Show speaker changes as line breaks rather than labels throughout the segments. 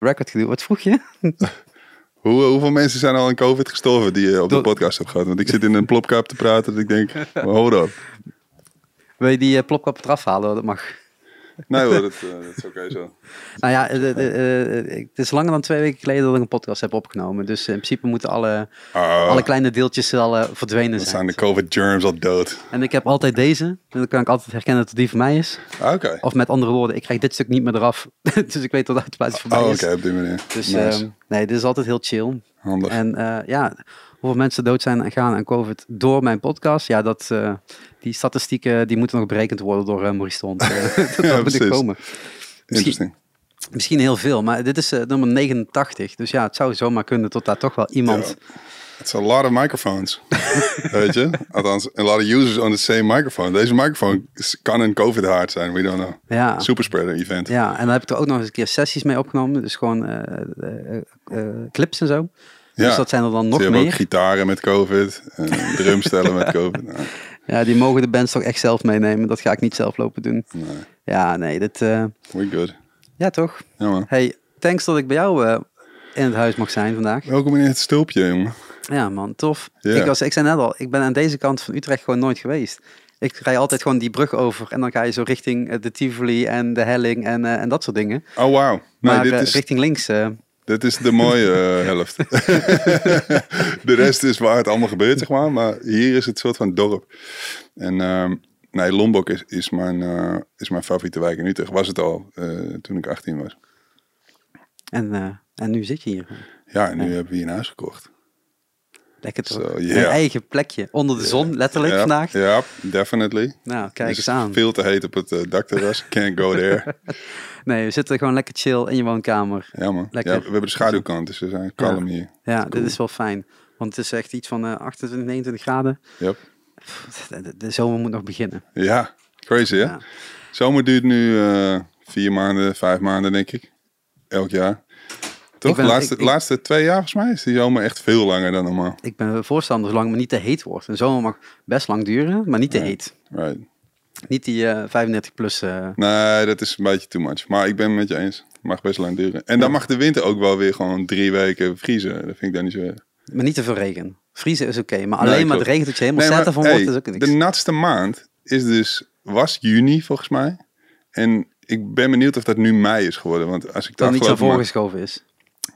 record gedoe. Wat vroeg je?
Hoe, hoeveel mensen zijn al in COVID gestorven die je op de podcast hebt gehad? Want ik zit in een plopkap te praten dat ik denk, hold up.
Wil je die eh, plopkap eraf halen? Dat mag.
Nee hoor, dat, eh, dat is oké zo.
Nou ja, eh, eh, het is langer dan twee weken geleden dat ik een podcast heb opgenomen. Dus in principe moeten alle,
Ah,
alle kleine deeltjes al verdwenen
dan
zijn.
zijn de COVID germs al dood.
En ik heb altijd deze. En dan kan ik altijd herkennen dat het die van mij is.
Ah, Oké.
Of met andere woorden, ik krijg dit stuk niet meer eraf. dus ik weet dat het automatisch voorbij
Oh, oké,
is.
op die manier.
Dus
Nice.
ehm, nee, dit is altijd heel chill.
Handig.
En ja, hoeveel mensen dood zijn en gaan aan COVID door mijn podcast. Ja, dat, eh, die statistieken die moeten nog berekend worden door uh, Maurice de Hond. Eh, dat
Ja,
moet ik komen.
Interesting.
Misschien heel veel, maar dit is nummer 89. Dus ja, het zou zomaar kunnen tot daar toch wel iemand...
It's a lot of microphones. Weet je? Althans, a lot of users on the same microphone. Deze microfoon kan een COVID hard zijn, we don't know.
Ja,
Superspreader event.
ja, en dan heb ik er ook nog eens een keer sessies mee opgenomen. Dus gewoon clips en zo.
Ja.
Dus dat zijn er dan nog
hebben ook
meer.
gitaren met COVID, en drumstellen met COVID. Nou,
Ja, die mogen de bands toch echt zelf meenemen. Dat ga ik niet zelf lopen doen.
nee,
Ja, nee, dit... eh,
we good.
ja, toch?
Ja man.
Hey, thanks dat ik bij jou eh, in het huis mag zijn vandaag.
Welkom in het stulpje, jongen.
Ja, man, tof. Ik, was, ik zei net al, ik ben aan deze kant van Utrecht gewoon nooit geweest. Ik rij altijd gewoon die brug over en dan ga je zo richting eh, de Tivoli en de Helling en, eh, en dat soort dingen.
Oh, wauw. Nee,
Maar
dit, is,
richting links,
dit is de mooie eh, helft. de rest is waar het allemaal gebeurt, zeg maar. Maar hier is het soort van dorp. En ehm, nee, Lombok is, is, mijn, eh, is mijn favoriete wijk in Utrecht. Was het al eh, toen ik 18 was.
en, en nu zit je hier.
Ja, en nu hebben we hier een huis gekocht.
Lekker toch?
Zo,
Een
yeah.
eigen plekje, onder de zon, letterlijk
Ja,
vandaag.
Ja, definitely.
Nou, kijk
Het
eens aan.
veel te heet op het dakterras. Can't go there.
Nee, we zitten gewoon lekker chill in je woonkamer.
Ja man.
Lekker.
Ja, we hebben de schaduwkant, dus we zijn kalm hier.
Ja, dit is wel fijn. Want het is echt iets van eh 28, 29 graden.
Yep.
De, de- de zomer moet nog beginnen.
Ja, crazy hè?
Ja.
Zomer duurt nu eh, vier maanden, vijf maanden denk ik. Elk jaar. Toch? De laatste,
ik- ik-
laatste twee jaar volgens mij is die zomer echt veel langer dan normaal.
Ik ben voorstander zolang het maar niet te heet wordt. Een zomer mag best lang duren, maar niet te heet.
Right.
Niet die eh 35 plus. eh,
Nee, dat is een beetje too much. Maar ik ben het met je eens. Het mag best lang duren. En dan mag de winter ook wel weer gewoon drie weken vriezen. Dat vind ik dan niet zo
maar niet te veel regen. Vriezen is oké, maar
Nee,
alleen maar
klopt.
de regen dat je helemaal
Nee,
van
hey,
wordt, is ook niks.
de natste maand is dus, was juni volgens mij. En ik ben benieuwd of dat nu mei is geworden. Want als ik
dat niet zo voorgeschoven is.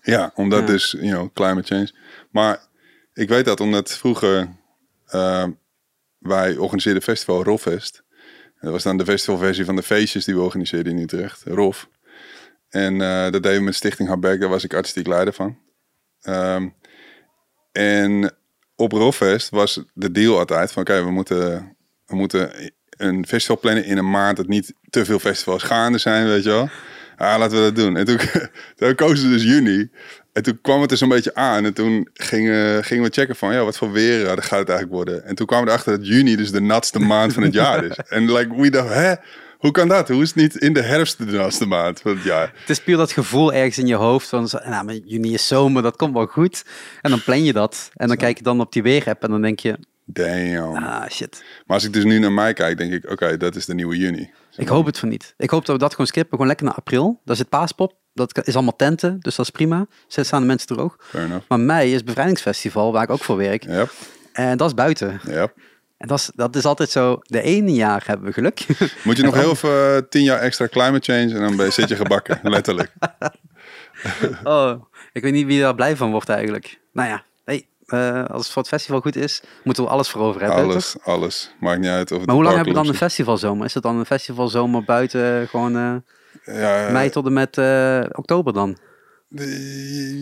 Ja, omdat
Ja.
dus, you know, climate change. Maar ik weet dat omdat vroeger eh, wij organiseerden festival Roffest. Dat was dan de festivalversie van de feestjes die we organiseerden in Utrecht, Rof. En eh, dat deden we met Stichting Habek, daar was ik artistiek leider van. Ehm, en op Roffest was de deal altijd van, oké, we, moeten, we moeten een festival plannen in een maand dat niet te veel festivals gaande zijn, weet je wel. Ja, laten we dat doen. En toen, toen kozen ze dus juni. En toen kwam het er zo'n beetje aan. En toen gingen, gingen we checken van, ja, wat voor weer eh, gaat het eigenlijk worden? En toen kwamen we erachter dat juni dus de natste maand van het jaar is. En like, we dachten, hè? Hoe kan dat? Hoe is het niet in de herfst de natste maand van het jaar?
Het is puur dat gevoel ergens in je hoofd van, nou, maar juni is zomer, dat komt wel goed. En dan plan je dat. En dan kijk je dan op die weerapp en dan denk je,
Damn.
ah shit.
Maar als ik dus nu naar mij kijk, denk ik, oké, dat is de nieuwe juni.
Ik hoop het van niet. Ik hoop dat we dat gewoon skippen, gewoon lekker naar april. Daar zit paaspop, dat is allemaal tenten, dus dat is prima. Zet staan de mensen.
Fair enough.
Maar mei is bevrijdingsfestival, waar ik ook voor werk.
Yep,
En dat is buiten.
yep.
En dat is, dat is altijd zo, de ene jaar hebben we geluk.
Moet je nog heel even eh, tien jaar extra climate change en dan ben je, zit je gebakken, letterlijk.
oh, ik weet niet wie daar blij van wordt eigenlijk. Nou ja, eh, als het voor het festival goed is, moeten we alles voor over hebben. toch?
Alles, alles. Maakt niet uit of het
Maar hoe lang hebben we dan een festivalzomer? Is het dan een festivalzomer buiten eh, gewoon eh.
Ja,
mei tot en met oktober dan?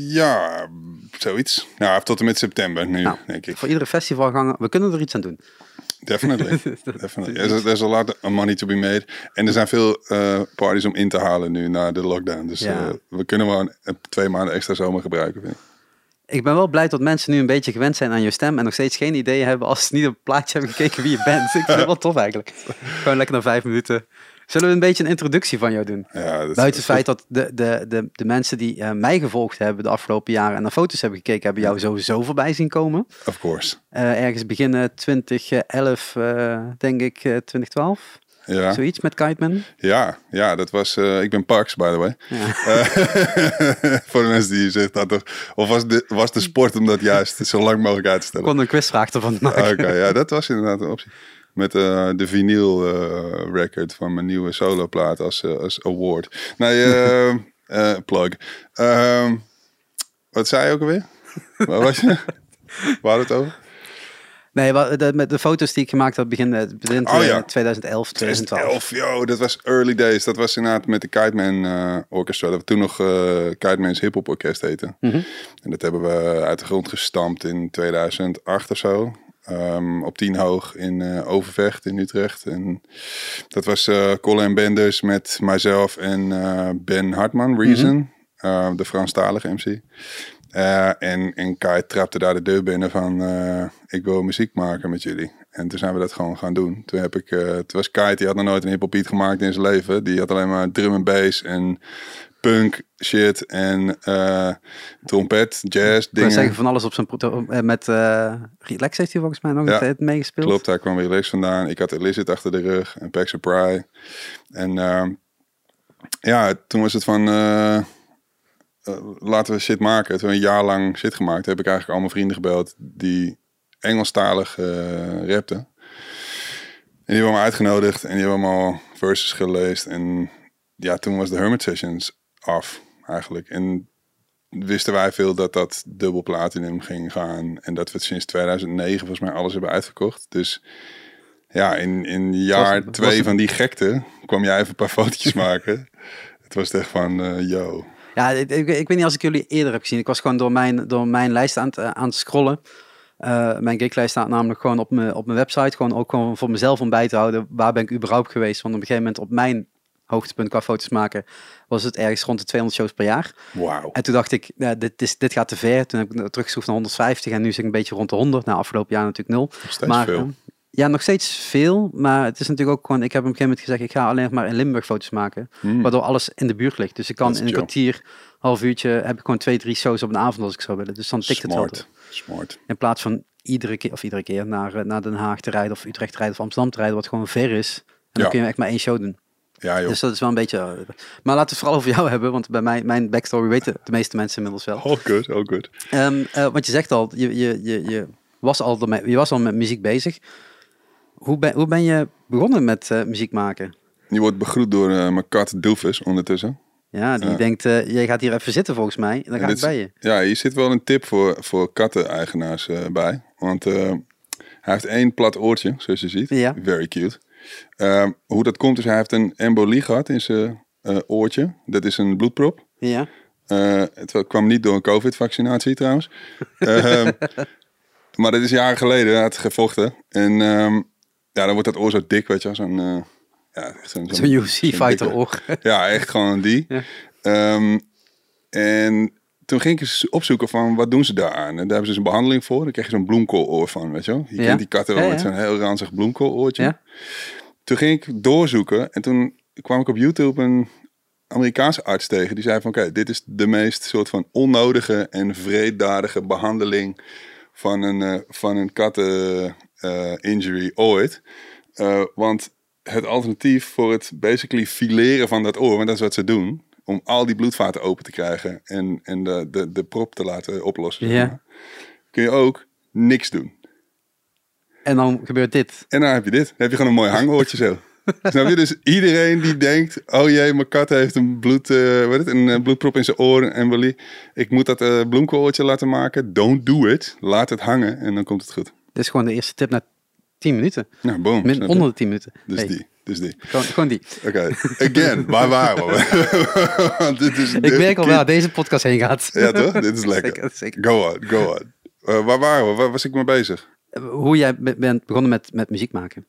ja, zoiets. Ja, tot en met september nu,
Nou,
denk ik.
Voor iedere festivalganger, we kunnen er iets aan doen.
Definitely. Definitely. There's, there's a lot of money to be made. En er zijn veel parties om in te halen nu na de lockdown. Dus
Ja.
we kunnen wel een twee maanden extra zomer gebruiken. Vind ik.
Ik ben wel blij dat mensen nu een beetje gewend zijn aan je stem en nog steeds geen idee hebben als ze niet op het plaatje hebben gekeken wie je bent. Ik vind het wel tof eigenlijk. Gewoon lekker na vijf minuten. Zullen we een beetje een introductie van jou doen?
Ja, dat is-
Buiten het feit dat de, de, de, de mensen die eh, mij gevolgd hebben de afgelopen jaren en naar foto's hebben gekeken, hebben jou sowieso voorbij zien komen.
Of course.
Eh, ergens beginnen 2011, eh, denk ik, eh, 2012.
Ja,
Zoiets met Kiteman?
ja, ja dat was... eh, ik ben Pax, by the way.
Ja.
Eh, voor de mensen die zegt dat toch... Of was de, was de sport om dat juist zo lang mogelijk uit te
Ik
stellen?
kon een quizvraag ervan maken.
Oké, ja, dat was inderdaad een optie. Met eh, de vinyl record van mijn nieuwe soloplaat als, als award. Nee, plug. Ehm, wat zei je ook alweer? Waar was je? Waar had het over?
Nee, de, met de foto's die ik gemaakt had begin, eh, begin
Oh, ja.
2011, 2012.
2011, yo, dat was early days. Dat was inderdaad met de Kite Man eh, Orchestra. Dat we toen nog eh Kite Man's Hip Hop Orkest heette.
Mhm.
En dat hebben we uit de grond gestampt in 2008 of zo. Ehm, op tien hoog in Overvecht in Utrecht. En dat was Colin Benders met mijzelf en Ben Hartman, Reason. eh, de Franstalige MC. Eh, en, en Kai trapte daar de deur binnen van eh, ik wil muziek maken met jullie. En toen zijn we dat gewoon gaan doen. Toen heb ik, toen was Kai, die had nog nooit een hip beat gemaakt in zijn leven. Die had alleen maar drum en bass en punk shit en trompet, jazz
Ik wil zeggen
dingen.
van alles op zijn... Met Relax heeft hij volgens mij nog
Ja,
meegespeeld.
Klopt, daar kwam Lex vandaan. Ik had Illicit achter de rug en Pax Pry. En ehm, ja, toen was het van eh, laten we shit maken. Toen we een jaar lang shit gemaakt, heb ik eigenlijk al mijn vrienden gebeld die Engelstalig eh rapten. En die hebben me uitgenodigd en die hebben allemaal verses gelezen. En ja, toen was de Hermit Sessions af eigenlijk. En wisten wij veel dat dat dubbel platinum ging gaan. En dat we het sinds 2009 volgens mij alles hebben uitverkocht. Dus ja, in, in jaar
Was-
twee van die gekte kwam jij even een paar fotootjes maken. Het was echt van, eh yo.
Ja, ik, ik, ik weet niet als ik jullie eerder heb gezien. Ik was gewoon door mijn, door mijn lijst aan het, eh, aan het scrollen. Eh, mijn geeklijst staat namelijk gewoon op mijn, op mijn website. Gewoon ook gewoon voor mezelf om bij te houden. Waar ben ik überhaupt geweest? Want op een gegeven moment op mijn hoogtepunt qua foto's maken... was het ergens rond de 200 shows per jaar.
Wauw.
En toen dacht ik, ja, dit, is, dit gaat te ver. Toen heb ik teruggeschroefd naar 150 en nu zit ik een beetje rond de 100. Nou, afgelopen jaar natuurlijk nul.
Nog steeds
maar,
veel.
Ja, nog steeds veel. Maar het is natuurlijk ook gewoon... Ik heb op een gegeven moment gezegd, ik ga alleen maar in Limburg foto's maken.
Hmm.
Waardoor alles in de buurt ligt. Dus ik kan in een kwartier, half uurtje, heb ik gewoon twee, drie shows op een avond als ik zou willen. Dus dan tikt het wel.
Smart.
In plaats van iedere keer, of iedere keer naar, eh, naar Den Haag te rijden of Utrecht te rijden of Amsterdam te rijden, wat gewoon ver is. En dan
Ja.
kun je echt maar één show doen.
Ja, joh.
Dus dat is wel een beetje... eh, maar laten we het vooral over jou hebben, want bij mij, mijn backstory weten de meeste mensen inmiddels wel.
All good, all good.
Ehm, eh, want je zegt al, je, je, je, je, was al je was al met muziek bezig. Hoe ben, hoe ben je begonnen met eh, muziek maken?
Je wordt begroet door eh, mijn kat Doofus ondertussen.
Ja, die
Ja.
denkt, eh, jij gaat hier even zitten volgens mij. Dan ga ik bij je.
Ja, hier zit wel een tip voor, voor katten-eigenaars bij. Want hij heeft één plat oortje, zoals je ziet.
Ja.
Very cute. Ehm, hoe dat komt is, hij heeft een embolie gehad in zijn oortje. Dat is een bloedprop.
Ja.
Het kwam niet door een covid-vaccinatie trouwens. Ehm, maar dat is jaren geleden. Hij had gevochten. En ehm, ja, dan wordt dat oor zo dik, weet je. Zo'n uh, ja, zo'n
Zo'n UFC-fighter oor.
Ja, echt gewoon die.
Ja.
Ehm, en toen ging ik eens opzoeken van wat doen ze daar aan. En daar hebben ze dus een behandeling voor. Dan krijg je zo'n bloemkooloor van, weet je wel. Je
Ja.
kent die katten wel
Ja,
met zo'n heel ranzig bloemkooloortje. Toen ging ik doorzoeken en toen kwam ik op YouTube een Amerikaanse arts tegen. Die zei van oké, dit is de meest soort van onnodige en vreeddadige behandeling van een, eh, van een katten eh, injury ooit. Eh, want het alternatief voor het basically fileren van dat oor, want dat is wat ze doen, om al die bloedvaten open te krijgen en, en de, de, de prop te laten oplossen, zeg
Ja.
maar, kun je ook niks doen.
En dan gebeurt dit.
En dan heb je dit. Dan heb je gewoon een mooi hangoortje zo. Snap je? Dus iedereen die denkt, oh jee, mijn kat heeft een, bloed, eh, wat is het, een bloedprop in zijn oor, embolie. Ik moet dat uh, bloemkooloortje laten maken. Don't do it. Laat het hangen en dan komt het goed.
Dit is gewoon de eerste tip na 10 minuten.
Nou, boom.
Min, onder de 10 minuten.
Dus
Hey,
die, dus die.
Gewoon, gewoon die.
Oké, again, waar waren we? Want dit is
Ik merk al waar deze podcast heen gaat.
Ja toch? Dit is lekker.
Zeker, zeker.
Go on, go on. Eh, waar waren we? Waar was ik mee bezig?
Hoe jij be- bent begonnen met, met muziek maken.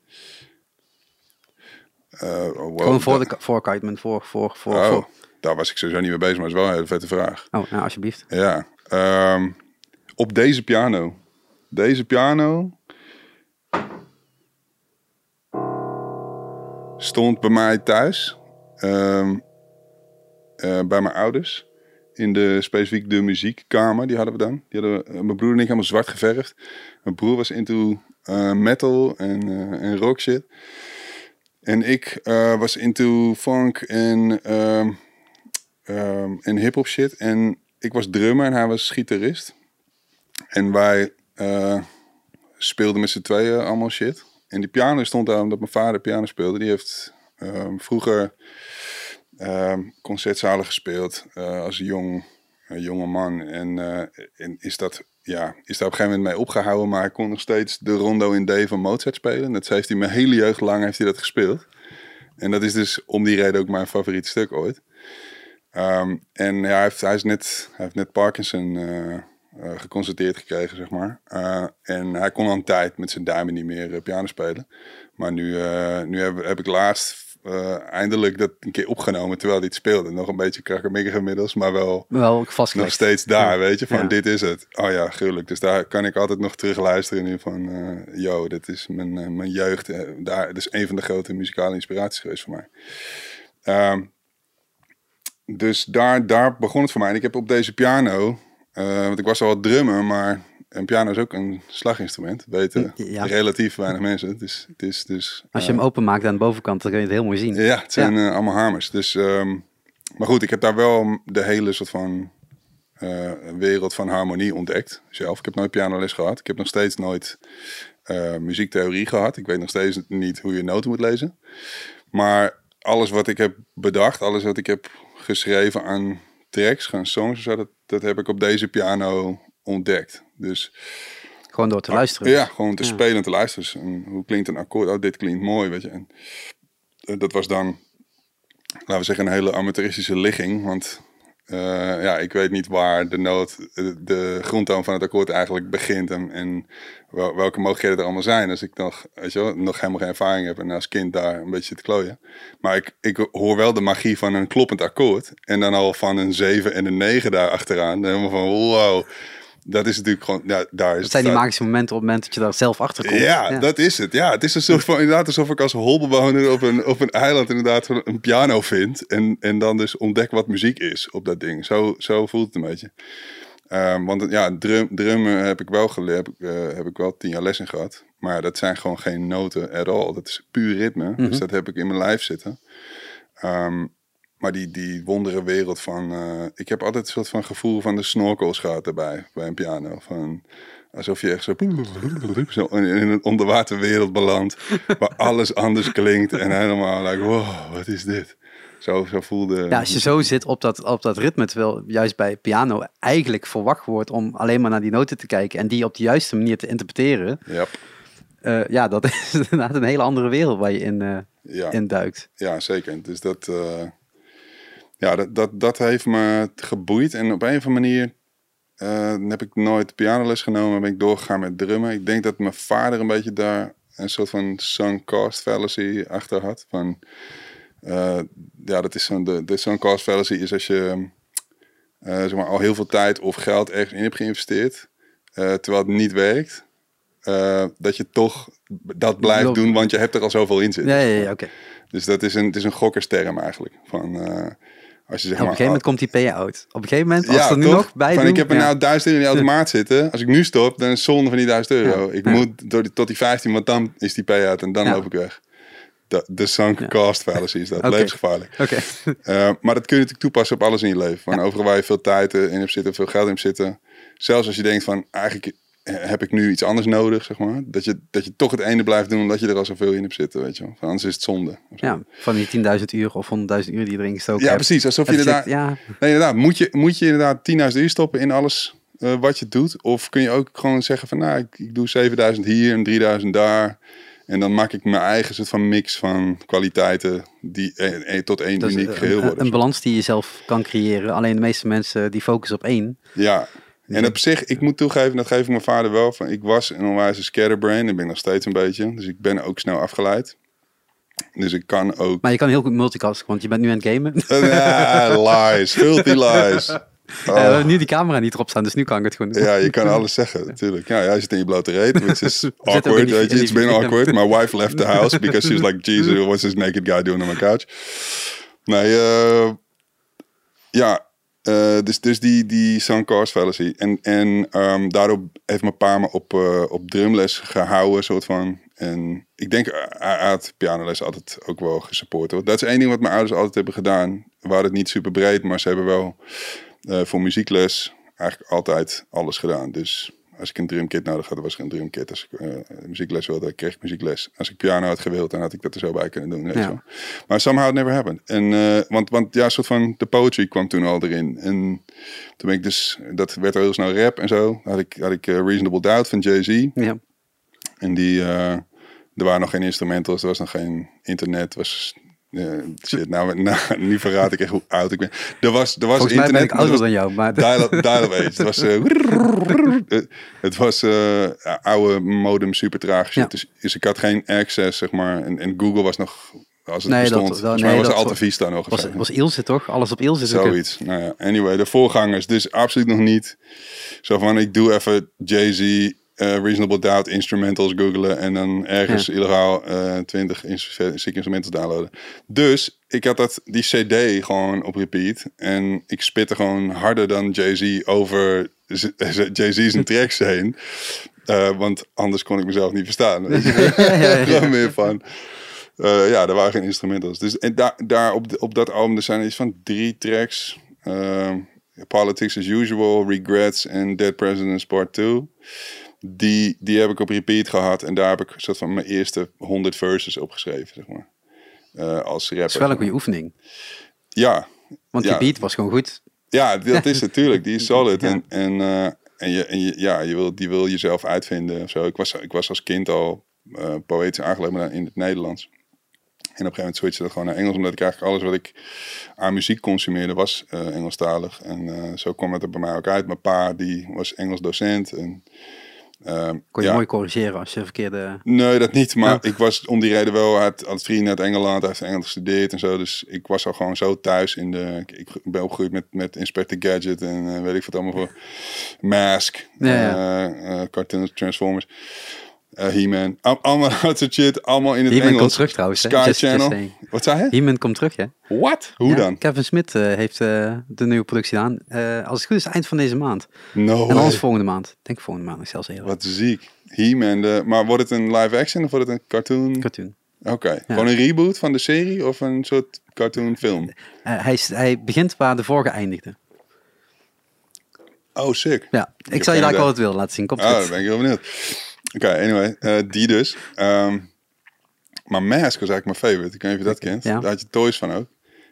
Eh, oh,
Gewoon voor, de, voor Kiteman, voor, voor, voor,
Oh,
voor.
daar was ik sowieso niet mee bezig, maar het is wel een hele vette vraag.
Oh, nou alsjeblieft.
Ja, ehm, op deze piano. Deze piano stond bij mij thuis, ehm, eh, bij mijn ouders, in de specifiek de muziekkamer. Die hadden we dan. Die hadden we, eh, mijn broer en ik helemaal zwart geverfd. Mijn broer was into eh, metal en, en rock shit. En ik was into funk en, ehm ehm en hip-hop shit. En ik was drummer en hij was gitarist. En wij eh, speelden met z'n tweeën allemaal shit. En die piano stond daar omdat mijn vader piano speelde. Die heeft ehm, vroeger ehm, concertzalen gespeeld eh, als jong, een jonge man. En, eh, en is dat ja, is daar op een gegeven moment mee opgehouden. Maar hij kon nog steeds de rondo in D van Mozart spelen. Dat heeft hij mijn hele jeugd lang heeft hij dat gespeeld. En dat is dus om die reden ook mijn favoriete stuk ooit. Ehm, en ja, hij, heeft, hij, hij heeft net Parkinson eh, geconstateerd gekregen, zeg maar. Eh, en hij kon al een tijd met zijn duimen niet meer eh, piano spelen. Maar nu, nu heb, heb ik laatst eindelijk dat een keer opgenomen terwijl hij het speelde. Nog een beetje krakkemikkig inmiddels, maar wel
Wel
nog steeds daar,
Ja.
weet je. Van
Ja.
dit is het. Oh ja, gruwelijk. Dus daar kan ik altijd nog terug luisteren nu van... eh yo, dit is mijn, mijn jeugd. daar, dat is een van de grote muzikale inspiraties geweest voor mij. Ehm, dus daar, daar begon het voor mij. En ik heb op deze piano... eh, want ik was al wat drummer, maar een piano is ook een slaginstrument. Weten
Ja.
relatief weinig mensen. Het is, het is dus...
Als je
eh,
hem openmaakt aan de bovenkant, dan kun je het heel mooi zien.
ja, het zijn eh, allemaal hamers. Dus, ehm, maar goed, ik heb daar wel de hele soort van wereld van harmonie ontdekt zelf. Ik heb nooit pianoles gehad. Ik heb nog steeds nooit muziektheorie gehad. Ik weet nog steeds niet hoe je noten moet lezen. Maar alles wat ik heb bedacht, alles wat ik heb geschreven aan tracks, aan songs, of zo, dat, dat heb ik op deze piano ontdekt. Dus
Gewoon door te luisteren.
ja, gewoon te
Ja.
spelen en te luisteren. Dus, en hoe klinkt een akkoord? Oh, dit klinkt mooi, weet je. En eh, dat was dan, laten we zeggen, een hele amateuristische ligging. Want eh, ja, ik weet niet waar de noot, eh, de grondtoon van het akkoord eigenlijk begint. En, en wel- welke mogelijkheden er allemaal zijn. Als ik nog, weet je nog helemaal geen ervaring heb en als kind daar een beetje te klooien. Maar ik, ik hoor wel de magie van een kloppend akkoord. En dan al van een 7 en een 9 daar achteraan. Helemaal van wow. Dat is natuurlijk gewoon, ja, daar is
Dat zijn die magische momenten op het moment dat je daar zelf achter komt.
ja, dat is het. Ja, het is een soort van, inderdaad alsof ik als holbewoner op een, op een eiland inderdaad een piano vind. En, en dan dus ontdek wat muziek is op dat ding. Zo, zo voelt het een beetje. Ehm, want ja, drum, drummen heb ik wel geleerd. Heb, eh, heb ik wel tien jaar les in gehad. Maar dat zijn gewoon geen noten at all. Dat is puur ritme. Dus dat heb ik in mijn lijf zitten. Ehm, maar die, die wondere wereld van... eh, ik heb altijd een soort van gevoel van de snorkels gehad erbij. Bij een piano. Van, alsof je echt zo, zo in een onderwaterwereld belandt. waar alles anders klinkt. En helemaal like, wow, wat is dit? Zo, zo voelde...
Ja, als je zo zit op dat, op dat ritme, terwijl juist bij piano eigenlijk verwacht wordt om alleen maar naar die noten te kijken en die op de juiste manier te interpreteren.
Ja,
eh, ja, dat is inderdaad een hele andere wereld waar je in, eh
ja.
in duikt.
Ja, zeker. Dus dat, ja, dat, dat, dat heeft me geboeid. En op een of andere manier eh, heb ik nooit pianoles genomen. Ben ik doorgegaan met drummen. Ik denk dat mijn vader een beetje daar een soort van sunk cost fallacy achter had. Van, eh, ja, dat is zo'n, de, de sunk cost fallacy is als je eh, zeg maar, al heel veel tijd of geld ergens in hebt geïnvesteerd. terwijl het niet werkt. dat je toch dat blijft doen, want je hebt er al zoveel in zitten.
Ja, ja, ja oké.
Dus dat is een, het is een gokkersterm eigenlijk. Van, als je zeg
Op een gegeven moment komt die payout. Op een gegeven moment, als
ja,
er nu
toch?
nog bij
Van,
doen,
ik heb er
ja.
nou 1000 euro in die automaat zitten. Als ik nu stop, dan is het zonde van die 1000 euro.
Ja.
Ik moet door die, tot die 15, want dan is die payout en dan loop ik weg. De, de sunk cost fallacy is dat.
Oké.
Levensgevaarlijk.
Oké.
Eh, maar dat kun je natuurlijk toepassen op alles in je leven. Van overal waar je veel tijd in hebt zitten, veel geld in hebt zitten. Zelfs als je denkt van, eigenlijk heb ik nu iets anders nodig, zeg maar. Dat je, dat je toch het ene blijft doen, omdat je er al zoveel in hebt zitten, weet je wel. Anders is het zonde.
Ja, van die 10.000 uur of 100.000 uur die je erin gestoken
Ja,
hebt.
precies. Alsof je inderdaad...
ja,
Nee, inderdaad. Moet je, moet je inderdaad 10.000 uur stoppen in alles eh, wat je doet? Of kun je ook gewoon zeggen van, nou, ik, ik doe 7.000 hier en 3.000 daar. En dan maak ik mijn eigen soort van mix van kwaliteiten die eh, tot één uniek
een-
geheel
een,
worden.
een balans die je zelf kan creëren. Alleen de meeste mensen die focussen op één.
Ja. En op zich, ik moet toegeven, dat geef ik mijn vader wel. Van, ik was een onwijze scatterbrain. Dat ben ik nog steeds een beetje. Dus ik ben ook snel afgeleid. Dus ik kan ook...
Maar je kan heel goed multitasken, want je bent nu aan het gamen.
Ah, lies. Filthy lies.
Eh, we
Oh.
hebben nu die camera niet erop staan, dus nu kan ik het gewoon doen.
Ja, je kan alles zeggen, natuurlijk. Ja, jij zit in je blote reet, which is awkward,
die-
weet je. It's been awkward. My wife left the house because she was like, Jesus, what's this naked guy doing on my couch? Nee, eh, ja, eh, dus, dus die, die sunk fallacy. En, en ehm, daardoor heeft mijn pa me op, eh, op drumles gehouden, soort van. En ik denk, hij hij had pianoles altijd ook wel gesupport. Dat is één ding wat mijn ouders altijd hebben gedaan. We hadden het niet super breed, maar ze hebben wel eh, voor muziekles eigenlijk altijd alles gedaan. Dus als ik een drumkit nodig had, was er een drumkit. Als ik eh, muziekles wilde, kreeg ik muziekles. Als ik piano had gewild, dan had ik dat er zo bij kunnen doen. weet
Ja.
wel. Maar somehow it never happened. En, eh, want, want ja, een soort van de poetry kwam toen al erin. En toen ben ik dus, dat werd al heel snel rap en zo. Had ik, had ik eh, Reasonable Doubt van Jay-Z.
Ja.
En die, er waren nog geen instrumentals, er was nog geen internet. Was, eh, shit, nou, nou, nu verraad ik echt hoe oud ik ben. Er was, er was
Volgens
internet,
ben ik ouder
er
dan jou. Maar
dial-up dial age. Het was, eh, het- het was eh, oude modem, super traag shit.
Ja.
Dus, dus ik had geen access, zeg maar. En, en Google was nog, als het
Nee,
bestond,
dat- nee,
was
dat
Alta Vista nog. of
was, Ilse toch? Alles op Ilse.
Zoiets. Nou ja, anyway, de voorgangers. Dus absoluut nog niet. Zo van, ik doe even Jay-Z, eh, Reasonable Doubt instrumentals googlen en dan ergens illegaal eh 20 ins- zieke instrumentals downloaden. Dus ik had dat, die cd gewoon op repeat en ik spitte gewoon harder dan Jay-Z over z- z- Jay-Z's tracks heen. Eh, want anders kon ik mezelf niet verstaan. Weet je?
ja, ja.
Meer van. eh, ja, er waren geen instrumentals. Dus en daar, daar op, de- op dat album er zijn iets van drie tracks. Politics as Usual, Regrets en Dead Presidents Part 2. Die, die heb ik op repeat gehad. En daar heb ik soort van mijn eerste 100 verses opgeschreven, zeg maar. Eh, als rapper.
Dat is wel een goede oefening.
Ja,
Want
Ja.
die beat was gewoon goed.
ja, dat is natuurlijk. Die is solid.
Ja.
En, en, eh, en, je, en je, ja, je wil, die wil jezelf uitvinden of zo. Ik was, ik was als kind al eh poëtisch aangelegd, maar in het Nederlands. En op een gegeven moment switchte dat gewoon naar Engels. Omdat ik eigenlijk alles wat ik aan muziek consumeerde was Engelstalig. En zo kwam het er bij mij ook uit. Mijn pa die was Engels docent. En, ehm,
Kon je
ja,
mooi corrigeren als je verkeerde...
Nee, dat niet. Maar
Ja.
ik was om die reden wel uit had vrienden uit Engeland, hij heeft Engels gestudeerd en zo. Dus ik was al gewoon zo thuis in de. Ik, ik ben opgegroeid met, met Inspector Gadget en eh, weet ik wat allemaal voor Mask,
Ja,
eh, eh, cartoons, Transformers, eh, He-Man. Al- allemaal dat soort shit, allemaal in het
He-Man komt
Engels.
terug trouwens.
Sky
Just-
Channel. Wat zei je?
He-Man komt terug, hè?
Wat? Hoe
Ja,
dan?
Kevin Smith eh, heeft eh, de nieuwe productie aan. Als het goed is, eind van deze maand.
No
en anders volgende maand. Ik denk volgende maand nog zelfs eerder.
Wat ziek. He-Man, maar wordt het een live action of wordt het een cartoon?
Cartoon.
Oké, gewoon een reboot van de serie of een soort cartoon film?
Eh, hij, hij begint waar de vorige eindigde.
Oh, sick.
Ja, ik, zal je daar wel het willen laten zien. Komt
Oh,
goed.
ben ik heel benieuwd. Oké, anyway, eh, die dus. Ehm, maar Mask was eigenlijk mijn favorite. Ik weet niet of je dat kent.
Ja.
Daar had je toys van ook.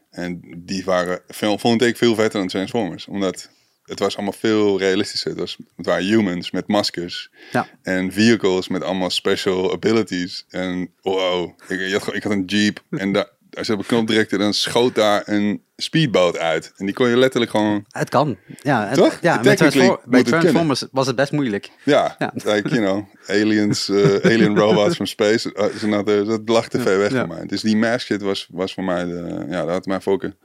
En die waren, veel, vond ik veel vetter dan Transformers. Omdat het was allemaal veel realistischer. Het, was, het waren humans met maskers.
Ja.
En vehicles met allemaal special abilities. En wow, ik, had, ik had een jeep. En daar, als je op een knop drukte, dan schoot daar een speedboot uit. En die kon je letterlijk gewoon...
Het kan. Ja, het-
Toch?
Ja, bij, bij
het
Transformers was het best moeilijk.
Ja,
Ja.
like, you know, aliens, eh, alien robots from space. Uh, another, dat lag te ver weg
Ja.
voor mij. Dus die mask shit was, was voor mij, de, ja, dat had mij fokken.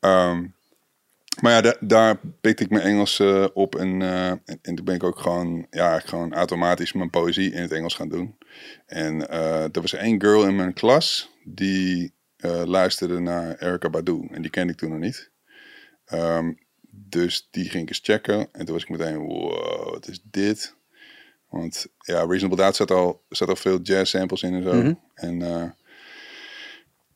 Ehm, maar ja, da- daar pikte ik mijn Engels eh, op en, eh, en, en toen ben ik ook gewoon, ja, gewoon automatisch mijn poëzie in het Engels gaan doen. En eh, er was één girl in mijn klas die eh, luisterde naar Erica Badu en die kende ik toen nog niet. Ehm, dus die ging ik eens checken. En toen was ik meteen, wow, wat is dit? Want ja, Reasonable Doubt zat al, zat al veel jazz samples in en zo.
Mhm.
En eh,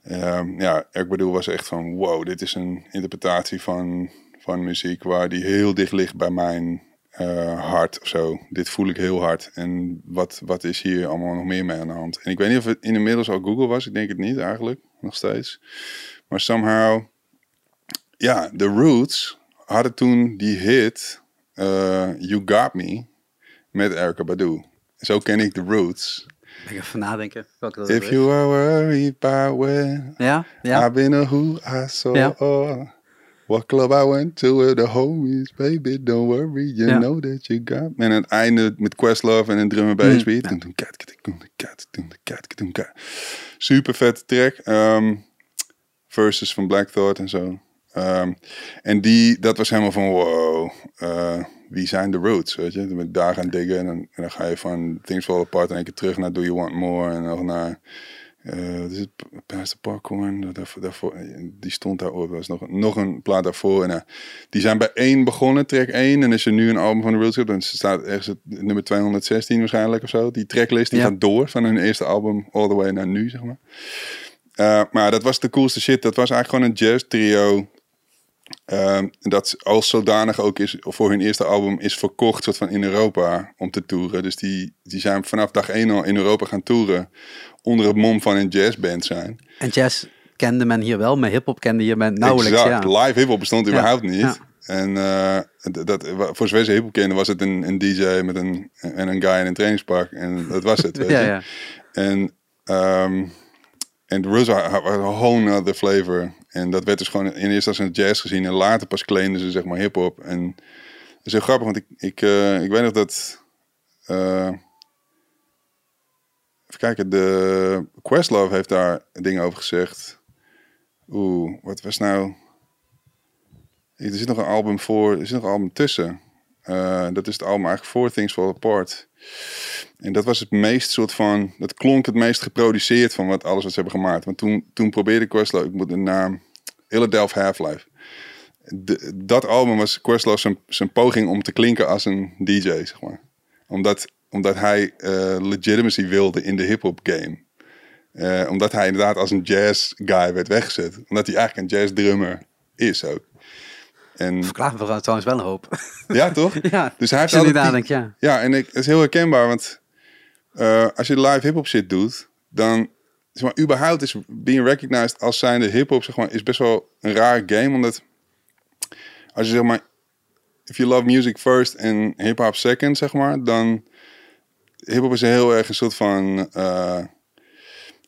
ehm, ja, ik bedoel was echt van, wow, dit is een interpretatie van, van muziek waar die heel dicht ligt bij mijn eh, hart of zo. Dit voel ik heel hard. En wat, wat is hier allemaal nog meer mee aan de hand? En ik weet niet of het inmiddels al Google was. Ik denk het niet eigenlijk, nog steeds. Maar somehow, ja, The Roots hadden toen die hit eh, You Got Me met Erica Badu. Zo ken ik The Roots.
Ik even nadenken. Welke dat
If
is.
you are worried about where
Ja, ja.
I've been a who I saw.
Ja.
What club I went to with the homies, baby, don't worry, you
Ja.
know that you got. En het einde met Questlove en een drum en bass
Mm,
beat. Super vette track. Ehm, verses van Black Thought en zo. Ehm, en die, dat was helemaal van wow, eh, wie zijn de roots, weet je? Dan ben ik daar gaan diggen en dan, en dan ga je van Things Fall Apart en één keer terug naar Do You Want More en nog naar eh, wat is het? Pastor Parkhorn, daarvoor, daarvoor, die stond daar ooit. was nog, nog een plaat daarvoor. En, eh, die zijn bij één begonnen, track 1. En is er nu een album van de Real dan staat ergens het nummer 216 waarschijnlijk of zo. Die tracklist die
Ja.
gaat door van hun eerste album all the way naar nu, zeg maar. Eh, maar dat was de coolste shit. Dat was eigenlijk gewoon een jazz trio. Ehm, dat als zodanig ook is voor hun eerste album is verkocht soort van in Europa om te toeren. Dus die, die zijn vanaf dag één al in Europa gaan toeren onder het mom van een jazzband zijn.
En jazz kende men hier wel, maar hip-hop kende hier men nauwelijks.
exact.
Ja.
Live hip-hop bestond
Ja,
überhaupt niet.
ja.
En eh, dat, voor zover ze hip-hop kenden was het een, een DJ met een, en een guy in een trainingspak. En dat was het. weet
Ja,
je.
ja.
En, ehm en Rules had een whole other flavor. En dat werd dus gewoon in eerste een jazz gezien. En later pas claimden ze zeg maar hip-hop. En dat is heel grappig, want ik, ik, eh, ik weet nog dat. eh, even kijken, de Questlove heeft daar dingen over gezegd. Oeh, wat was nou. Er zit nog een album voor, er zit nog een album tussen. Eh, dat is het album eigenlijk Four Things Fall Apart. En dat was het meest soort van, dat klonk het meest geproduceerd van wat alles wat ze hebben gemaakt. Want toen, toen probeerde Questlove, ik moet de naam, Philadelphia Half-Life. De- dat album was Questlove zijn, zijn poging om te klinken als een DJ, zeg maar. Omdat, omdat hij eh, legitimacy wilde in de hip-hop game. Eh, omdat hij inderdaad als een jazz guy werd weggezet. Omdat hij eigenlijk een jazz drummer is ook. En
Verklaart me trouwens wel een hoop.
ja, toch?
ja,
Dus hij heeft altijd
nadenkt, ja.
Ja, en ik, het is heel herkenbaar, want eh, als je live hip-hop shit doet, dan zeg maar, überhaupt is being recognized als zijnde hip-hop, zeg maar, is best wel een raar game, omdat als je zeg maar, if you love music first en hip-hop second, zeg maar, dan hip-hop is een heel erg een soort van eh,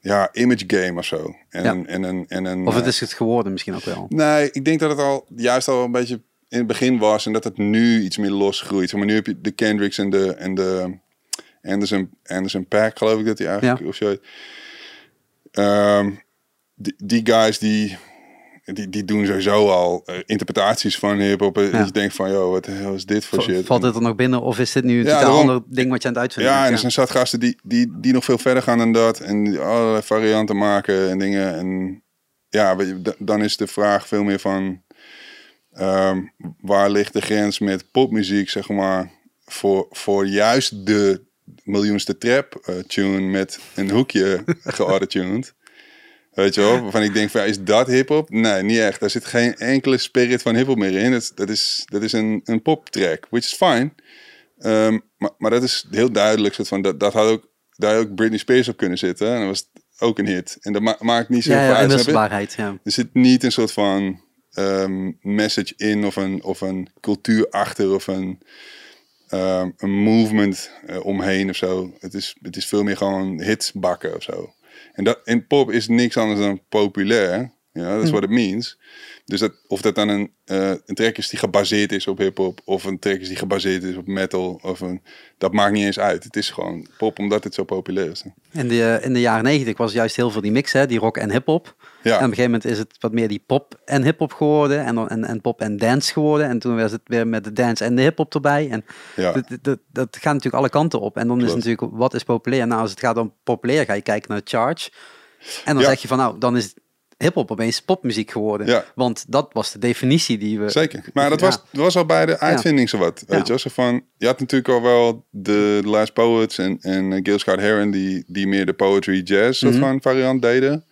ja, image game of zo. En,
Ja.
en, een, en een,
Of het
eh,
is het geworden misschien ook wel.
Nee, ik denk dat het al juist al een beetje in het begin was en dat het nu iets meer losgroeit. Maar nu heb je de Kendricks en de, en de Anderson, Anderson Pack, geloof ik dat hij eigenlijk,
Ja.
of zo. Ehm, die, die guys die, die, die doen sowieso al eh, interpretaties van hip-hop. eh,
Ja.
Dat je denkt van, joh, wat de hel is dit voor shit?
Valt dit er nog binnen of is dit nu een
Ja,
totaal ander ding wat je aan het uitvinden
Ja, en er zijn zat gasten die, die, die nog veel verder gaan dan dat. En die allerlei varianten maken en dingen. En ja, dan is de vraag veel meer van... ehm, waar ligt de grens met popmuziek, zeg maar... voor, voor juist de miljoenste trap eh, tune met een hoekje geautotuned. Weet je wel? Waarvan ik denk, van, ja, is dat hip-hop? Nee, niet echt. Daar zit geen enkele spirit van hip-hop meer in. Dat, dat is, dat is een, een poptrack, which is fine. Ehm, maar, maar dat is heel duidelijk. Soort van, dat, dat had ook, daar had ook Britney Spears op kunnen zitten. En dat was ook een hit. En dat ma- maakt niet zo
Ja, ja,
uit.
inwisselbaarheid. Ja.
Er zit niet een soort van ehm, message in of een, of een cultuur achter of een, ehm, een movement eh, omheen of zo. Het is, het is veel meer gewoon hits bakken of zo. En, dat, en pop is niks anders dan populair. Ja, dat is what it means. Dus dat, of dat dan een, eh, een track is die gebaseerd is op hip-hop, of een track is die gebaseerd is op metal, of een, dat maakt niet eens uit. Het is gewoon pop omdat het zo populair is.
In, de, in de jaren negentig was juist heel veel die mix, hè, die rock en hip-hop.
Ja.
En op een gegeven moment is het wat meer die pop en hip-hop geworden. En, dan- en, en pop en dance geworden. En toen was het weer met de dance en de hip-hop erbij. En
Ja.
dat, dat, dat gaat natuurlijk alle kanten op. En dan is
Klopt.
natuurlijk, wat is populair? Nou, als het gaat om populair, ga je kijken naar de charge. En dan
Ja.
zeg je van, nou, dan is hip-hop opeens popmuziek geworden.
Ja.
Want dat was de definitie die we...
Zeker. Maar dat
Ja.
was, dat was al bij de uitvinding zowat. Weet
Ja.
je? Zo van, je had natuurlijk al wel de Last Poets en, en eh, Gil Scott Heron die, die meer de poetry jazz soort
Mhm.
van variant deden.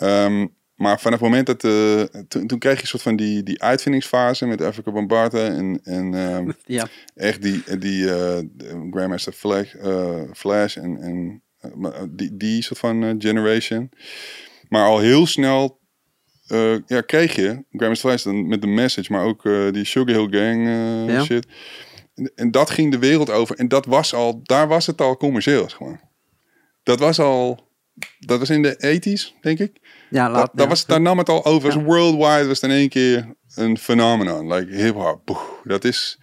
Ehm, maar vanaf het moment dat... eh, toen, toen kreeg je een soort van die, die uitvindingsfase met Africa Bombata en, en ehm,
Ja,
echt die, die de Grandmaster Flash, eh, Flash en, en die, die soort van generation. Maar al heel snel ja, kreeg je Grandmaster Flash dan met de message, maar ook die Sugar Hill Gang
Ja.
shit. En, en dat ging de wereld over. En dat was al, daar was het al commercieel, maar. Dat was al, dat was in de 80s, denk ik.
ja, laat,
Dat, dat
ja.
was, daar nam het al over.
Ja.
Dus worldwide was het in één keer een phenomenon. Like hip-hop. Dat is.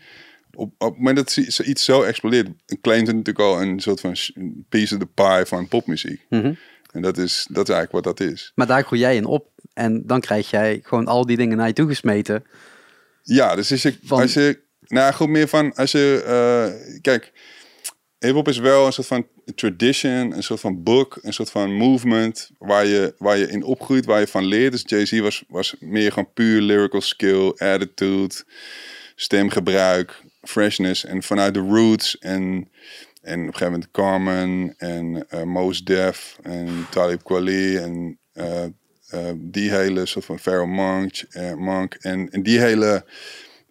Op, op het moment dat zi- iets zo explodeert, claimt het natuurlijk al een soort van piece of the pie van popmuziek.
Mhm.
En dat is, dat is eigenlijk wat dat is.
Maar daar groei jij in op. En dan krijg jij gewoon al die dingen naar je toe gesmeten.
Ja, dus als je,
Van-
als je nou goed meer van, als je, eh, kijk, hip-hop is wel een soort van tradition, een soort van book, een soort van movement waar je, waar je in opgroeit, waar je van leert. Dus Jay-Z was, was meer gewoon puur lyrical skill, attitude, stemgebruik, freshness. En vanuit de roots en, en op een gegeven moment Carmen en uh, Mos Def en Talib Kweli en uh, uh, die hele soort van Pharaoh Monk, Monk en, en die hele...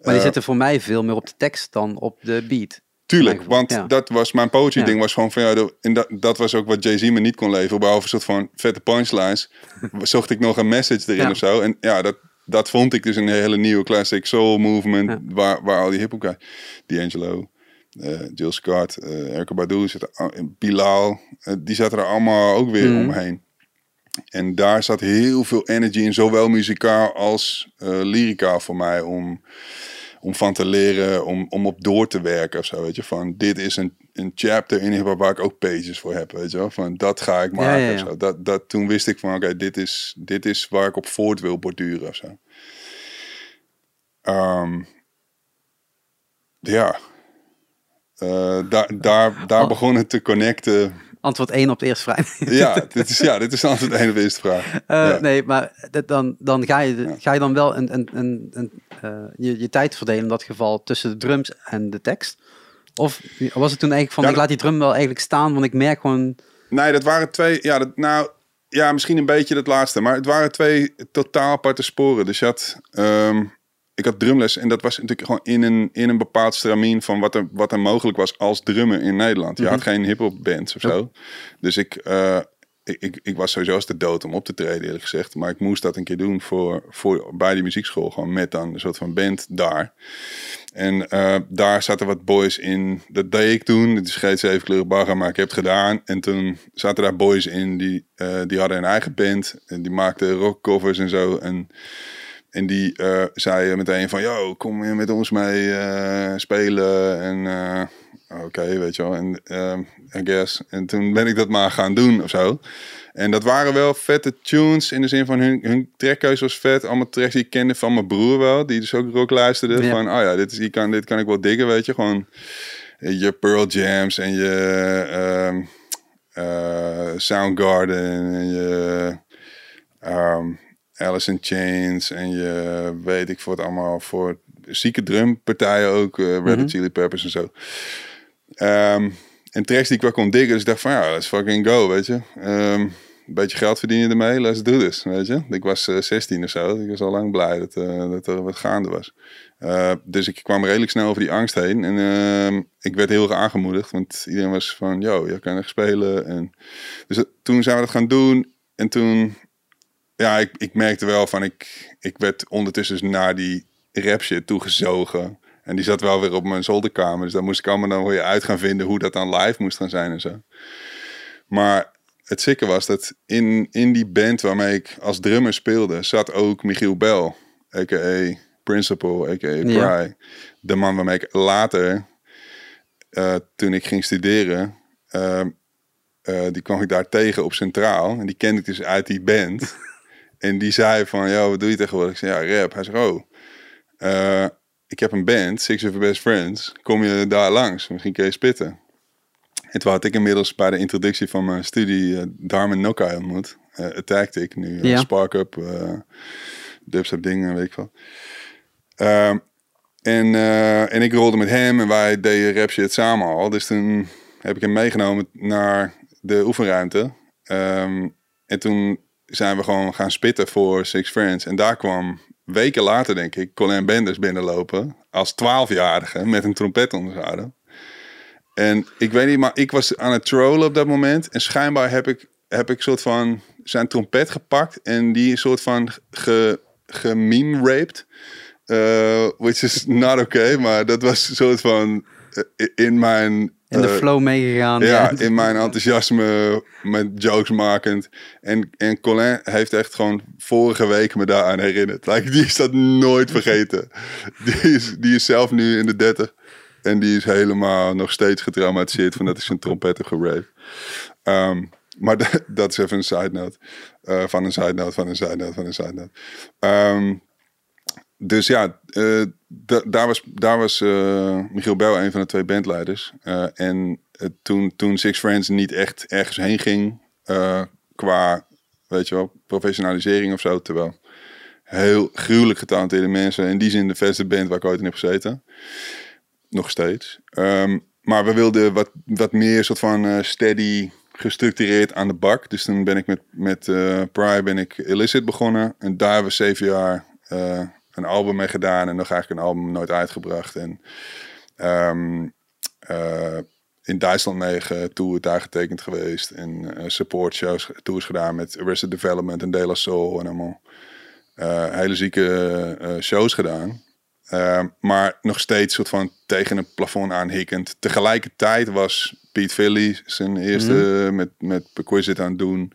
Maar die zitten voor mij veel meer op de tekst dan op de beat.
Tuurlijk, want dat was mijn poetry ding was gewoon van ja, en dat, dat was ook wat Jay-Z me niet kon leveren. Behalve een soort van vette punchlines. zocht ik nog een message erin of zo. En ja, dat, dat vond ik dus een hele nieuwe classic soul movement. Waar, waar al die hip-hop guys, D'Angelo, uh, Jill Scott, uh, Erika Badu, Bilal, uh, die zaten er allemaal ook weer mm. omheen. En daar zat heel veel energy in, zowel muzikaal als lyrica voor mij om om van te leren, om, om op door te werken of zo, weet je. Van, dit is een, een chapter in hip waar ik ook pages voor heb, weet je wel. Van, dat ga ik maken ja, ja, Zo. Dat, dat, toen wist ik van, oké, dit, is, dit is waar ik op voort wil borduren of zo. Um, ja. Uh, daar, daar, daar oh. begon het te connecten
antwoord 1 op de eerste vraag.
ja, dit is, ja, dit is antwoord 1 op de eerste vraag. Uh,
ja. Nee, maar dan, dan ga, je, ga je dan wel een, een, een, een uh, je, je tijd verdelen in dat geval tussen de drums en de tekst? Of was het toen eigenlijk van, ja, ik laat die drum wel eigenlijk staan, want ik merk gewoon...
Nee, dat waren twee, ja, dat, nou, ja, misschien een beetje het laatste, maar het waren twee totaal aparte sporen. Dus je had, um, ik had drumles en dat was natuurlijk gewoon in een, in een bepaald stramien van wat er, wat er mogelijk was als drummer in Nederland. Je had mhm. geen hip-hop bands of zo. Dus ik, uh, ik, ik, ik, was sowieso als de dood om op te treden, eerlijk gezegd. Maar ik moest dat een keer doen voor, voor, bij die muziekschool. Gewoon met dan een soort van band daar. En uh, daar zaten wat boys in. Dat deed ik toen. Het is geen zevenkleurig bagger, maar ik heb het gedaan. En toen zaten daar boys in die, uh, die hadden een eigen band. En die maakten rockcovers en zo. En en die uh, zei meteen van, yo, kom je met ons mee uh, spelen? En uh, oké, okay, weet je wel. En I guess. En toen ben ik dat maar gaan doen of zo. En dat waren wel vette tunes in de zin van hun, hun trekkeus was vet. Allemaal tracks die ik kende van mijn broer wel. Die dus ook rock luisterde. Ja. Van, oh ja, dit, is, die kan, dit kan ik wel diggen, weet je. Gewoon je Pearl Jams en je um, Soundgarden en je... Um, Alice in Chains en je weet ik voor het allemaal voor zieke drumpartijen ook, uh, Red mhm. Chili Peppers en zo. Um, en tracks die ik wel kon diggen, dus ik dacht van ja, let's fucking go, weet je. Um, een beetje geld verdienen ermee, let's do this, weet je. Ik was uh, eh, 16 of zo, ik was al lang blij dat, uh, dat er wat gaande was. Uh, dus ik kwam redelijk snel over die angst heen. En uh, ik werd heel erg aangemoedigd, want iedereen was van, yo, je kan echt spelen. En, dus toen zijn we dat gaan doen. En toen ja, ik, ik merkte wel van ik, ik werd ondertussen dus naar die rap shit toegezogen. En die zat wel weer op mijn zolderkamer. Dus daar moest ik allemaal dan weer uit gaan vinden hoe dat dan live moest gaan zijn en zo. Maar het zikke was dat in, in die band waarmee ik als drummer speelde, zat ook Michiel Bell, a.k.a. Principal, a.k.a. Bry. De man waarmee ik later, uh, toen ik ging studeren, uh, uh, die kwam ik daar tegen op Centraal. En die kende ik dus uit die band. En die zei van, ja, wat doe je tegenwoordig? Ik zei, ja, rap. Hij zei, oh, uh, ik heb een band, Six of Best Friends. Kom je daar langs? Misschien kun je spitten. En toen had ik inmiddels bij de introductie van mijn studie uh, Darman Nokai ontmoet. Uh, Attacked ik nu, ja. Spark Up, uh, dubstep dingen, weet ik wel. Uh, en, en ik rolde met hem en wij deden rap shit samen al. Dus toen heb ik hem meegenomen naar de oefenruimte. Um, en toen zijn we gewoon gaan spitten voor Six Friends. En daar kwam weken later, denk ik, Colin Benders binnenlopen. Als twaalfjarige met een trompet onder zijn arm. En ik weet niet, maar ik was aan het trollen op dat moment. En schijnbaar heb ik, heb ik soort van zijn trompet gepakt. En die een soort van ge, gememe-raped. Uh, which is not okay, maar dat was een soort van uh, in mijn
in de uh, flow meegegaan.
Ja, in mijn enthousiasme met jokes makend. En, en Colin heeft echt gewoon vorige week me daaraan herinnerd. Like, die is dat nooit vergeten. Die is, die is zelf nu in de 30. En die is helemaal nog steeds getraumatiseerd van dat ik zijn trompet heb. Um, maar dat is even een side note. Uh, van een side note, van een side note, van een side note. Um, dus ja, eh, da- daar was, daar was eh, Michiel Bel een van de twee bandleiders. Eh, en toen, toen Six Friends niet echt ergens heen ging qua, weet je wel, professionalisering of zo. Terwijl heel gruwelijk getalenteerde mensen. In die zin de beste band waar ik ooit in heb gezeten. Nog steeds. Ehm, maar we wilden wat, wat meer soort van steady gestructureerd aan de bak. Dus toen ben ik met, met Pry ben ik Illicit begonnen. En daar hebben we zeven jaar een album mee gedaan. En nog eigenlijk een album nooit uitgebracht. En ehm, eh, in Duitsland mee getoerd, daar getekend geweest. En eh, support shows, tours gedaan met Arrested Development en De La Soul. En allemaal eh, hele zieke shows gedaan. Uh, maar nog steeds soort van tegen het plafond aanhikkend. Tegelijkertijd was Pete Philly zijn eerste
Mhm.
met, met Perquisite aan het doen.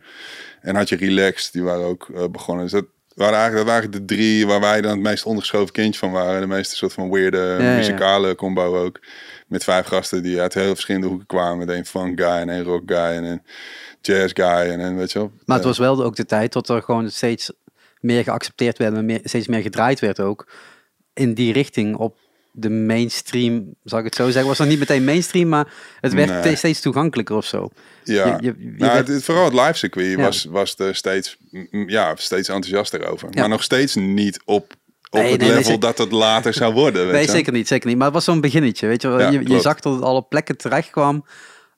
En had je Relaxed, die waren ook begonnen. Dus dat waren eigenlijk, dat waren de drie waar wij dan het meest ondergeschoven kindje van waren. De meeste soort van weirde
ja.
muzikale combo ook. Met vijf gasten die uit heel verschillende hoeken kwamen. Met een funk guy en een rock guy en een jazz guy. En, en weet je wel.
Maar het
Eh,
was wel ook de tijd dat er gewoon steeds meer geaccepteerd werd en meer, steeds meer gedraaid werd ook. In die richting op de mainstream, zal ik het zo zeggen. Was nog niet meteen mainstream, maar het werd
Nee.
steeds toegankelijker of zo.
Ja,
Je- je- je
nou,
werd-
het, vooral het live circuit
Ja.
was, was er steeds, ja, steeds enthousiaster over.
Ja.
Maar nog steeds niet op, op
Nee,
het
nee,
level dat het later zou worden. Weet
Nee, zeker niet, zeker niet. Maar het was zo'n beginnetje, weet je wel.
Ja,
je, zag dat het alle plekken terecht kwam.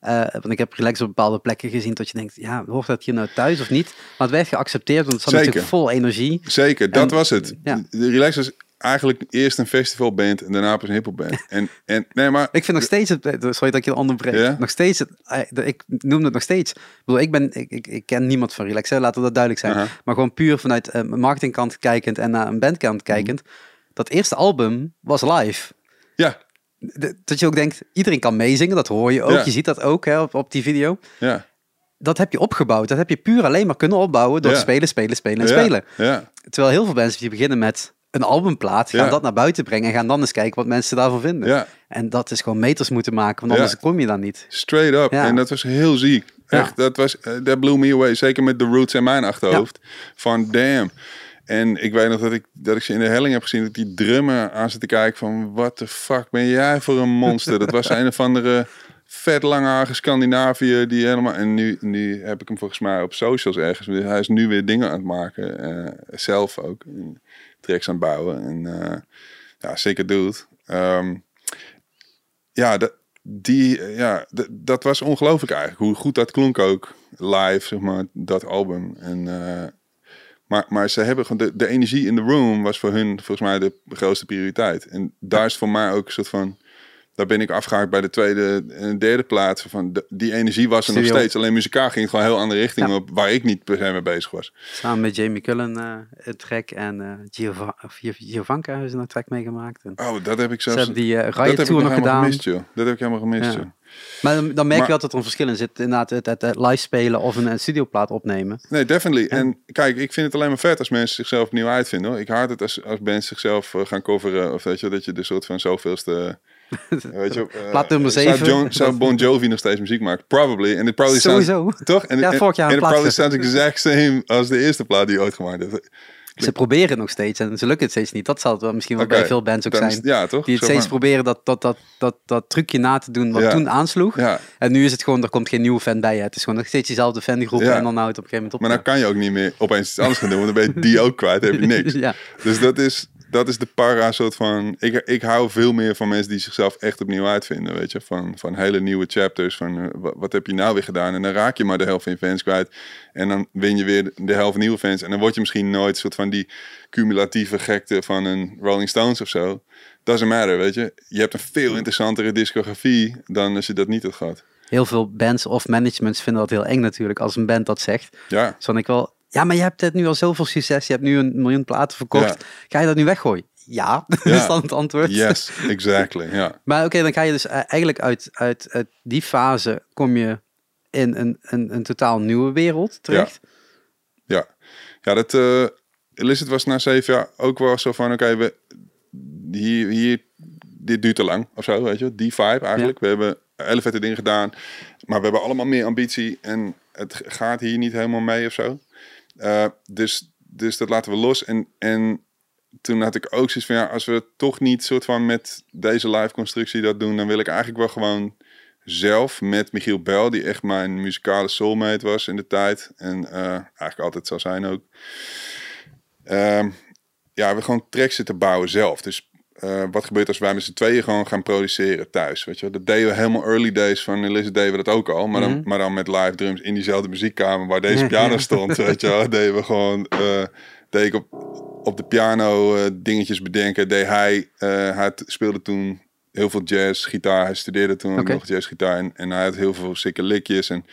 Eh, want ik heb relax op bepaalde plekken gezien dat je denkt, ja, hoort dat hier nou thuis of niet? Maar het werd geaccepteerd, want het zat
Zeker.
natuurlijk vol energie.
Zeker, dat
En-
was het.
ja.
De Relax was eigenlijk eerst een festivalband en daarna pas een hiphopband. En, en nee, maar
Ik vind nog steeds het, sorry dat ik je onderbreek,
Ja?
nog steeds het, eh, ik noem het nog steeds. Ik bedoel, ik ben, ik, ik, ik ken niemand van Relax, hè, laten we dat duidelijk zijn. Maar gewoon puur vanuit een marketingkant kijkend en naar een bandkant kijkend. Dat eerste album was live.
ja,
De- dat je ook denkt, iedereen kan meezingen, dat hoor je ook.
Ja.
Je ziet dat ook hè, op, op die video.
ja,
Dat heb je opgebouwd. Dat heb je puur alleen maar kunnen opbouwen door
Ja.
spelen, spelen, spelen en
ja,
spelen.
Ja,
Terwijl heel veel mensen die beginnen met een albumplaat, gaan
Ja.
dat naar buiten brengen en gaan dan eens kijken wat mensen daarvan vinden.
ja,
En dat is gewoon meters moeten maken, want
Ja.
anders kom je daar niet.
straight up. En dat was heel ziek. Echt, dat was, eh, dat blew me away. Zeker met de roots in mijn achterhoofd. Van damn. En ik weet nog dat ik, dat ik ze in de helling heb gezien. Dat die drummer aan zit te kijken van... What the fuck ben jij voor een monster? dat was een of andere vet langharige Scandinavië. Die helemaal... En nu, nu heb ik hem volgens mij op socials ergens. Hij is nu weer dingen aan het maken. eh, zelf ook. Tracks aan het bouwen. En eh, ja, zeker doet. Ehm, ja, dat, die, eh, ja dat, dat was ongelooflijk eigenlijk. Hoe goed dat klonk ook live, zeg maar, dat album. En, eh, maar, maar ze hebben gewoon de, de energie in de room was voor hun volgens mij de grootste prioriteit. En daar is voor mij ook een soort van. Daar ben ik afgehaakt bij de tweede en derde plaats. Van de- die energie was er nog steeds. Alleen muzikaal ging het gewoon heel andere richting
Ja.
op. Waar ik niet per se mee bezig was.
Samen met Jamie Cullen eh het track en Giova- Gio- Giovanka hebben ze een track meegemaakt. En
Oh, dat heb ik
ze
zelfs.
hebben die eh
dat
Riot
heb ik
Tour nog gedaan.
gemist, joh. Dat heb ik helemaal gemist,
Ja.
joh.
Maar dan, dan merk
Maar-
je altijd dat er een verschil in zit. Inderdaad, het, het, het live spelen of een, een studioplaat opnemen.
Nee, definitely. En kijk, ik vind het alleen maar vet als mensen zichzelf opnieuw uitvinden. Hoor. Ik haat het als, als bands zichzelf gaan coveren. Of weet je, dat je de soort van zoveelste... Weet je, uh,
Plaat nummer
Zou,
zeven.
John, zou Bon Jovi nog steeds muziek maken? Probably. En it probably sounds...
Sowieso.
Toch? En
Ja,
en-
vorig jaar
En
een
it probably sounds exact same als de eerste plaat die ooit gemaakt heeft.
Ze proberen het nog steeds en ze lukt het steeds niet. Dat zal het wel misschien wel bij veel bands ook zijn.
is- ja, toch?
Die het steeds proberen dat, dat, dat, dat, dat trucje na te doen wat
Ja.
toen aansloeg.
Ja,
En nu is het gewoon, er komt geen nieuwe fan bij. Hè. Het is gewoon nog steeds dezelfde fangroep
Ja.
en dan houdt het op een gegeven moment op.
maar dan kan je ook niet meer opeens iets anders gaan doen. Want dan ben je die ook kwijt. Dan heb je niks. Dus dat is, dat is de para soort van... Ik, ik hou veel meer van mensen die zichzelf echt opnieuw uitvinden, weet je. Van, van hele nieuwe chapters, van eh, wat, wat heb je nou weer gedaan? En dan raak je maar de helft van je fans kwijt. En dan win je weer de helft nieuwe fans. En dan word je misschien nooit soort van die cumulatieve gekte van een Rolling Stones of zo. Doesn't matter, weet je. Je hebt een veel interessantere discografie dan als je dat niet had gehad.
Heel veel bands of managements vinden dat heel eng natuurlijk als een band dat zegt.
Ja,
Dus dan ik wel, ja, maar je hebt het nu al zoveel succes. Je hebt nu een miljoen platen verkocht.
Ja.
Ga je dat nu weggooien? Ja,
Ja.
is dan het antwoord.
yes, exactly, ja.
Maar oké, dan ga je dus eh, eigenlijk uit, uit, uit die fase kom je in een, een, een totaal nieuwe wereld terecht.
Ja, ja dat uh, Illicit was na zeven jaar ook wel zo van, oké, we hier, hier, dit duurt te lang of zo, weet je, die vibe eigenlijk. We hebben vette dingen gedaan, maar we hebben allemaal meer ambitie en het gaat hier niet helemaal mee of zo. Uh, dus, dus dat laten we los en, en toen had ik ook zoiets van, ja, als we toch niet soort van met deze live constructie dat doen, dan wil ik eigenlijk wel gewoon zelf met Michiel Bel, die echt mijn muzikale soulmate was in de tijd. En uh, eigenlijk altijd zal zijn ook. Uh, ja, we gewoon tracks zitten bouwen zelf. Dus uh, wat gebeurt als wij met z'n tweeën gewoon gaan produceren thuis? Weet je, dat deden we helemaal early days van Elise deden we dat ook al, maar, dan,
Mhm.
maar dan met live drums in diezelfde muziekkamer waar deze piano stond. weet je, wel, deden we gewoon. eh deed ik op, op de piano eh, dingetjes bedenken. Deed hij, eh, hij speelde toen heel veel jazz, gitaar. Hij studeerde toen nog jazzgitaar en, en hij had heel veel sikke likjes en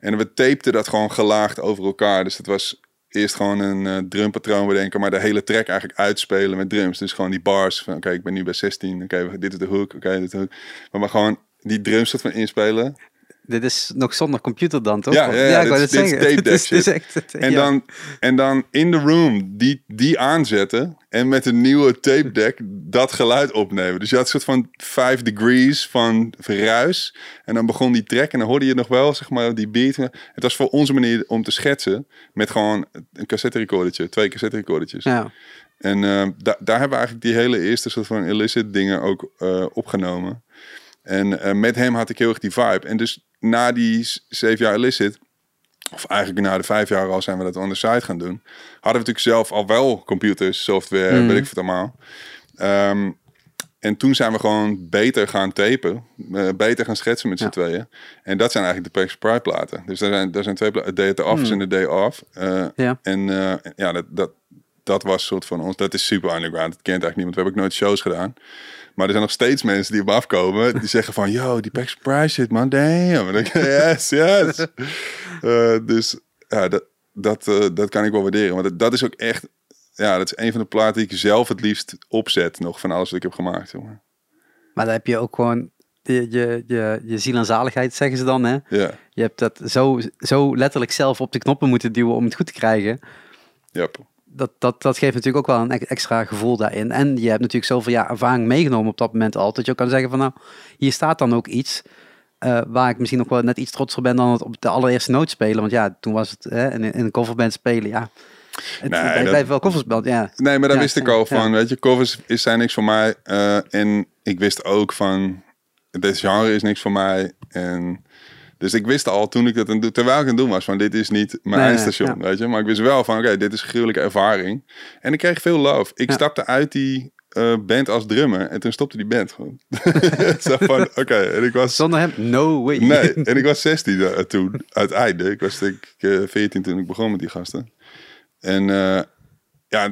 en we tapten dat gewoon gelaagd over elkaar. Dus het was eerst gewoon een eh, drumpatroon bedenken, maar de hele track eigenlijk uitspelen met drums. Dus gewoon die bars van, oké, ik ben nu bij 16, oké, dit is de hook, oké, dit is de hook. Maar, maar gewoon die drums soort van inspelen.
Dit is nog zonder computer dan, toch?
Ja, ja, ja,
ik
dit tape deck
echt-
En,
ja.
dan, en dan in de room die, die aanzetten en met een nieuwe tape deck dat geluid opnemen. Dus je had een soort van 5 degrees van ruis. En dan begon die track en dan hoorde je nog wel, zeg maar, die beat. Het was voor onze manier om te schetsen met gewoon een cassette recordertje, twee cassette recordertjes.
Ja.
En eh, da- daar hebben we eigenlijk die hele eerste soort van illicit dingen ook eh, opgenomen. En eh, met hem had ik heel erg die vibe. En dus na die zeven jaar illicit, of eigenlijk na de vijf jaar al zijn we dat on the side gaan doen, hadden we natuurlijk zelf al wel computers, software,
Mhm.
weet ik wat allemaal. Ehm, en toen zijn we gewoon beter gaan tapen, eh, beter gaan schetsen met z'n
Ja.
tweeën. En dat zijn eigenlijk de Pax Pride platen. Dus daar zijn, daar zijn twee platen, Day at the Office en A Day Off. Eh,
Ja.
En eh, ja, dat, dat, dat was soort van ons. Dat is super underground. Dat kent eigenlijk niemand. We hebben ook nooit shows gedaan. Maar er zijn nog steeds mensen die op me afkomen. Die zeggen van, yo, die Pax Price shit, man. Damn. En ik, yes, yes. Eh, dus ja, dat, dat, eh, dat kan ik wel waarderen. Want dat, dat is ook echt... Ja, dat is een van de platen die ik zelf het liefst opzet. Nog van alles wat ik heb gemaakt. Zeg maar.
Maar dan heb je ook gewoon je, je, je, je ziel en zaligheid, zeggen ze dan. Hè?
Ja,
Je hebt dat zo, zo letterlijk zelf op de knoppen moeten duwen om het goed te krijgen.
ja.
Dat, dat, dat geeft natuurlijk ook wel een ex- extra gevoel daarin. En je hebt natuurlijk zoveel jaar ervaring meegenomen op dat moment al. Dat je ook kan zeggen van nou, hier staat dan ook iets. eh, waar ik misschien nog wel net iets trotser ben dan het op de allereerste noot spelen. Want ja, toen was het hè, in, in een coverband spelen, ja. Het,
Nee, dat-
wel covers ja.
Nee, maar daar
Ja,
wist ik
ja,
al
ja.
van. Weet je, covers is, zijn niks voor mij. Eh, en ik wist ook van, dit genre is niks voor mij. En dus ik wist al toen ik dat aan doen, terwijl ik aan het doen was, van dit is niet mijn
Nee,
eindstation,
ja.
weet je. Maar ik wist wel van, oké, dit is een gruwelijke ervaring. En ik kreeg veel love. Ik
Ja.
stapte uit die eh, band als drummer en toen stopte die band gewoon. Zo van, oké, en ik was...
Zonder hem, no way.
Nee, en ik was 16 eh, toen, uiteindelijk. Ik was denk ik eh, 14 toen ik begon met die gasten. En ja,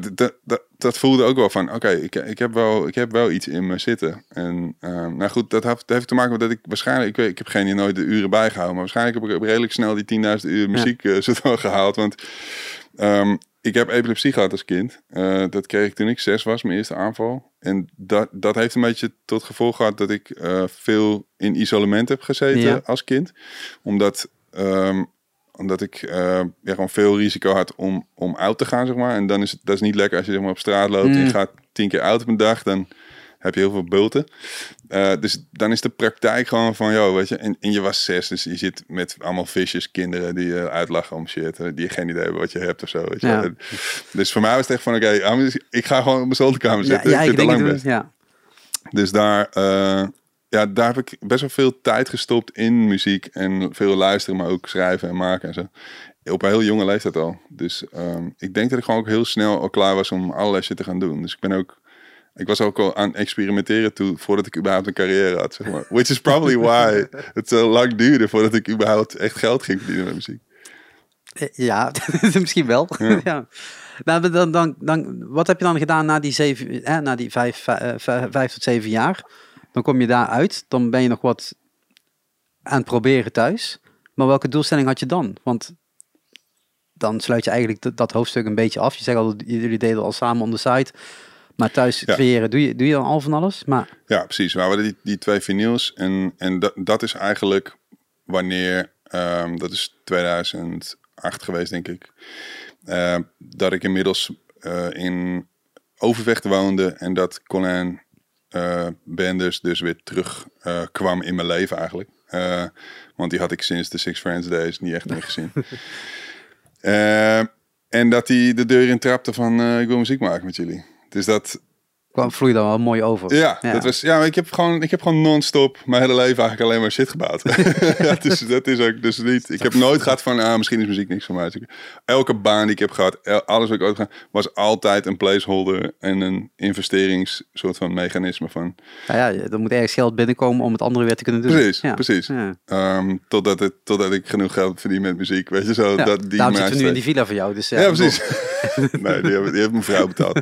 dat voelde ook wel van, oké, ik, ik, heb wel, ik heb wel iets in me zitten. En eh, nou goed, dat heeft, dat heeft te maken met dat ik waarschijnlijk, ik, weet, ik heb geen nooit de uren bijgehouden, maar waarschijnlijk heb ik redelijk snel die 10.000 uur muziek eh soort van gehaald. Want ehm, ik heb epilepsie gehad als kind. Eh, dat kreeg ik toen ik zes was, mijn eerste aanval. En dat, dat heeft een beetje tot gevolg gehad dat ik eh, veel in isolement heb gezeten
Ja.
als kind. Omdat, ehm, omdat ik eh, ja, gewoon veel risico had om, om oud te gaan, zeg maar. En dan is het dat is niet lekker als je zeg maar, op straat loopt en
Mm.
je gaat tien keer oud op een dag. Dan heb je heel veel bulten. Eh, dus dan is de praktijk gewoon van, joh, weet je, en, en je was zes, dus je zit met allemaal visjes, kinderen die je uitlachen om shit, eh, die geen idee hebben wat je hebt of zo, weet je.
Ja.
Dus voor mij was het echt van, oké, ah, ik ga gewoon op mijn zolderkamer
Ja,
zitten.
ja,
ik
ik
het
denk het, ja.
Dus daar, eh, ja, daar heb ik best wel veel tijd gestopt in muziek en veel luisteren, maar ook schrijven en maken en zo. Op een heel jonge leeftijd al. Dus ehm, ik denk dat ik gewoon ook heel snel al klaar was om allerlei shit te gaan doen. Dus ik ben ook, ik was ook al aan het experimenteren toen, voordat ik überhaupt een carrière had, zeg maar. Which is probably why het zo lang duurde voordat ik überhaupt echt geld ging verdienen met muziek.
Eh, Ja, misschien wel.
Ja.
Ja. Nou, dan, dan, dan, wat heb je dan gedaan na die, zeven, hè, na die vijf, vijf, vijf, vijf tot zeven jaar? Dan kom je daar uit, dan ben je nog wat aan het proberen thuis. Maar welke doelstelling had je dan? Want dan sluit je eigenlijk dat, dat hoofdstuk een beetje af. Je zegt al, jullie deden al samen on the site. Maar thuis
Ja.
creëren, doe je, doe je dan al van alles? Maar
Ja, precies. We hadden die, die twee vinyls. En, en dat, dat is eigenlijk wanneer, ehm, dat is 2008 geweest, denk ik. eh, dat ik inmiddels eh, in Overvecht woonde. En dat Colin eh Benders dus weer terug eh, kwam in mijn leven eigenlijk. Eh, want die had ik sinds de Six Friends Days niet echt meer gezien. En dat hij de deur in trapte van, ik wil muziek maken met jullie. Dus dat,
kwam vloeide dan wel mooi over.
ja, Dat was, ja ik heb gewoon, ik heb gewoon non-stop mijn hele leven eigenlijk alleen maar shit gebouwd. ja, dus dat is ook dus niet. Ik heb nooit gehad van, ah, misschien is muziek niks voor mij. Dus elke baan die ik heb gehad, alles wat ik ooit gedaan, was altijd een placeholder en een investerings soort van mechanisme van.
Nou ja, er moet ergens geld binnenkomen om het andere weer te kunnen doen.
Precies,
ja.
precies. Ehm, totdat, het, totdat ik genoeg geld verdien met muziek, weet je zo. Dat, die
Daarom zitten we nu in die villa voor jou. Dus,
Ja, precies. nee, die heeft, die heeft mijn vrouw betaald.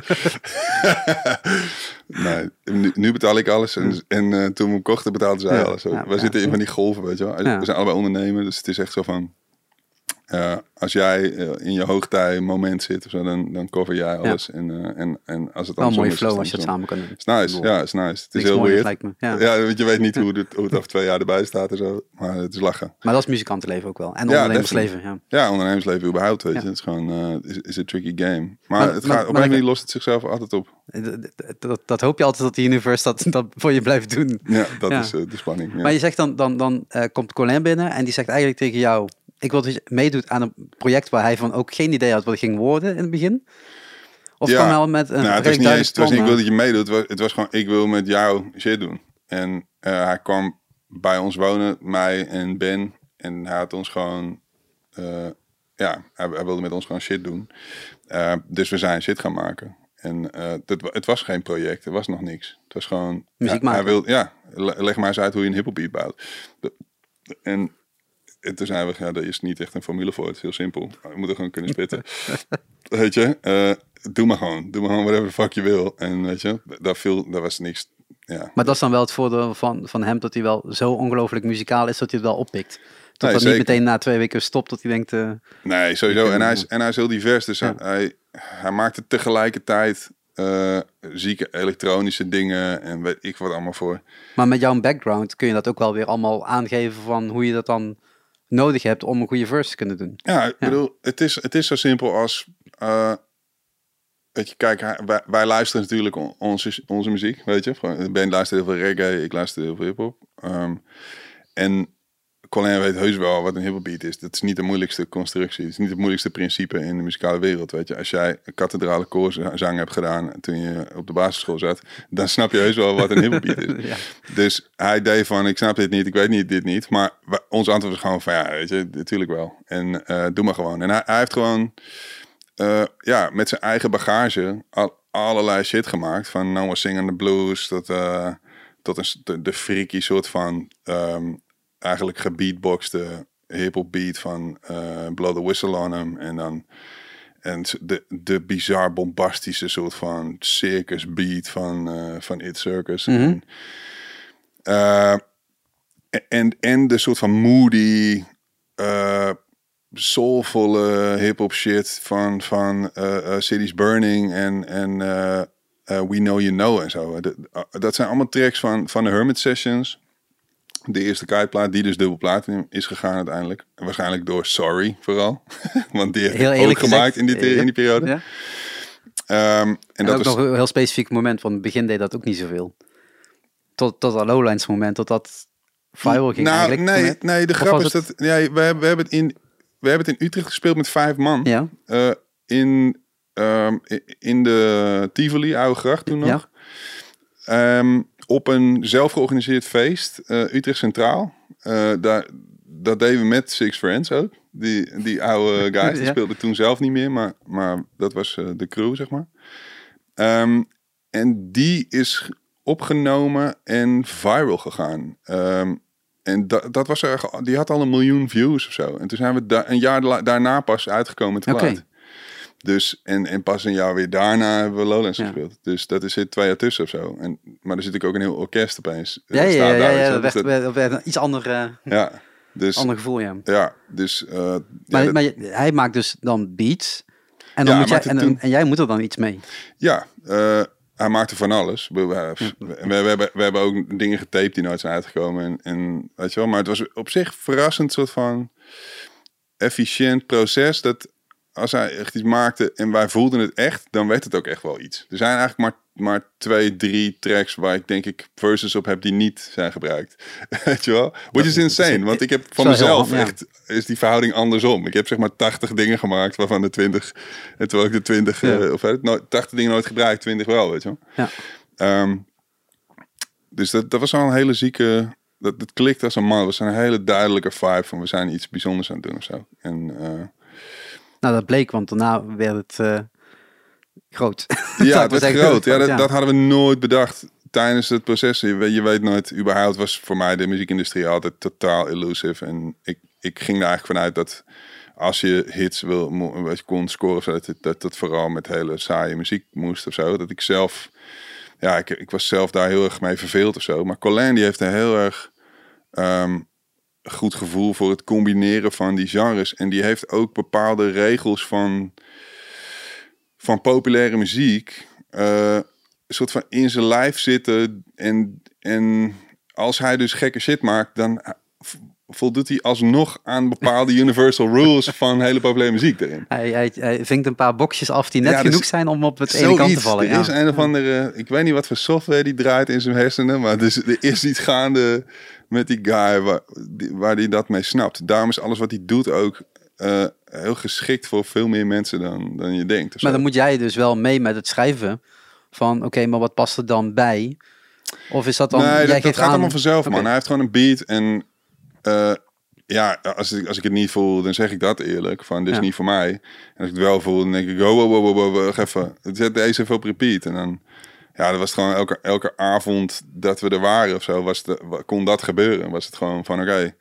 nee, nu, nu betaal ik alles. En, en eh, toen we hem kochten betaalde zij
Ja,
alles.
ja,
we
ja.
zitten in van die golven, weet je wel. We zijn allebei ondernemer, dus het is echt zo van... eh, als jij eh, in je hoogtij moment zit of zo, dan, dan cover jij alles. En, eh, en, en als het
Wel een mooie flow
is
als je
het
samen kan doen.
Is nice, ja, het is nice. Het is
niks
heel weird.
lijkt me. Ja.
Ja, want je weet niet hoe het, hoe het over twee jaar erbij staat en zo. Maar het is lachen.
Maar dat is muzikantenleven ook wel. En
Ja,
ondernemersleven. Ja.
Ja, ondernemersleven überhaupt, weet je.
Ja.
Het is gewoon is, is een tricky game. Maar,
Maar-
het
maar-
gaat, op een manier lost het zichzelf altijd op.
Dat, dat, dat hoop je altijd dat de universe dat, dat voor je blijft doen.
Ja, dat
Ja.
is de spanning. Ja.
Maar je zegt dan, dan, dan komt Colin binnen en die zegt eigenlijk tegen jou... Ik wil dat je meedoet aan een project waar hij van ook geen idee had wat het ging worden in het begin. Of
Ja.
kwam hij al met een
nou, het was niet eens, het was niet, ik wil
duidelijk
dat je meedoet. Het was, het was gewoon, ik wil met jou shit doen. En eh, hij kwam bij ons wonen, mij en Ben. En hij had ons gewoon, eh, ja, hij, hij wilde met ons gewoon shit doen. Eh, dus we zijn shit gaan maken. En eh, dat, het was geen project, er was nog niks. Het was gewoon...
Muziek
ja, hij
maken.
wil, ja, le- leg maar eens uit hoe je een hiphopbeat bouwt. En, en toen zijn we, ja, daar is niet echt een formule voor. Het is heel simpel. We moeten gewoon kunnen spitten. weet je, eh, doe maar gewoon. Doe maar gewoon whatever the fuck je wil. En weet je, daar, viel, daar was niks... Ja,
Maar dat is dan wel het voordeel van, van hem, dat hij wel zo ongelooflijk muzikaal is, dat hij het wel oppikt. Tot
Nee,
dat
zeker.
niet meteen na twee weken stopt, dat hij denkt... eh,
Nee, sowieso. En hij is, en hij is heel divers. Dus
Ja.
hij, hij maakte tegelijkertijd eh, zieke elektronische dingen en weet ik wat allemaal voor.
Maar met jouw background kun je dat ook wel weer allemaal aangeven van hoe je dat dan nodig hebt om een goede verse te kunnen doen.
Ja, ik bedoel, het is, het is zo simpel als... eh, weet je, kijk, wij, wij luisteren natuurlijk on- onze, onze muziek, weet je. Gewoon, Ben luistert heel veel reggae, ik luister heel veel hiphop. Ehm en Colin weet heus wel wat een hiphopbeat is. Dat is niet de moeilijkste constructie. Het is niet het moeilijkste principe in de muzikale wereld, weet je. Als jij een kathedrale koorzang hebt gedaan toen je op de basisschool zat, dan snap je heus wel wat een hiphopbeat is.
Ja.
Dus hij deed van, ik snap dit niet, ik weet niet dit niet. Maar ons antwoord was gewoon van, ja, weet je, natuurlijk wel. En eh, doe maar gewoon. En hij, hij heeft gewoon, eh, ja, met zijn eigen bagage al, allerlei shit gemaakt. Van Noah Singing the Blues tot, eh, tot een, de freaky soort van, ehm, eigenlijk gebeatboxte hip-hop beat van eh, Blow the Whistle on Him. En dan... En de, de bizar bombastische soort van circus beat van, eh, van It Circus.
Mhm.
En, eh, en, en de soort van moody, soulvolle hip-hop shit van, van Cities Burning en, en We Know You Know en zo. Eh, dat zijn allemaal tracks van, van de Hermit Sessions. De eerste kiteplaat, die dus dubbel platinum is gegaan uiteindelijk. Waarschijnlijk door Sorry vooral. Want die heeft
Heel
ook gemaakt in die,
ja.
in die periode.
Ja?
Ehm, en,
En,
dat
ook
was,
nog een heel specifiek moment, want in het begin deed dat ook niet zoveel. Tot, tot dat Lowlands moment, tot dat viral ging
nou,
eigenlijk.
nee, nee, de
Of
grap is
het-
dat ja, we, hebben, we, hebben het in, we hebben het in Utrecht gespeeld met vijf man.
Ja,
Eh, in, ehm, in de Tivoli, Oude Gracht toen nog. Ehm, op een zelfgeorganiseerd feest, eh, Utrecht Centraal. Eh, daar, dat deden we met Six Friends ook. Die, die oude guys, die speelden toen zelf niet meer, maar, maar dat was eh, de crew, zeg maar. Ehm, en die is opgenomen en viral gegaan. Ehm, en dat, dat was er, die had al een miljoen views of zo. En toen zijn we da- een jaar daarna pas uitgekomen de
Oké.
Dus, en, en pas een jaar weer daarna hebben we Lowlands
Ja.
gespeeld. Dus dat is zit twee jaar tussen of zo. En, maar er zit ook een heel orkest opeens.
ja, ja, ja, ja, ja,
Dus
werd, dat werd iets ander,
ja, dus,
ander gevoel, ja.
ja, dus, eh, ja,
Maar,
dat-
maar je- hij maakt dus dan beats. En, dan moet jij, en, en, jij moet er dan iets mee.
Ja, eh, hij maakte van alles. We, we, we, we hebben, we hebben ook dingen getaped die nooit zijn uitgekomen. En, en, weet je wel, maar het was op zich verrassend soort van efficiënt proces. Dat als hij echt iets maakte en wij voelden het echt, dan werd het ook echt wel iets. Er zijn eigenlijk maar maar twee, drie tracks waar ik denk ik verses op heb die niet zijn gebruikt. Weet je wel? Which is insane, want ik heb van mezelf echt, is die verhouding andersom. Ik heb zeg maar 80 dingen gemaakt, waarvan de 20, en terwijl ik de 20, ja. uh, of no, 80 dingen nooit gebruikt, 20 wel, weet je wel.
Ja.
Um, dus dat, dat was al een hele zieke, dat, dat klikt als een man. Het was een hele duidelijke vibe van we zijn iets bijzonders aan het doen of zo. En, uh,
nou, dat bleek, want daarna werd het uh, groot.
Ja, het werd groot. Ja, dat, ja. dat hadden we nooit bedacht tijdens het proces. Je weet, je weet nooit, überhaupt was voor mij de muziekindustrie altijd totaal elusive. En ik, ik ging er eigenlijk vanuit dat als je hits wil, wat je kon scoren, dat, dat dat vooral met hele saaie muziek moest of zo. Dat ik zelf, ja, ik, ik was zelf daar heel erg mee verveeld of zo. Maar Colin die heeft een heel erg um, goed gevoel voor het combineren van die genres. En die heeft ook bepaalde regels van, van populaire muziek. Uh, een soort van in zijn lijf zitten. En, en als hij dus gekke shit maakt, dan voldoet hij alsnog aan bepaalde universal rules van hele populaire muziek erin.
Hij, hij, hij vinkt een paar boxjes af die net ja, dus genoeg zijn om op het ene kant te vallen.
Er ja. is een of andere, ik weet niet wat voor software die draait in zijn hersenen, maar dus, er is iets gaande met die guy waar, die, waar dat mee snapt. Daarom is alles wat hij doet ook uh, heel geschikt voor veel meer mensen dan, dan je denkt.
Maar dan moet jij dus wel mee met het schrijven van oké, okay, maar wat past er dan bij? Of is dat dan...
Nee,
jij
dat, dat gaat
aan...
allemaal vanzelf, okay. man. Hij heeft gewoon een beat en... Uh, ja, als ik, als ik het niet voel, dan zeg ik dat eerlijk. Van, dit is ja. niet voor mij. En als ik het wel voel, dan denk ik, oh, wow, wow, wow, wow, wacht even. Zet deze even op repeat. En dan, ja, dat was gewoon elke, elke avond dat we er waren of zo, was de, kon dat gebeuren. Was het gewoon van, oké, okay,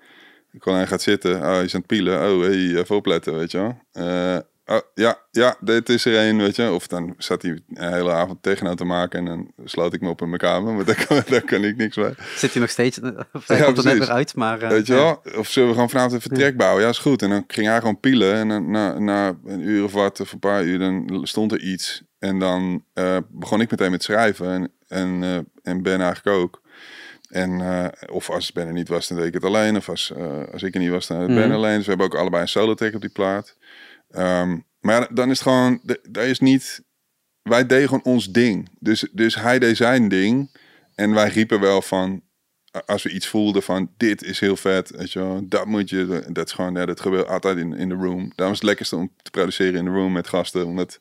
Colin gaat zitten. Oh, je is aan het pielen. Oh, hey, even opletten, weet je wel. Uh, oh, ja, ja, dit is er een, weet je. Of dan zat hij een hele avond tegen te maken en dan sloot ik me op in mijn kamer. Maar daar kan, daar kan ik niks bij.
Zit hij nog steeds? Of hij ja, komt er net weer uit, maar... Uh,
weet je wel? Of zullen we gewoon vanavond een vertrek bouwen? Ja, is goed. En dan ging hij gewoon pielen. En dan, na, na een uur of wat, of een paar uur, dan stond er iets. En dan uh, begon ik meteen met schrijven. En, en, uh, en Ben eigenlijk ook. En, uh, of als Ben er niet was, dan deed ik het alleen. Of als, als ik er niet was, dan. Ben alleen. Dus we hebben ook allebei een solo track op die plaat. Um, maar dan is het gewoon, daar is niet, wij deden gewoon ons ding. Dus, dus hij deed zijn ding. En wij riepen wel van, als we iets voelden van, dit is heel vet, weet je wel, dat moet je, dat is gewoon, ja, dat gebeurt altijd in, in de room. Daarom is het lekkerste om te produceren in de room met gasten, omdat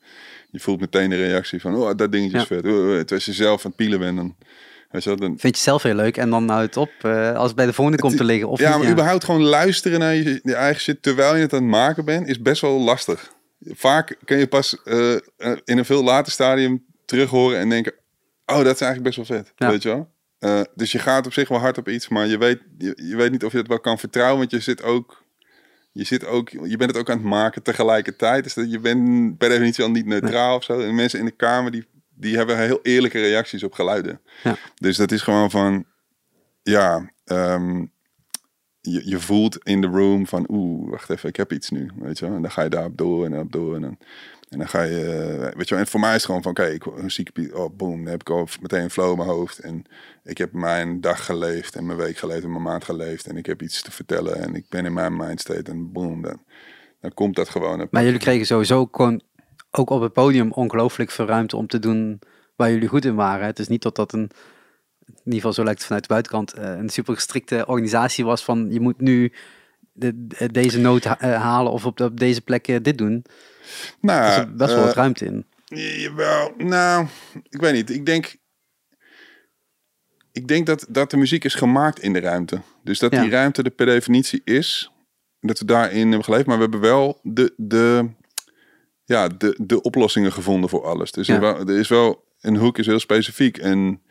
je voelt meteen de reactie van, oh, dat dingetje is ja. vet. Oh, oh, als je zelf aan het pielen bent, dan... Weet je, dan...
Vind je zelf heel leuk en dan nou het op uh, als het bij de volgende komt te liggen? Of
ja,
niet,
maar
ja.
überhaupt gewoon luisteren naar je, je eigen shit terwijl je het aan het maken bent, is best wel lastig. Vaak kun je pas uh, in een veel later stadium terug horen en denken, oh, dat is eigenlijk best wel vet, ja. weet je wel? Uh, dus je gaat op zich wel hard op iets, maar je weet, je, je weet niet of je het wel kan vertrouwen, want je zit ook je, zit ook, je bent het ook aan het maken tegelijkertijd. Dus dat je bent per definitie al niet neutraal nee. of zo. En mensen in de kamer die, die hebben heel eerlijke reacties op geluiden.
Ja.
Dus dat is gewoon van, ja, um, je, je voelt in de room van, oeh, wacht even, ik heb iets nu, weet je wel. En dan ga je daarop door en daarop door en dan, en dan ga je, uh, weet je wel. En voor mij is het gewoon van, oké, okay, ik een zieke, oh boom, dan heb ik al meteen een flow in mijn hoofd. En ik heb mijn dag geleefd en mijn week geleefd en mijn maand geleefd. En ik heb iets te vertellen en ik ben in mijn mindstate en boom, dan, dan komt dat gewoon.
Maar jullie kregen sowieso gewoon ook op het podium ongelooflijk veel ruimte om te doen waar jullie goed in waren. Het is niet dat dat een, in ieder geval zo lijkt het vanuit de buitenkant, een super gestrikte organisatie was van je moet nu de, de, deze noot halen of op, op deze plek dit doen.
Nou,
er is best wel wat ruimte in.
Jawel, nou, ik weet niet. Ik denk, ik denk dat, dat de muziek is gemaakt in de ruimte. Dus dat ja. die ruimte er per definitie is. Dat we daarin hebben geleefd. Maar we hebben wel de, de, ja, de, de oplossingen gevonden voor alles. Dus ja. er, er is wel, een hoek is heel specifiek. En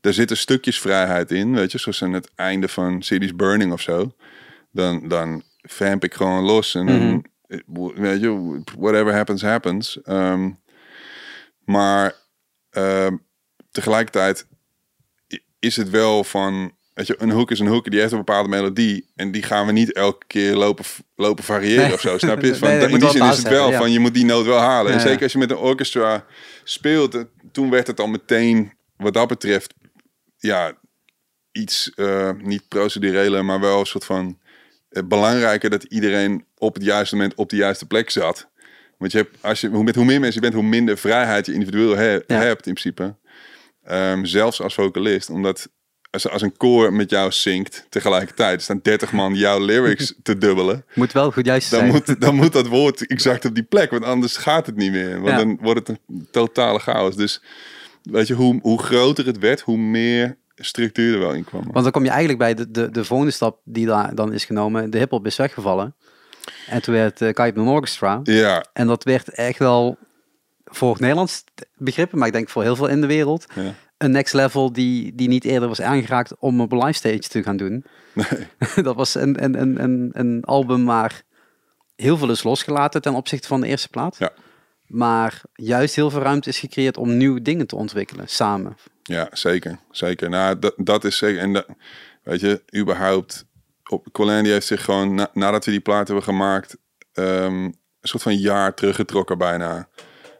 daar zitten stukjes vrijheid in. Weet je, zoals aan het einde van Cities Burning of zo. Dan, dan vamp ik gewoon los. En mm -hmm. weet je, whatever happens, happens. Um, maar um, tegelijkertijd is het wel van, weet je, een hoek is een hoek, die heeft een bepaalde melodie en die gaan we niet elke keer lopen, lopen variëren nee. of zo, snap je? Van, nee, in die zin is het wel hebben, van, ja. je moet die noot wel halen. Ja, en zeker als je met een orchestra speelt, toen werd het al meteen, wat dat betreft, ja, iets, uh, niet procedurele, maar wel een soort van, belangrijker dat iedereen op het juiste moment op de juiste plek zat. Want je hebt, als je, met hoe meer mensen je bent, hoe minder vrijheid je individueel he, ja. hebt in principe. Ehm, zelfs als vocalist, omdat als, als een koor met jou zingt tegelijkertijd, er staan 30 man jouw lyrics te dubbelen.
Moet wel goed juist
Dan
zijn.
moet, dan moet dat woord exact op die plek, want anders gaat het niet meer. Want
Ja.
dan wordt het een totale chaos. Dus weet je, hoe, hoe groter het werd, hoe meer structuur er wel in kwam.
Want dan kom je eigenlijk bij de, de, de volgende stap die daar dan is genomen. De hip-hop is weggevallen. En toen werd uh, Orchestra.
Ja,
En dat werd echt wel voor het Nederlands begrippen, maar ik denk voor heel veel in de wereld,
ja.
een next level die, die niet eerder was aangeraakt om op een live stage te gaan doen.
Nee.
dat was een, een, een, een, een album waar heel veel is losgelaten ten opzichte van de eerste plaat.
Ja.
Maar juist heel veel ruimte is gecreëerd om nieuwe dingen te ontwikkelen samen.
Ja, zeker. Zeker. Nou, dat, dat is zeker. En dat, weet je, überhaupt. Op, Colin die heeft zich gewoon, na- nadat we die plaat hebben gemaakt, ehm, een soort van jaar teruggetrokken bijna.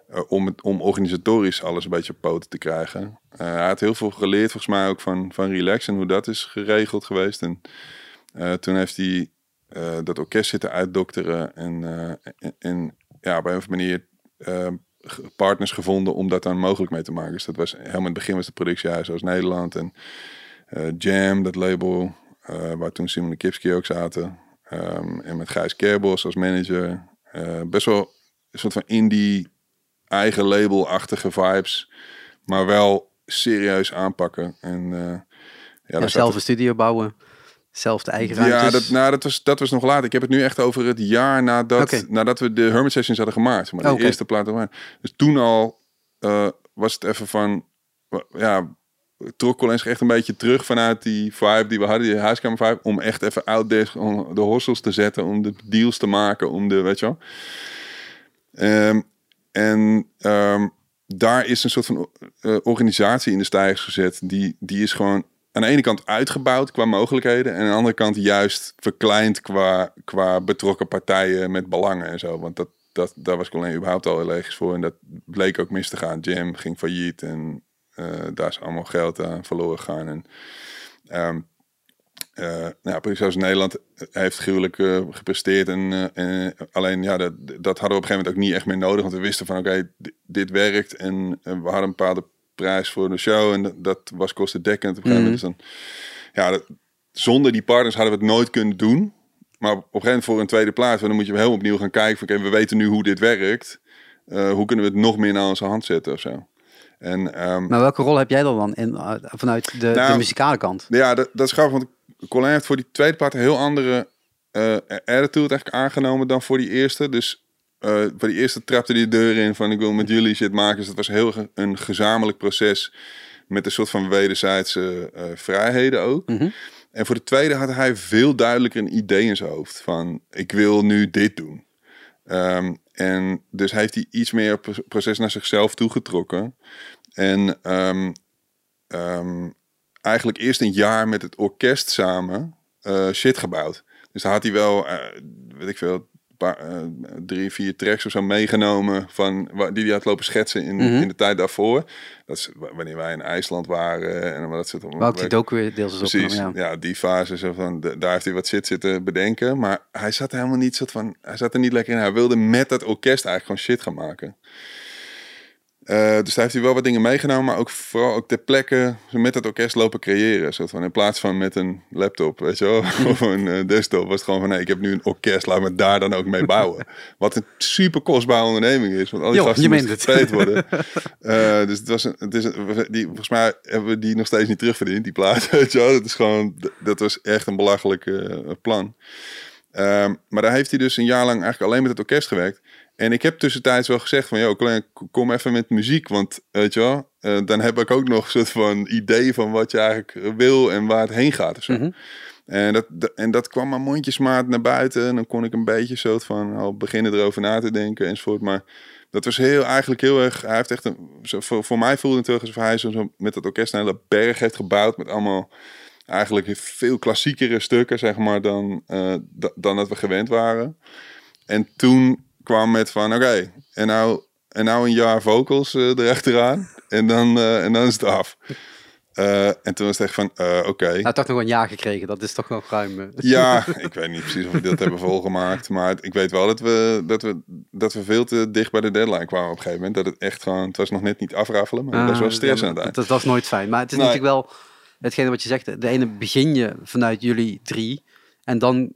eh, om, het, om organisatorisch alles een beetje op poten te krijgen. Eh, hij had heel veel geleerd, volgens mij ook van, van Relax en hoe dat is geregeld geweest. En eh, toen heeft hij dat orkest zitten uitdokteren. En, en, en ja, op een of andere manier eh, ge- partners gevonden om dat dan mogelijk mee te maken. Dus dat was helemaal in het begin was de productiehuis zoals Nederland en eh, Jam, dat label, eh, waar toen Simon Kipski ook zaten. Ehm, en met Gijs Kerbos als manager. Eh, best wel een soort van indie eigen label-achtige vibes, maar wel serieus aanpakken. En ja,
Ja, zelf een studio bouwen, zelf de eigen ruimtes.
ja, dat, nou, dat, was, dat was nog later. Ik heb het nu echt over het jaar nadat, nadat we de Hermit Sessions hadden gemaakt. Maar de eerste plaat. waren. Dus toen al eh, was het even van... Ja, trok zich echt een beetje terug vanuit die vibe die we hadden. Die huiskamer vibe. Om echt even out there om de hostels te zetten. Om de deals te maken. Om de, weet je wel. Ehm, en ehm, daar is een soort van eh, organisatie in de stijgers gezet. Die, die is gewoon aan de ene kant uitgebouwd qua mogelijkheden. En aan de andere kant juist verkleind qua, qua betrokken partijen met belangen en zo. Want dat, dat, daar was Colin überhaupt al allergisch voor. En dat bleek ook mis te gaan. Jam ging failliet en eh, daar is allemaal geld aan verloren gegaan. En, ehm eh nou, Productiehuis Nederland heeft gruwelijk eh, gepresteerd. En, en alleen ja, dat, dat hadden we op een gegeven moment ook niet echt meer nodig. Want we wisten van oké, di- dit werkt. En we hadden een bepaalde prijs voor de show. En dat, dat was kostendekkend op een gegeven moment. Dus dan, ja, dat- zonder die partners hadden we het nooit kunnen doen. Maar op een gegeven moment voor een tweede plaats, dan moet je helemaal opnieuw gaan kijken. Van, oké, we weten nu hoe dit werkt. Eh, hoe kunnen we het nog meer naar onze hand zetten of zo. En ehm,
Maar welke rol heb jij dan dan in, uh, vanuit de,
Nou,
de muzikale kant?
ja, dat, dat is grappig, want Colin heeft voor die tweede plaat een heel andere eh attitude eigenlijk aangenomen dan voor die eerste. Dus eh, voor die eerste trapte die de deur in van ik wil met jullie shit maken. Dus dat was heel ge- een gezamenlijk proces met een soort van wederzijdse eh, vrijheden ook.
Mhm.
En voor de tweede had hij veel duidelijker een idee in zijn hoofd van ik wil nu dit doen. Ehm, en dus heeft hij iets meer proces naar zichzelf toegetrokken. En ehm, ehm, eigenlijk eerst een jaar met het orkest samen eh, shit gebouwd. Dus daar had hij wel, eh, weet ik veel, paar, eh, drie, vier tracks of zo meegenomen van die hij had lopen schetsen in,
Mhm.
in de tijd daarvoor. Dat is wanneer wij in IJsland waren en dat soort
Waar ook die docu weer deels is
Precies,
opgenomen,
ja.
ja.
die fase, zo van, de- daar heeft hij wat shit zitten bedenken. Maar hij zat er helemaal niet soort van, hij zat er niet lekker in. Hij wilde met dat orkest eigenlijk gewoon shit gaan maken. Eh, dus daar heeft hij wel wat dingen meegenomen, maar ook vooral ook ter plekke met het orkest lopen creëren. Soort van, in plaats van met een laptop, weet je wel, of een eh, desktop, was het gewoon van, nee, ik heb nu een orkest, laat me daar dan ook mee bouwen. Wat een super kostbare onderneming is, want al die
Jo,
gasten moeten gespeeld worden. Eh, dus het was een, het is een, die, volgens mij hebben we die nog steeds niet terugverdiend, die plaat. Weet je wel? Dat, is gewoon, dat was echt een belachelijk plan. Ehm, maar daar heeft hij dus een jaar lang eigenlijk alleen met het orkest gewerkt. En ik heb tussentijds wel gezegd van, joh, kom even met muziek. Want, weet je wel, eh, dan heb ik ook nog een soort van idee van wat je eigenlijk wil en waar het heen gaat of zo.
Mhm.
En, dat, en dat kwam maar mondjesmaat naar buiten. En dan kon ik een beetje soort van al beginnen erover na te denken enzovoort. Maar dat was heel, eigenlijk heel erg... Hij heeft echt een... Zo, voor, voor mij voelde het terug alsof hij zo, met dat orkest een hele berg heeft gebouwd. Met allemaal eigenlijk veel klassiekere stukken, zeg maar, dan, eh, da- dan dat we gewend waren. En toen kwam met van, oké, en, nou, en nou een jaar vocals eh, erachteraan. En dan, eh, en dan is het af. Eh, en toen was het echt van, oké.
Nou, toch nog een jaar gekregen. Dat is toch nog ruim.
Ja, ik weet niet precies of we dat hebben volgemaakt. Maar ik weet wel dat we, dat, we, dat we veel te dicht bij de deadline kwamen op een gegeven moment. Dat het echt gewoon, het was nog net niet afraffelen, maar dat was wel
Ah,
stress aan het eind.
Dat, dat is nooit fijn. Maar het is
Nee.
natuurlijk wel hetgene wat je zegt. De ene begin je vanuit jullie drie. En dan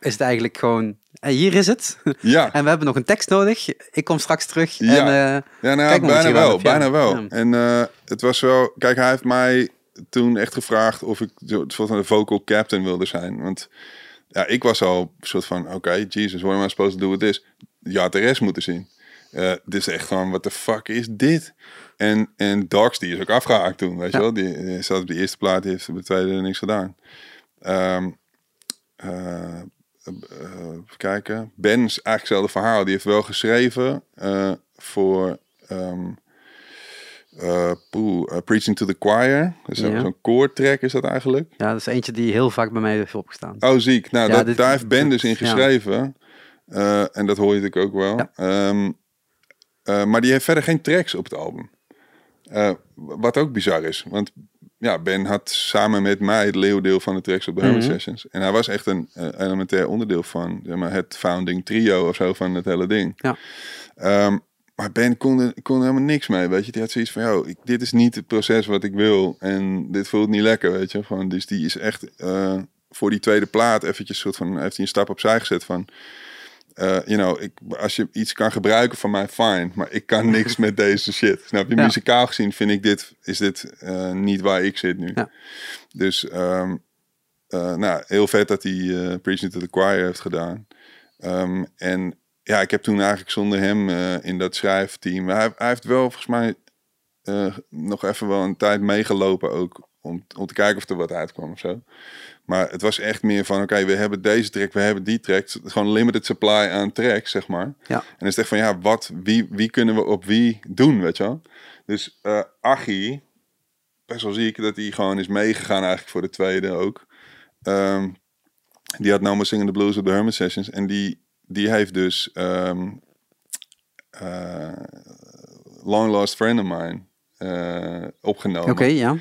is het eigenlijk gewoon... En hier is het.
Ja,
En we hebben nog een tekst nodig. Ik kom straks terug.
Ja.
En, eh,
ja nou,
Kijk
bijna wel,
ja.
bijna wel.
Ja.
En eh, het was wel, kijk, hij heeft mij toen echt gevraagd of ik soort van de vocal captain wilde zijn. Want ja, ik was al soort van, oké, Jesus, what am I supposed to do with this? Had de rest moeten zien. Eh dit is echt gewoon, what the fuck is dit? En, en Dogs, die is ook afgehaakt toen, weet
Ja.
je wel? Die, die zat op de eerste plaat, die heeft op de tweede niks gedaan. Ehm eh, eh, even kijken. Ben is eigenlijk hetzelfde verhaal. Die heeft wel geschreven eh, voor eh, poeh, eh, Preaching to the Choir. Dus zo'n
Ja.
zo'n koortrack is dat eigenlijk.
ja, dat is eentje die heel vaak bij mij heeft opgestaan.
Oh, ziek. Nou,
Ja,
dat,
dit-
daar heeft Ben dus in
ja.
geschreven. Eh, en dat hoor je natuurlijk ook wel. Ehm, eh, maar die heeft verder geen tracks op het album. Eh, wat ook bizar is. Want ja, Ben had samen met mij het leeuwdeel van de tracks op de
Mhm.
Sessions. En hij was echt een eh, elementair onderdeel van zeg maar, het founding trio of zo van het hele ding.
Ja.
Ehm, maar Ben kon er, kon er helemaal niks mee, weet je. Die had zoiets van, ik, dit is niet het proces wat ik wil. En dit voelt niet lekker, weet je. Gewoon, dus die is echt eh, voor die tweede plaat eventjes soort van... heeft hij een stap opzij gezet van... eh, you know, ik, als je iets kan gebruiken van mij, fine. Maar ik kan niks met deze shit. Snap je?
Ja.
Muzikaal gezien vind ik dit, is dit eh, niet waar ik zit nu.
Ja.
Dus, ehm, eh, nou, heel vet dat hij Preaching to the Choir heeft gedaan. Ehm, en ja, ik heb toen eigenlijk zonder hem in dat schrijfteam... Hij, hij heeft wel volgens mij nog even wel een tijd meegelopen ook... Om, om te kijken of er wat uitkwam of zo. Maar het was echt meer van, oké, we hebben deze track, we hebben die track. Gewoon limited supply aan tracks, zeg maar.
Ja.
En dan is het echt van, ja, wat, wie, wie kunnen we op wie doen, weet je wel? Dus eh Achie, best wel ziek dat hij gewoon is meegegaan eigenlijk voor de tweede ook. Ehm, die had No More Singing the Blues op de Hermit Sessions. En die, die heeft dus ehm, eh, Long Lost Friend of Mine eh, opgenomen.
Oké, ja.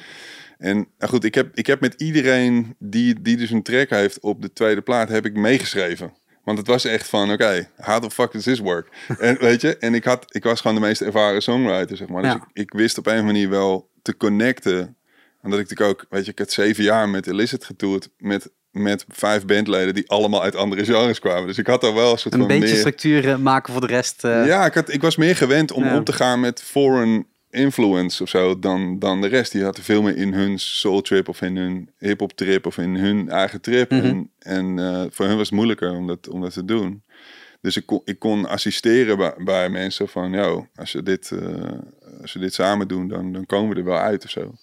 En nou goed, ik heb, ik heb met iedereen die, die dus een track heeft op de tweede plaat, heb ik meegeschreven. Want het was echt van, oké, how the fuck does this work? en weet je, en ik, had, ik was gewoon de meest ervaren songwriter, zeg maar. Dus
Ja.
ik, ik wist op een manier wel te connecten. Omdat ik natuurlijk ook, weet je, ik had zeven jaar met Illicit getoerd met, met vijf bandleden die allemaal uit andere genres kwamen. Dus ik had daar wel een soort
Een
van
beetje
meer...
eh, maken voor de rest. eh,
Ja, ik, had, ik was meer gewend om
Ja.
om te gaan met foreign influence of zo dan, dan de rest. Die hadden veel meer in hun soul trip of in hun hip hop trip of in hun eigen trip.
Mhm.
En, en eh, voor hun was het moeilijker om dat, om dat te doen. Dus ik kon, ik kon assisteren bij, bij mensen van, yo, als je dit, eh, als we dit samen doen, dan, dan komen we er wel uit of zo.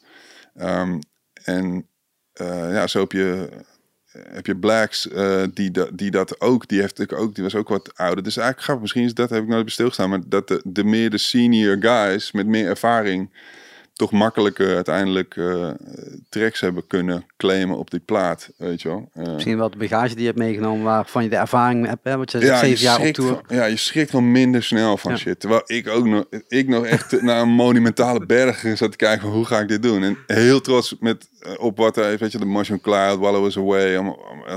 Ehm, en eh, ja, zo heb je, heb je Blacks, eh, die, die dat ook, die heeft ook, die was ook wat ouder. Dus eigenlijk grappig, misschien is dat, heb ik nooit bij stilgestaan, maar dat de, de meer de senior guys met meer ervaring toch makkelijker uiteindelijk tracks hebben kunnen claimen op die plaat, weet je wel. Eh,
Misschien wel de bagage die je hebt meegenomen waarvan je de ervaring hebt. Hè? Want je zegt
ja,
zeven
je
jaar op tour.
van- ja, je schrikt wel minder snel van
Ja.
shit. Terwijl ik ook nog, ik nog echt naar een monumentale berg zat te kijken van hoe ga ik dit doen. En heel trots met, eh, op wat hij, weet je, de Motion Cloud, I Was Away,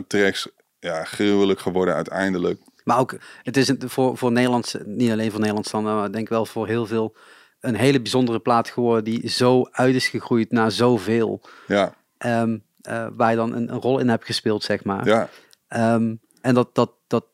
tracks, ja, gruwelijk geworden uiteindelijk.
Maar ook, het is voor, voor Nederlands, niet alleen voor Nederlands dan, maar ik denk wel voor heel veel een hele bijzondere plaat geworden die zo uit is gegroeid naar zoveel.
Ja,
ehm, eh, waar je dan een, een rol in hebt gespeeld, zeg maar.
ja,
Ehm, en dat, dat, dat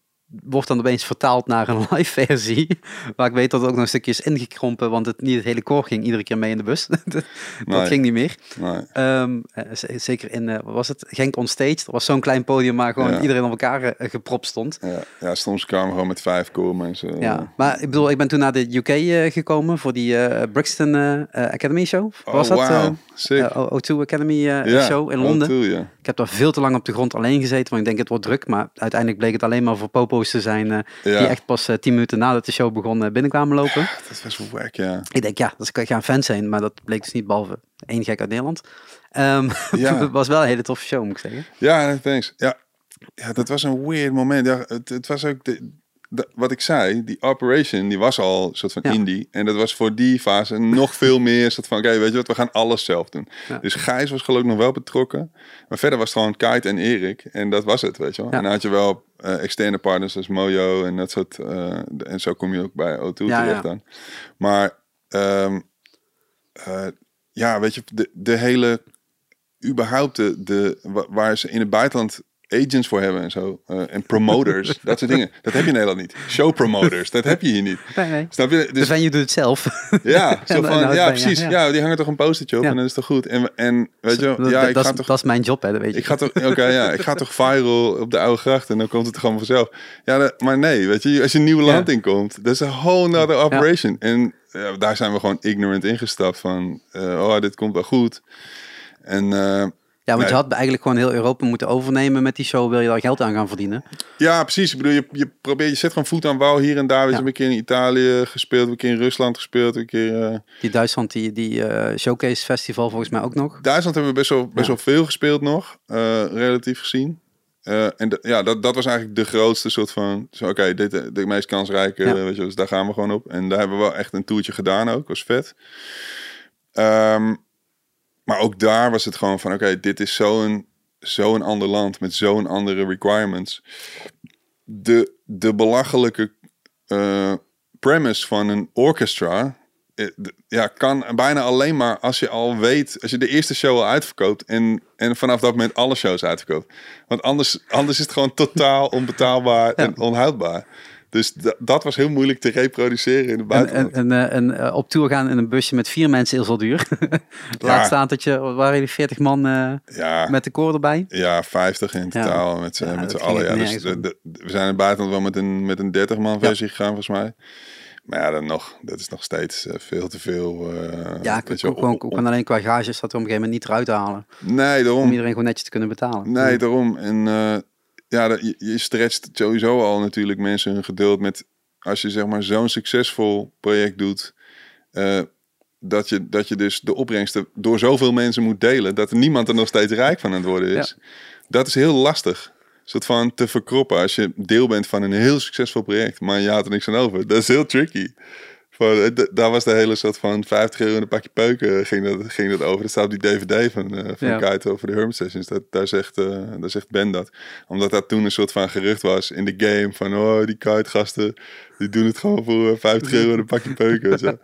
wordt dan opeens vertaald naar een live versie. Waar ik weet dat het ook nog een stukje is ingekrompen, want het niet het hele koor ging iedere keer mee in de bus. dat
Nee.
ging niet meer.
nee.
Ehm, eh, zeker in, eh, was het, Genk on stage. Dat was zo'n klein podium waar gewoon
Ja.
iedereen op elkaar eh, gepropt stond.
Ja, ja, soms kwamen we gewoon met vijf koormensen.
Ja, maar ik bedoel, ik ben toen naar de UK gekomen voor die Brixton Academy Show.
Oh,
Was dat? eh,
Sick.
eh, O2 Academy
ja,
Show in
oh,
Londen.
cool, ja.
Ik heb daar veel te lang op de grond alleen gezeten, want ik denk het wordt druk. Maar uiteindelijk bleek het alleen maar voor popo's te zijn eh,
Ja.
die echt pas eh, tien minuten nadat de show begon eh, binnenkwamen lopen.
Dat was wel wack, ja.
Ik denk, ja, dat kan gaan fan zijn, maar dat bleek dus niet, behalve één gek uit Nederland. Ehm
Ja.
het was wel een hele toffe show, moet ik zeggen.
Ja, thanks. Ja, ja dat was een weird moment. Ja, het, het was ook de, wat ik zei, die operation, die was al een soort van
Ja.
indie. En dat was voor die fase nog veel meer soort van, oké, weet je wat, we gaan alles zelf doen.
Ja.
Dus Gijs was geloof ik nog wel betrokken. Maar verder was het gewoon Kite en Erik. En dat was het, weet je wel.
Ja.
En dan had je wel eh, externe partners als Mojo en dat soort. eh, en zo kom je ook bij O2
Ja,
terecht dan. Maar ehm, eh, ja, weet je, de, de hele, überhaupt de, de, wa- waar ze in het buitenland agents voor hebben en zo. eh, en promoters, dat soort dingen. Dat heb je in Nederland niet. Show promoters, dat heb je hier niet.
Nee, nee.
Snap je?
De
Dus
venue doet het zelf.
ja, zo van,
en
ja, precies.
ja,
die hangen toch een postertje op
Ja.
en dat is toch goed. En, en weet je,
Dat-
ja,
dat,
ik
dat,
ga
is,
toch
dat is mijn job, hè, dat weet je.
ik ga toch, oké, ja, ik ga toch viral op de oude gracht en dan komt het toch allemaal vanzelf. Ja, dat- maar nee, weet je, als je een nieuw land
Ja.
inkomt, dat is een whole nother operation. En ja, daar zijn we gewoon ignorant ingestapt van, eh, oh, dit komt wel goed. En eh,
Ja, want
Nee.
je had eigenlijk gewoon heel Europa moeten overnemen met die show. Wil je daar geld aan gaan verdienen?
ja, precies. Ik bedoel, je, je probeert, je zet gewoon voet aan wal hier en daar. Je,
Ja.
een keer in Italië gespeeld, een keer in Rusland gespeeld, een keer. eh,
Die Duitsland, die, die eh, Showcase Festival volgens mij ook nog.
Duitsland hebben we best wel, best
Ja.
wel veel gespeeld nog, eh, relatief gezien. En ja, dat, dat was eigenlijk de grootste soort van... zo, Oké, dit de meest kansrijke,
Ja.
weet je, dus daar gaan we gewoon op. En daar hebben we wel echt een toertje gedaan ook, was vet. Ehm, maar ook daar was het gewoon van... Oké, dit is zo'n zo'n ander land met zo'n andere requirements. De, de belachelijke eh, premise van een orchestra eh, ja, kan bijna alleen maar als je al weet, als je de eerste show al uitverkoopt en, en vanaf dat moment alle shows uitverkoopt. Want anders, anders is het gewoon totaal onbetaalbaar en onhoudbaar. Dus da- dat was heel moeilijk te reproduceren in
En,
buitenland.
en, en, eh, en op tour gaan in een busje met vier mensen is al duur. Laat staan dat je, waren jullie 40 man eh,
ja,
met de koor erbij?
ja, 50 in totaal met z'n met allen. Dus de, de- we zijn in het buitenland wel met een, met een 30 man versie gegaan volgens mij. Maar ja, dan nog, dat is nog steeds eh, veel te veel.
Ja, ik
je wel,
gewoon, gewoon alleen qua gages dat we op een gegeven moment niet eruit halen.
Nee, daarom.
Om iedereen gewoon netjes te kunnen betalen.
Nee, daarom. En ja, je, je stretcht sowieso al natuurlijk mensen hun geduld met als je zeg maar zo'n succesvol project doet, eh, dat, je, dat je dus de opbrengsten door zoveel mensen moet delen, dat er niemand er nog steeds rijk van aan het worden is. Dat is heel lastig. Een soort van te verkroppen als je deel bent van een heel succesvol project, maar je had er niks aan over. Dat is heel tricky. Van, eh, daar was de hele soort van 50 euro in een pakje peuken eh, ging dat, ging dat over. Dat staat op die DVD van, eh van
Ja.
Kite over de Hermit Sessions. Dat, daar, zegt, daar zegt Ben dat. Omdat dat toen een soort van gerucht was in de game. Van oh, die Kite gasten, die doen het gewoon voor eh, 50 euro in een pakje peuken. en zo.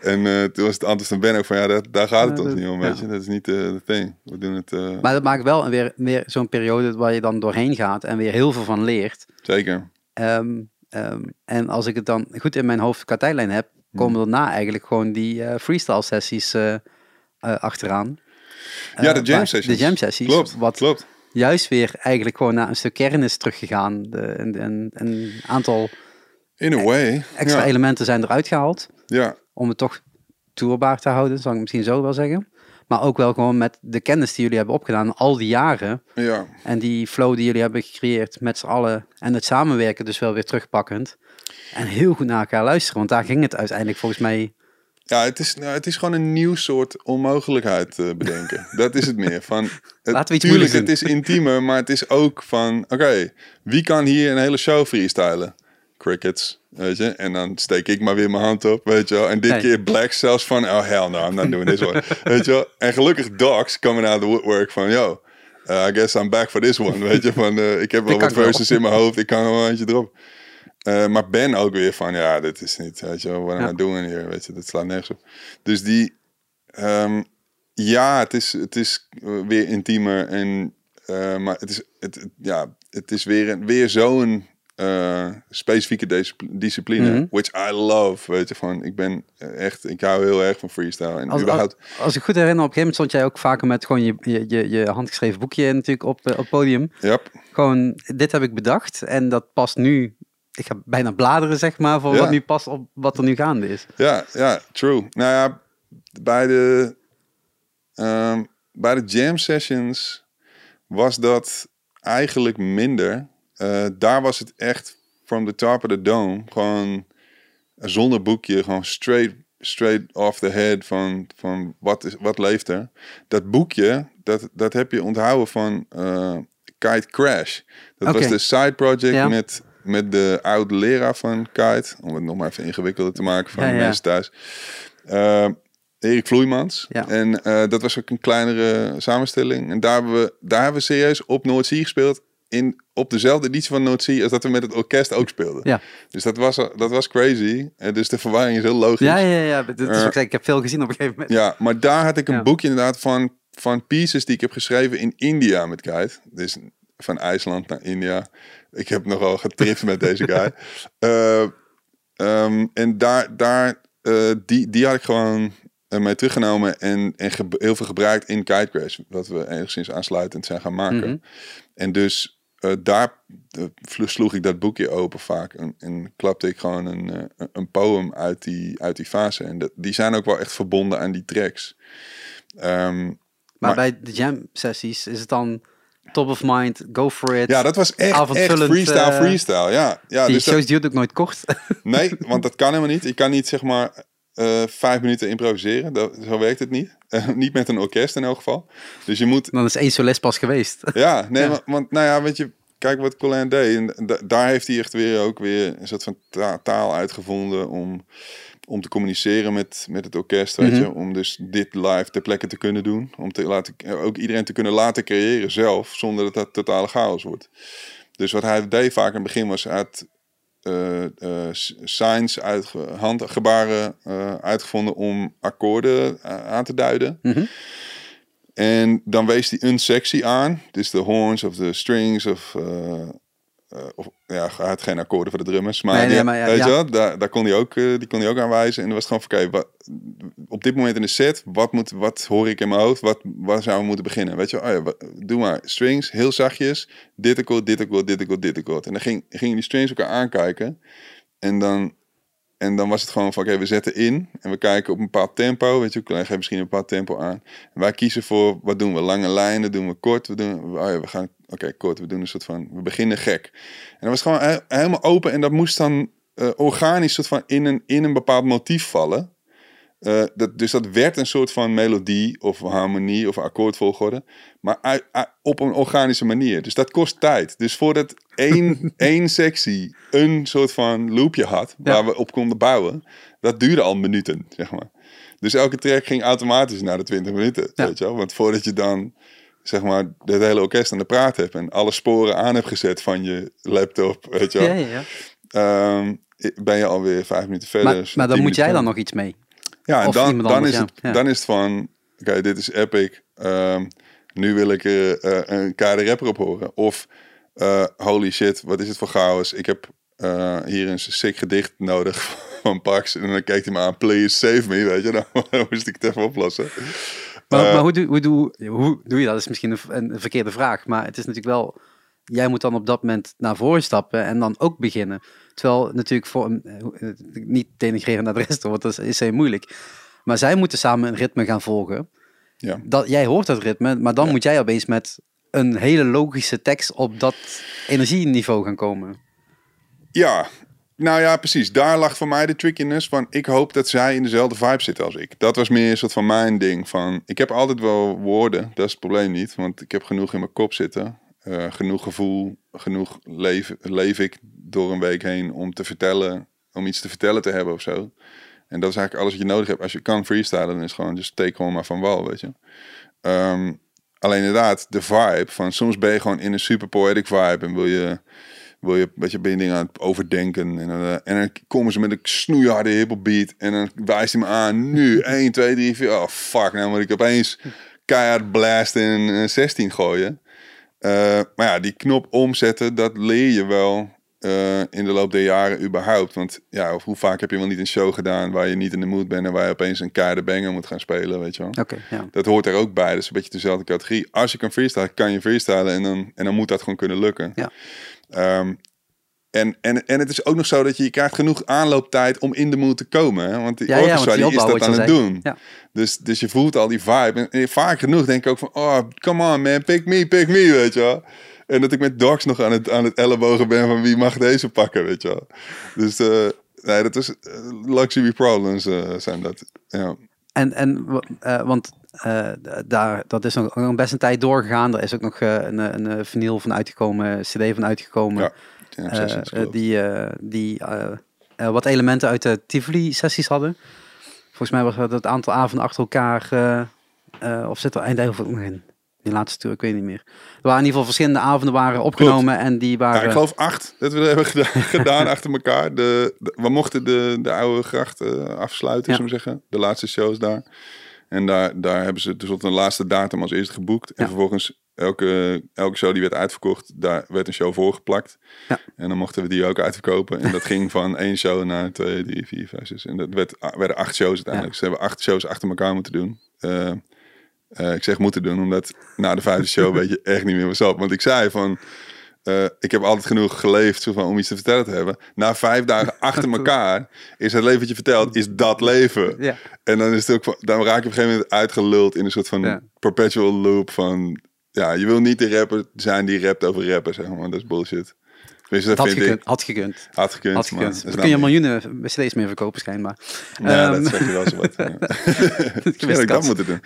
En toen was het antwoord van Ben ook van ja, daar gaat het ons
dat-
niet om, weet je. Dat is niet de thing. We doen het
Maar dat maakt wel weer, weer zo'n periode waar je dan doorheen gaat en weer heel veel van leert.
zeker.
Ehm, ehm, en als ik het dan goed in mijn hoofd qua tijdlijn heb, komen daarna eigenlijk gewoon die eh, freestyle sessies eh, eh, achteraan.
ja, de jam sessions.
De jam sessies.
Klopt,
Wat
klopt.
juist weer eigenlijk gewoon naar een stuk kern is teruggegaan. De, een, een, een aantal
In a way.
extra
ja.
elementen zijn eruit gehaald.
ja,
Om het toch tourbaar te houden, zal ik misschien zo wel zeggen. Maar ook wel gewoon met de kennis die jullie hebben opgedaan al die jaren.
ja.
En die flow die jullie hebben gecreëerd met z'n allen. En het samenwerken dus wel weer terugpakkend. En heel goed naar elkaar luisteren. Want daar ging het uiteindelijk volgens mij...
Ja, het is, nou, het is gewoon een nieuw soort onmogelijkheid eh, bedenken. dat is het meer. Van, het,
Laten we iets
tuurlijk, het is intiemer, maar het is ook van... Oké, wie kan hier een hele show freestylen? Crickets, weet je. En dan steek ik maar weer mijn hand op, weet je wel. En dit keer Black zelfs van... Oh, hell no, I'm not doing this one. weet je wel. En gelukkig Dogs coming out of the woodwork van... Yo, uh, I guess I'm back for this one, weet je. Van, eh, ik heb wel wat verses in mijn hoofd. Ik kan er wel eentje erop. Eh, maar Ben ook weer van, ja, dit is niet, weet je wel, what am
Ja.
I doing hier, weet je, dat slaat nergens op. Dus die, ehm, ja, het is, het is eh, weer intiemer en, eh, maar het is, het, ja, het is weer, weer zo'n eh, specifieke dis- discipline,
Mhm.
which I love, weet je, van, ik ben eh, echt, ik hou heel erg van freestyle en
Als, als,
überhaupt,
als ik goed herinner, op een gegeven moment stond jij ook vaker met gewoon je, je, je, je handgeschreven boekje natuurlijk op, eh, op het podium.
ja,
Gewoon, dit heb ik bedacht. En dat past nu... Ik ga bijna bladeren, zeg maar, voor
Ja.
wat nu past op wat er nu gaande is.
Ja, ja, true. Nou ja, bij de, ehm, bij de jam sessions was dat eigenlijk minder. Eh, daar was het echt from the top of the dome. Gewoon zonder boekje, gewoon straight, straight off the head van, van wat, is, wat leeft er. Dat boekje, dat, dat heb je onthouden van eh, Kite Crash. Dat was de side project
Ja.
met, met de oude leraar van kite. Om het nog maar even ingewikkelder te maken voor
Ja,
de
ja.
mensen thuis. Eh, Erik Vloeimans.
Ja.
En eh, dat was ook een kleinere samenstelling. En daar hebben we, daar hebben we serieus op Noordzee gespeeld. In, op dezelfde editie van Noordzee als dat we met het orkest ook speelden.
Ja.
Dus dat was, dat was crazy. En dus de verwarring is heel logisch.
Ja, ja, ja. Dat is
Eh,
ik, heb veel gezien op een gegeven moment.
Ja, maar daar had ik een
Ja.
boekje inderdaad van, van pieces die ik heb geschreven in India met kite. Dus van IJsland naar India. Ik heb nogal getrift met deze guy. Eh, ehm, en daar, daar eh, die, die had ik gewoon eh, mee teruggenomen en, en heel veel gebruikt in Kite Crash. Wat we enigszins aansluitend zijn gaan maken.
Mhm.
En dus eh, daar eh, sloeg ik dat boekje open vaak. En, en klapte ik gewoon een, eh, een- een poem uit die, uit die fase. En dat, die zijn ook wel echt verbonden aan die tracks. Ehm,
Maar,
Maar-
bij de jam sessies is het dan top of mind, go for it.
ja, dat was echt, echt freestyle, freestyle. Ja, ja
Die
dus dat-
shows duurt ook nooit kort.
nee, want dat kan helemaal niet. Je kan niet zeg maar eh, vijf minuten improviseren. Dat, zo werkt het niet. Eh, niet met een orkest in elk geval. Dus je moet
dan is één solist pas geweest.
Ja, nee,
Ja.
Want, want nou ja, weet je, kijk wat Colin deed. En da- daar heeft hij echt weer ook weer een soort van ta- taal uitgevonden om, om te communiceren met, met het orkest, weet
Mhm.
je. Om dus dit live ter plekke te kunnen doen. Om te laten, ook iedereen te kunnen laten creëren zelf, zonder dat dat totale chaos wordt. Dus wat hij deed vaak in het begin was uit eh eh, signs, uit handgebaren eh, uitgevonden om akkoorden aan te duiden.
Mhm.
En dan wees hij een sectie aan. Dus de horns of de strings of... eh, of ja, hij had geen akkoorden voor de drummers. Maar,
Nee, nee,
die-
maar ja,
weet
ja.
je wel, daar, daar kon hij ook, eh, die kon hij ook aanwijzen. En dan was het gewoon van, oké, op dit moment in de set, wat, moet, wat hoor ik in mijn hoofd? Wat, waar zouden we moeten beginnen? Weet je wel, oh ja, wat- doe maar strings, heel zachtjes. Dit akkoord, dit akkoord, dit akkoord, dit akkoord. En dan ging, gingen die strings elkaar aankijken. En dan, en dan was het gewoon van, oké, we zetten in en we kijken op een bepaald tempo. Weet je, we misschien een bepaald tempo aan. Wij kiezen voor, wat doen we? Lange lijnen, doen we kort? We doen, oh we gaan, oké, kort. We doen een soort van, we beginnen gek. En dat was gewoon he- helemaal open en dat moest dan eh, organisch soort van in een, in een bepaald motief vallen. Eh, dat, dus dat werd een soort van melodie of harmonie of akkoordvolgorde. Maar uit- uit- op een organische manier. Dus dat kost tijd. Dus voordat één, één sectie een soort van loopje had waar
Ja.
we op konden bouwen, dat duurde al minuten, zeg maar. Dus elke track ging automatisch naar de 20 minuten,
Ja.
weet je wel. Want voordat je dan, zeg maar, het hele orkest aan de praat hebt en alle sporen aan hebt gezet van je laptop, weet je wel.
Ja.
Ehm, ben je alweer vijf minuten verder.
Maar, maar dan moet jij dan nog iets mee.
Ja, en dan, dan, is het,
Ja.
dan is het van, oké, dit is epic. Ehm, nu wil ik eh, eh, een keiharde rapper op horen. Of, eh, holy shit, wat is het voor chaos. Ik heb hier een sick gedicht nodig van Pax. En dan kijkt hij me aan, please save me, weet je. Dan moest ik het even oplossen.
Maar, maar hoe, doe, hoe, doe, hoe doe je dat? Dat is misschien een, een verkeerde vraag. Maar het is natuurlijk wel... Jij moet dan op dat moment naar voren stappen en dan ook beginnen. Terwijl natuurlijk voor... een- eh, Niet denigreren naar de rest, want dat is, heel moeilijk. Maar zij moeten samen een ritme gaan volgen.
Ja.
Dat, jij hoort dat ritme, maar dan
Ja.
moet jij opeens met een hele logische tekst op dat energieniveau gaan komen.
Ja, nou ja, precies. Daar lag voor mij de trickiness van. Ik hoop dat zij in dezelfde vibe zitten als ik. Dat was meer een soort van mijn ding. Van, ik heb altijd wel woorden, dat is het probleem niet. Want ik heb genoeg in mijn kop zitten. Eh, genoeg gevoel, genoeg leef, leef ik door een week heen om te vertellen, om iets te vertellen te hebben of zo. En dat is eigenlijk alles wat je nodig hebt. Als je kan freestylen, dan is gewoon, just take gewoon maar van wal, weet je. Ehm, alleen inderdaad, de vibe van soms ben je gewoon in een super poetic vibe en wil je, wil je, weet je, ben dingen aan het overdenken. En, dan, eh, en dan komen ze met een snoeiharde hiphop beat en dan wijst hij me aan, nu 1, 2, 3, 4, oh fuck, nou moet ik opeens keihard blast in eh, 16 gooien. Eh, maar ja, die knop omzetten, dat leer je wel eh, in de loop der jaren überhaupt. Want ja, of hoe vaak heb je wel niet een show gedaan waar je niet in de mood bent en waar je opeens een keiharde banger moet gaan spelen, weet je wel.
Oké, ja.
Dat hoort er ook bij. Is een beetje dezelfde categorie. Als je kan freestylen, kan je freestylen en dan, en dan moet dat gewoon kunnen lukken.
Ja.
Ehm, en, en, en het is ook nog zo dat je, je krijgt genoeg aanlooptijd om in de mood te komen. Hè? Want die
Ja, ja,
orchestra
want die
die is dat aan het doen.
Ja.
Dus, dus je voelt al die vibe. En, en vaak genoeg denk ik ook van, oh, come on man, pick me, pick me, weet je wel. En dat ik met dogs nog aan het, aan het ellebogen ben van wie mag deze pakken, weet je wel. Dus eh, nee, dat is eh, luxury problems eh, zijn dat. Ja.
En, en wa- want daar, dat is nog, nog best een tijd doorgegaan. Er is ook nog een, een, vinyl van uitgekomen, cd van uitgekomen.
Ja.
die, die wat elementen uit de Tivoli-sessies hadden. Volgens mij was dat het aantal avonden achter elkaar, of zit er eindelijk nog in? Die laatste tour, ik weet niet meer. Er waren in ieder geval verschillende avonden waren opgenomen en die
Ja,
waren...
ik geloof acht dat we dat hebben gedaan, gedaan achter elkaar. De, de- we mochten de, de oude gracht eh, afsluiten,
Ja.
we zeggen. De laatste shows daar. En daar, daar hebben ze dus op de laatste datum als eerste geboekt. En
Ja.
vervolgens elke, elke show die werd uitverkocht, daar werd een show voorgeplakt.
Ja.
En dan mochten we die ook uitverkopen. En dat ging van één show naar twee, drie, vier, vijf, zes. En dat werd, werden acht shows uiteindelijk. Dus ze hebben acht shows achter elkaar moeten doen. Eh, eh, ik zeg moeten doen, omdat na de vijfde show weet je echt niet meer wat op. Want ik zei van, eh, ik heb altijd genoeg geleefd zo van, om iets te vertellen te hebben. Na vijf dagen achter elkaar is het leven wat je vertelt, is dat leven.
Ja.
En dan is het ook, dan raak je op een gegeven moment uitgeluld in een soort van
Ja.
perpetual loop van, ja, je wil niet de rapper zijn die rapt over rappen, zeg maar. Dat is bullshit. Tenminste, dat
had,
vind
gekund,
ik.
had gekund.
Had gekund.
Had gekund.
dat
kun je
niet.
miljoenen cd's meer verkopen schijnbaar.
Ja,
Ehm,
dat zeg je wel zo wat. Ja. Ik dat moeten doen.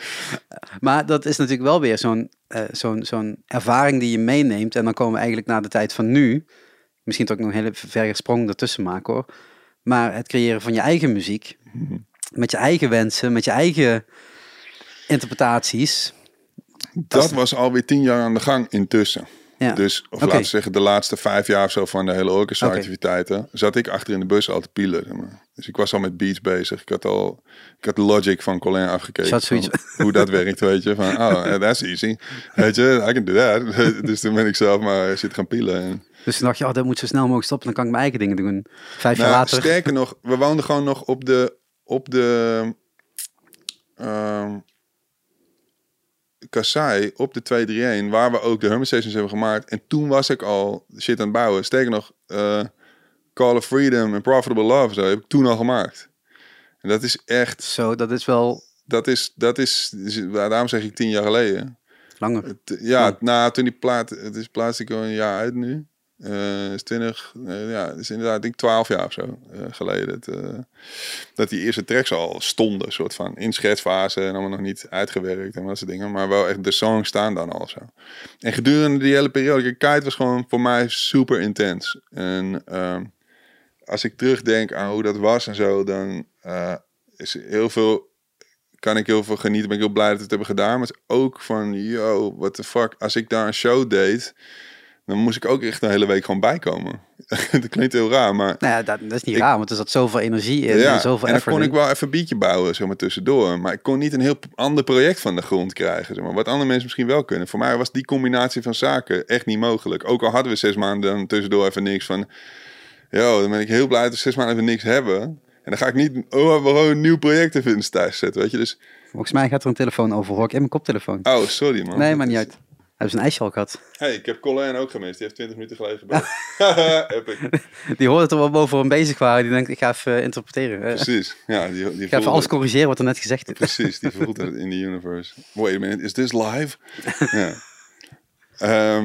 Maar dat is natuurlijk wel weer zo'n eh, zo'n zo'n ervaring die je meeneemt. En dan komen we eigenlijk naar de tijd van nu. Misschien toch ook nog een hele verre sprong ertussen maken hoor. Maar het creëren van je eigen muziek. Met je eigen wensen, met je eigen interpretaties.
Dat was alweer tien jaar aan de gang intussen.
Ja.
Dus, of
Oké.
laten we zeggen, de laatste vijf jaar of zo van de hele orchestra-activiteiten, zat ik achter in de bus al te pielen. zeg maar. Dus ik was al met beats bezig. Ik had al, ik had de logic van Colin afgekeken.
Zat
van
zoiets-
hoe dat werkt, weet je. Van, oh, eh, that's easy. Weet je, I can do that. dus toen ben ik zelf maar zitten gaan pielen. En,
Dus toen dacht je, oh, dat moet zo snel mogelijk stoppen. Dan kan ik mijn eigen dingen doen. Vijf jaar
Nou,
later.
Sterker nog, we woonden gewoon nog op de, op de ehm Op de 231, waar we ook de Hermit Stations hebben gemaakt. En toen was ik al shit aan het bouwen. Sterker nog, eh, Call of Freedom en Profitable Love, zo heb ik toen al gemaakt. En dat is echt,
Zo, dat is wel
dat is, dat is, daarom zeg ik tien jaar geleden.
langer.
Het- ja,
Ja.
nou, toen die plaat, het is plastic al een jaar uit nu. Eh is 20, eh, ja, is inderdaad, ik denk 12 jaar of zo eh, geleden. Dat, die eerste tracks al stonden, soort van in schetsfase en allemaal nog niet uitgewerkt en dat soort dingen. Maar wel echt, de songs staan dan al zo. En gedurende die hele periode, kijk, Kite was gewoon voor mij super intens. En ehm, als ik terugdenk aan hoe dat was en zo, dan is heel veel kan ik heel veel genieten. Ben ik heel blij dat we het hebben gedaan. Maar ook van, yo, what the fuck. Als ik daar een show deed, dan moest ik ook echt een hele week gewoon bijkomen. dat klinkt heel raar, maar...
Nou ja, dat, dat is niet
Ik-
raar, want er zat zoveel energie in
ja,
en zoveel
en dan kon
in.
ik wel even een beatje bouwen, zeg maar, tussendoor. Maar ik kon niet een heel ander project van de grond krijgen, zeg maar. Wat andere mensen misschien wel kunnen. Voor mij was die combinatie van zaken echt niet mogelijk. Ook al hadden we zes maanden dan tussendoor even niks van... Yo, dan ben ik heel blij dat we zes maanden even niks hebben. En dan ga ik niet, oh, we gewoon een nieuw project even in de thuis zetten, weet je. Dus,
Volgens mij gaat er een telefoon over, hoor ik in mijn koptelefoon.
oh, sorry man.
nee, maar niet uit. Hebben ze een ijsje al gehad?
hey, ik heb Colin ook gemist. Die heeft 20 minuten geleden gebeld. Epic.
Die hoorde er wel boven we bezig waren. Die denkt, ik ga even eh, interpreteren. Eh,
Precies. Ja, die, die
ik ga even alles corrigeren wat er net gezegd is.
Precies, die voelt het in de universe. Wait a minute, is this live? ja. Ehm,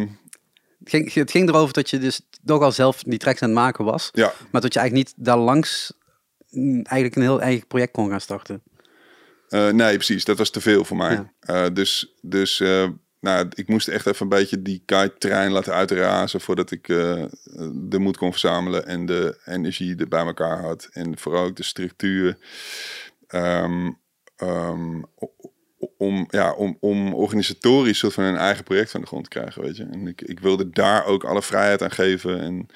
Het ging, het ging erover dat je dus toch al zelf die tracks aan het maken was.
ja,
Maar dat je eigenlijk niet daar langs mm, eigenlijk een heel eigen project kon gaan starten.
Eh, nee, precies. Dat was te veel voor mij.
Ja.
Dus dus nou, ik moest echt even een beetje die kite-trein laten uitrazen... voordat ik eh, de moed kon verzamelen en de energie er bij elkaar had. En vooral ook de structuur. Ehm, ehm, om, ja, om, om organisatorisch soort van een eigen project van de grond te krijgen, weet je. En ik, ik wilde daar ook alle vrijheid aan geven. En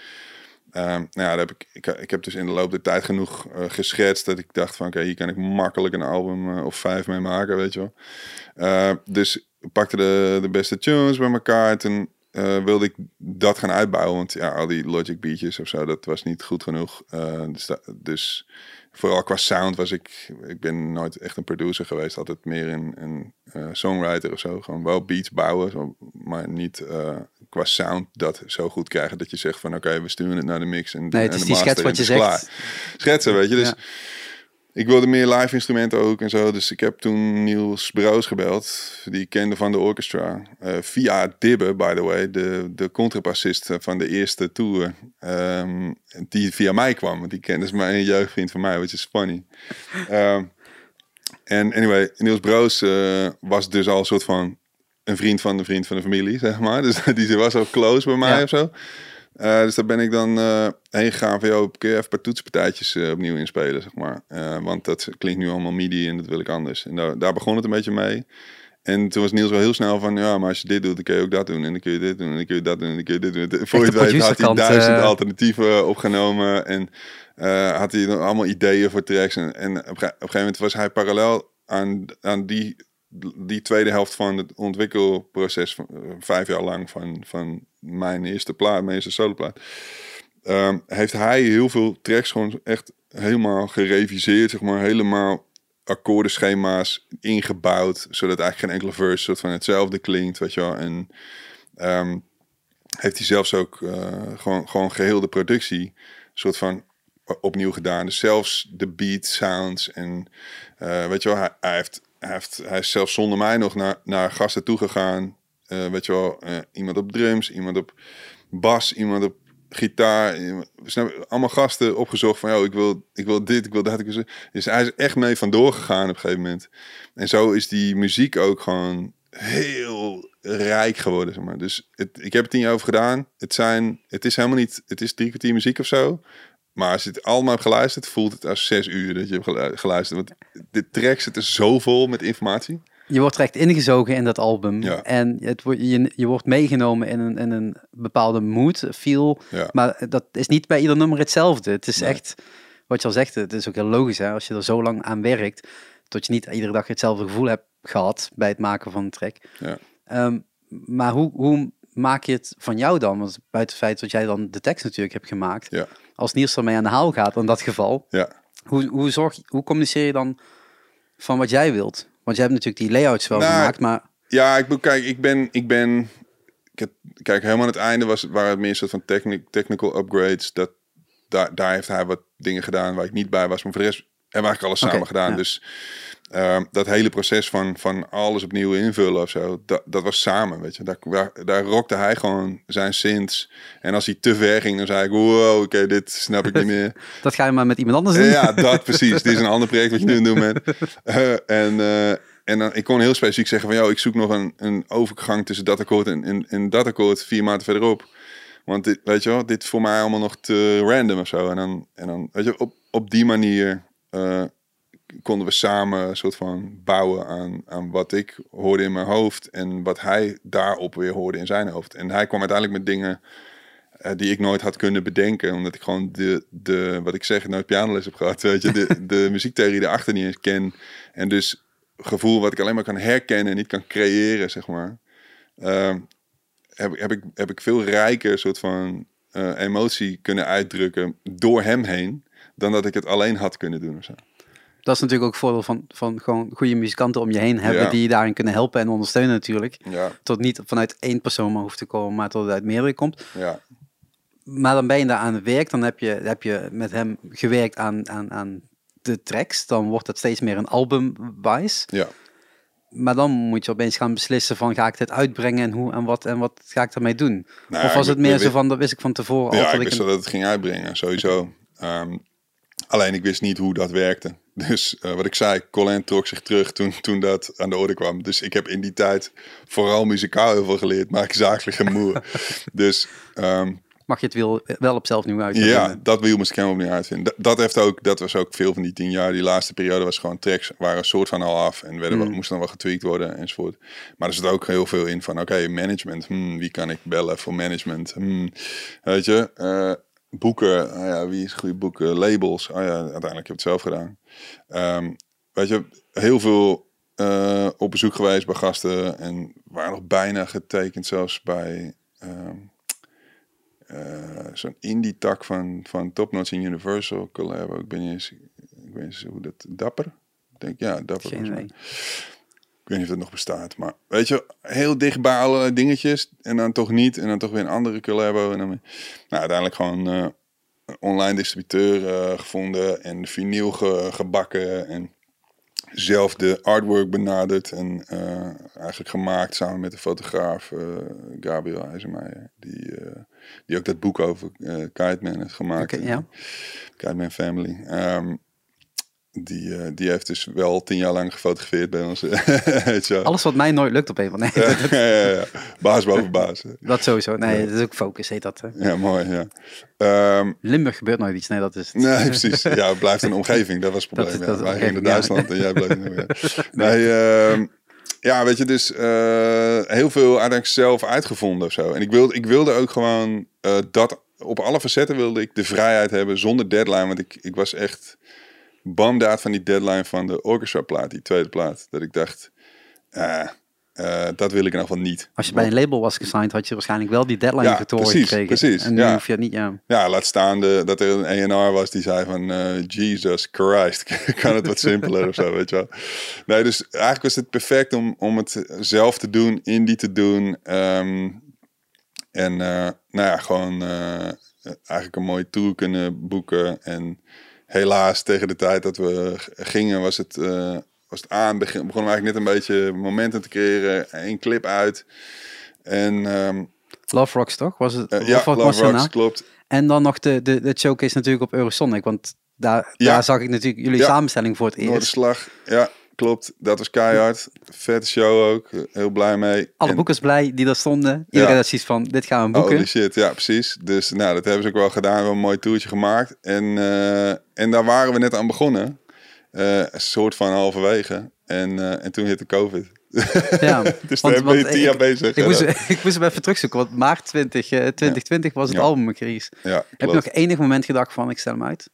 Ehm, nou ja, daar heb ik, ik, ik heb dus in de loop der tijd genoeg eh, geschetst dat ik dacht van oké, hier kan ik makkelijk een album eh, of vijf mee maken, weet je wel. Dus pakte de, de beste tunes bij elkaar en toen eh, wilde ik dat gaan uitbouwen. Want ja, al die Logic beatjes of zo, dat was niet goed genoeg. Eh, dus, da- dus vooral qua sound was ik, ik ben nooit echt een producer geweest. Altijd meer een, een eh, songwriter of zo. Gewoon wel beats bouwen, zo, maar niet qua sound dat zo goed krijgen dat je zegt van oké, we sturen het naar de mix en,
Nee, het
en
is
de
die schets wat je zegt.
klaar. Schetsen, weet je. Dus
Ja.
Ik wilde meer live instrumenten ook en zo. Dus ik heb toen Niels Broos gebeld. Die ik kende van de orchestra. Eh, via Dibbe, by the way. De, de contrabassist van de eerste tour. Ehm, die via mij kwam. Want die kende is maar een jeugdvriend van mij. Which is funny. Ehm, en anyway, Niels Broos eh, was dus al een soort van een vriend van de vriend van de familie, zeg maar. Dus die was al close bij mij
Ja.
of zo. Eh, dus daar ben ik dan eh, heen gegaan van, joh, kun je even een paar toetspartijtjes eh, opnieuw inspelen, zeg maar. Want dat klinkt nu allemaal midi en dat wil ik anders. En daar, daar begon het een beetje mee. En toen was Niels wel heel snel van, ja, maar als je dit doet, dan kun je ook dat doen. En dan kun je dit doen, en dan kun je dat doen, en dan kun je dit doen. Voor je het weet had hij duizend alternatieven opgenomen. En had hij dan allemaal ideeën voor tracks. En, en op, een gegeven moment was hij parallel aan, aan die, die tweede helft van het ontwikkelproces, van, vijf jaar lang, van, van mijn eerste plaat, mijn eerste soloplaat. Ehm, heeft hij heel veel tracks gewoon echt helemaal gereviseerd, zeg maar, helemaal akkoordenschema's ingebouwd, zodat eigenlijk geen enkele verse soort van hetzelfde klinkt, weet je wel. En ehm, heeft hij zelfs ook eh, gewoon, gewoon geheel de productie soort van opnieuw gedaan. Dus zelfs de beat sounds en eh, weet je wel, hij, heeft, heeft, hij is zelfs zonder mij nog naar, naar gasten toegegaan. Eh weet je wel, eh, iemand op drums, iemand op bas, iemand op gitaar. snap allemaal gasten opgezocht van, joh, ik wil, ik wil dit, ik wil dat. Ik wil. Dus hij is echt mee vandoor gegaan op een gegeven moment. En zo is die muziek ook gewoon heel rijk geworden, zeg maar. Dus het, ik heb het tien jaar over gedaan. Het, zijn, het is helemaal niet, het is drie kwartier muziek of zo. Maar als je het allemaal hebt geluisterd, voelt het als zes uur dat je hebt gelu- geluisterd. Want de zit er zo vol met informatie.
Je wordt er echt ingezogen in dat album.
Ja.
En het, je, je wordt meegenomen in een, in een bepaalde mood, feel.
Ja.
Maar dat is niet bij ieder nummer hetzelfde. Het is
Nee.
echt, wat je al zegt, het is ook heel logisch. Hè? Als je er zo lang aan werkt, tot je niet iedere dag hetzelfde gevoel hebt gehad bij het maken van een track.
Ja.
Ehm, maar hoe, hoe maak je het van jou dan? Want buiten het feit dat jij dan de tekst natuurlijk hebt gemaakt.
Ja.
Als Niels ermee aan de haal gaat, in dat geval.
Ja,
Hoe, hoe, zorg, hoe communiceer je dan van wat jij wilt? Want jij hebt natuurlijk die layouts wel
Nou,
gemaakt, maar
Ja, ik, kijk, ik ben, ik ben, ik heb, kijk, helemaal aan het einde was, waren het meer een soort van techni- technical upgrades. Dat, daar, daar heeft hij wat dingen gedaan waar ik niet bij was. Maar voor de rest hebben eigenlijk alles samen gedaan.
ja.
Dus ehm, dat hele proces van, van alles opnieuw invullen of zo, dat, dat was samen, weet je. Daar, daar, daar rockte hij gewoon zijn synths. En als hij te ver ging, dan zei ik, wow, oké, dit snap ik niet meer.
dat ga je maar met iemand anders doen.
Ja, dat precies. Dit is een ander project wat je nu aan doen bent. Eh, en eh, en dan, ik kon heel specifiek zeggen van, joh, ik zoek nog een, een overgang tussen dat akkoord en, en, en dat akkoord vier maanden verderop. Want dit, weet je wel, dit is voor mij allemaal nog te random of zo. En dan, en dan weet je, op, op die manier eh, konden we samen een soort van bouwen aan, aan wat ik hoorde in mijn hoofd en wat hij daarop weer hoorde in zijn hoofd. En hij kwam uiteindelijk met dingen eh, die ik nooit had kunnen bedenken, omdat ik gewoon de, de wat ik zeg, nooit pianoles heb gehad, weet je, de, de muziektheorie erachter niet eens ken. En dus gevoel wat ik alleen maar kan herkennen en niet kan creëren, zeg maar. Ehm, heb, heb, ik, heb ik veel rijker soort van eh, emotie kunnen uitdrukken door hem heen, dan dat ik het alleen had kunnen doen of zo.
Dat is natuurlijk ook het voordeel van, van gewoon goede muzikanten om je heen hebben
Ja.
die je daarin kunnen helpen en ondersteunen natuurlijk.
Ja,
Tot niet vanuit één persoon maar hoeft te komen, maar tot het uit meerdere komt.
ja,
Maar dan ben je daar aan het werk, dan heb je, heb je met hem gewerkt aan, aan, aan de tracks. Dan wordt het steeds meer een album-wise.
ja.
Maar dan moet je opeens gaan beslissen van ga ik dit uitbrengen en hoe en wat en wat ga ik daarmee doen?
Nou,
of was het meer zo van, dat wist ik van tevoren al.
Ja,
dat
ik
ik
wist
een-
dat het ging uitbrengen, sowieso. Ehm, alleen ik wist niet hoe dat werkte. Dus eh, wat ik zei, Colin trok zich terug toen, toen dat aan de orde kwam. Dus ik heb in die tijd vooral muzikaal heel veel geleerd, maar ik zakelijk en moe. dus ehm,
mag je het wiel wel op zelf nu uit.
ja, dat wiel moest ik helemaal opnieuw uitvinden. Dat, dat, heeft ook, dat was ook veel van die tien jaar. Die laatste periode was gewoon tracks, waren een soort van al af. En werden,
Mm.
moesten dan wel getweakt worden enzovoort. Maar er zit ook heel veel in van, oké, management. Hmm, wie kan ik bellen voor management? Hmm, weet je, eh, boeken. ah ja, wie is goede boeken? Labels. Oh ja, uiteindelijk heb ik het zelf gedaan. Ehm, weet je, heel veel eh, op bezoek geweest bij gasten. En waren nog bijna getekend zelfs bij... ehm, eh, zo'n indie tak van, van Top Notch in Universal collab. Ik ben niet eens, ik weet niet eens hoe dat, Dapper? Ik denk, ja, Dapper. Weet niet of dat nog bestaat, maar weet je, heel dicht bij allerlei dingetjes en dan toch niet en dan toch weer een andere collabo en dan, nou, uiteindelijk gewoon eh, een online distributeur eh, gevonden en vinyl ge- gebakken en zelf de artwork benaderd en eh, eigenlijk gemaakt samen met de fotograaf Gabriel IJzermeijer, die, die ook dat boek over Kite Man heeft gemaakt.
Oké, ja.
Kite Man Family. Ehm, die, eh, die heeft dus wel tien jaar lang gefotografeerd bij ons.
Alles wat mij nooit lukt op een van nee, dat,
ja, ja, ja. Baas boven baas.
dat sowieso. Nee, dat is ook focus, heet dat. hè.
Ja, mooi. Ja. Ehm,
Limburg gebeurt nooit iets. Nee, dat is het.
nee, precies. Ja, het blijft een omgeving. Dat was het
Dat
probleem.
dat is
Wij gingen naar. Duitsland en jij bleef weer. Nee, ehm, ja, weet je, dus eh, heel veel uiteindelijk zelf uitgevonden of zo. En ik wilde, ik wilde ook gewoon eh, dat... Op alle facetten wilde ik de vrijheid hebben zonder deadline. Want ik, ik was echt bamdaad van die deadline van de orchestra plaat, die tweede plaat. Dat ik dacht, eh, eh, dat wil ik in ieder geval niet.
Als je bij een label was gesigned, had je waarschijnlijk wel die deadline
Ja, precies,
gekregen.
precies,
En nu
ja.
hoef je het niet, ja.
Ja, laat staan de, dat er een ENR was die zei van eh, Jesus Christ, kan het wat simpeler of zo, weet je wel. Nee, dus eigenlijk was het perfect om, om het zelf te doen, indie te doen. ehm, en nou ja, gewoon eigenlijk een mooie tour kunnen boeken. En helaas tegen de tijd dat we gingen was het, eh, was het aan. Begin, begonnen we eigenlijk net een beetje momentum te creëren. Eén clip uit. En ehm,
Love Rocks toch? Was het?
eh, ja, Love Rocks, klopt.
En dan nog de, de, de showcase natuurlijk op Eurosonic. Want daar,
Ja.
daar zag ik natuurlijk jullie
Ja.
samenstelling voor het eerst.
Noorderslag, ja, klopt. Dat was keihard. Vette show ook. Heel blij mee.
Alle
En-
boekers blij die daar stonden. Iedereen had zoiets van, dit gaan we boeken.
Holy shit, ja, precies. Dus nou, dat hebben ze ook wel gedaan. We hebben een mooi toertje gemaakt. En, eh, en daar waren we net aan begonnen. Eh, een soort van halverwege. En, eh, en toen hitte COVID.
Ja,
dus
want-
daar ben je tien jaar bezig.
Ik moest, ik moest hem even terugzoeken, want maart 20, eh, 2020 was het
Ja.
album release.
ja,
Heb je nog enig moment gedacht van, ik stel hem uit?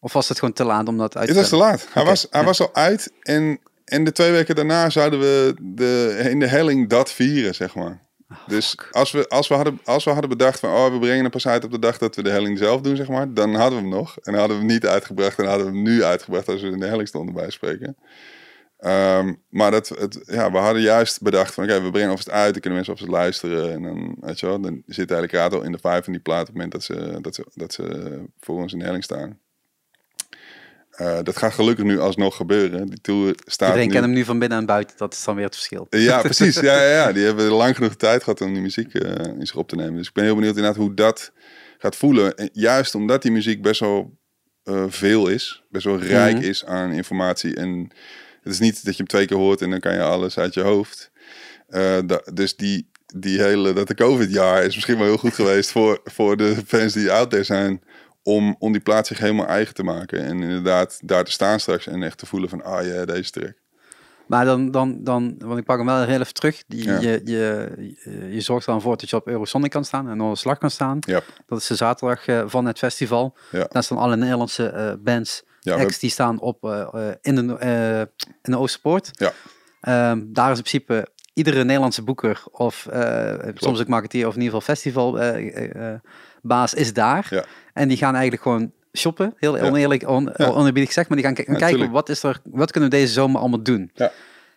Of was het gewoon te laat om dat uit te
Het was te laat. Hij, was, hij
ja.
was al uit. En, en de twee weken daarna zouden we de, in de helling dat vieren, zeg maar. Dus
fuck.
als we, als, we hadden, als we hadden bedacht van, oh, we brengen hem pas uit op de dag dat we de helling zelf doen, zeg maar, dan hadden we hem nog. En dan hadden we hem niet uitgebracht en hadden we hem nu uitgebracht als we in de helling stonden bij spreken. Ehm, maar dat, het, ja, we hadden juist bedacht van, oké, we brengen alvast uit, dan kunnen mensen alvast luisteren. En dan, weet je wel, dan zit eigenlijk al in de vijf van die plaat op het moment dat ze, dat ze, dat ze voor ons in de helling staan. Eh, dat gaat gelukkig nu alsnog gebeuren. Die tour staat
Iedereen
nu...
kent hem nu van binnen en buiten, dat is dan weer het verschil.
Ja, precies. Ja, ja, ja. Die hebben lang genoeg tijd gehad om die muziek eh, in zich op te nemen. Dus ik ben heel benieuwd inderdaad hoe dat gaat voelen. En juist omdat die muziek best wel eh, veel is. Best wel rijk
Mhm.
is aan informatie. En het is niet dat je hem twee keer hoort en dan kan je alles uit je hoofd. Eh, dus die, die hele, dat de COVID-jaar is misschien wel heel goed geweest voor, voor de fans die out there zijn. Om, om die plaats zich helemaal eigen te maken. En inderdaad daar te staan straks en echt te voelen van, ah ja, deze track.
Maar dan, dan, dan, want ik pak hem wel heel even terug. Die,
Ja.
je, je, je, je zorgt er dan voor dat je op Eurosonic kan staan en Noorderslag kan staan.
Ja,
Dat is de zaterdag eh, van het festival.
Ja.
Daar staan alle Nederlandse eh, bands,
ja we-
acts die staan op, eh, eh, in, de, eh, in de Oosterpoort.
Ja.
Ehm, daar is in principe iedere Nederlandse boeker of eh, soms ook marketeer of in ieder geval festivalbaas is daar.
Ja.
En die gaan eigenlijk gewoon shoppen, heel
Ja.
oneerlijk, on,
Ja.
oneerbiedig gezegd, maar die gaan k- kijken
tuurlijk.
wat, is er, wat kunnen we deze zomer allemaal doen.
Ja.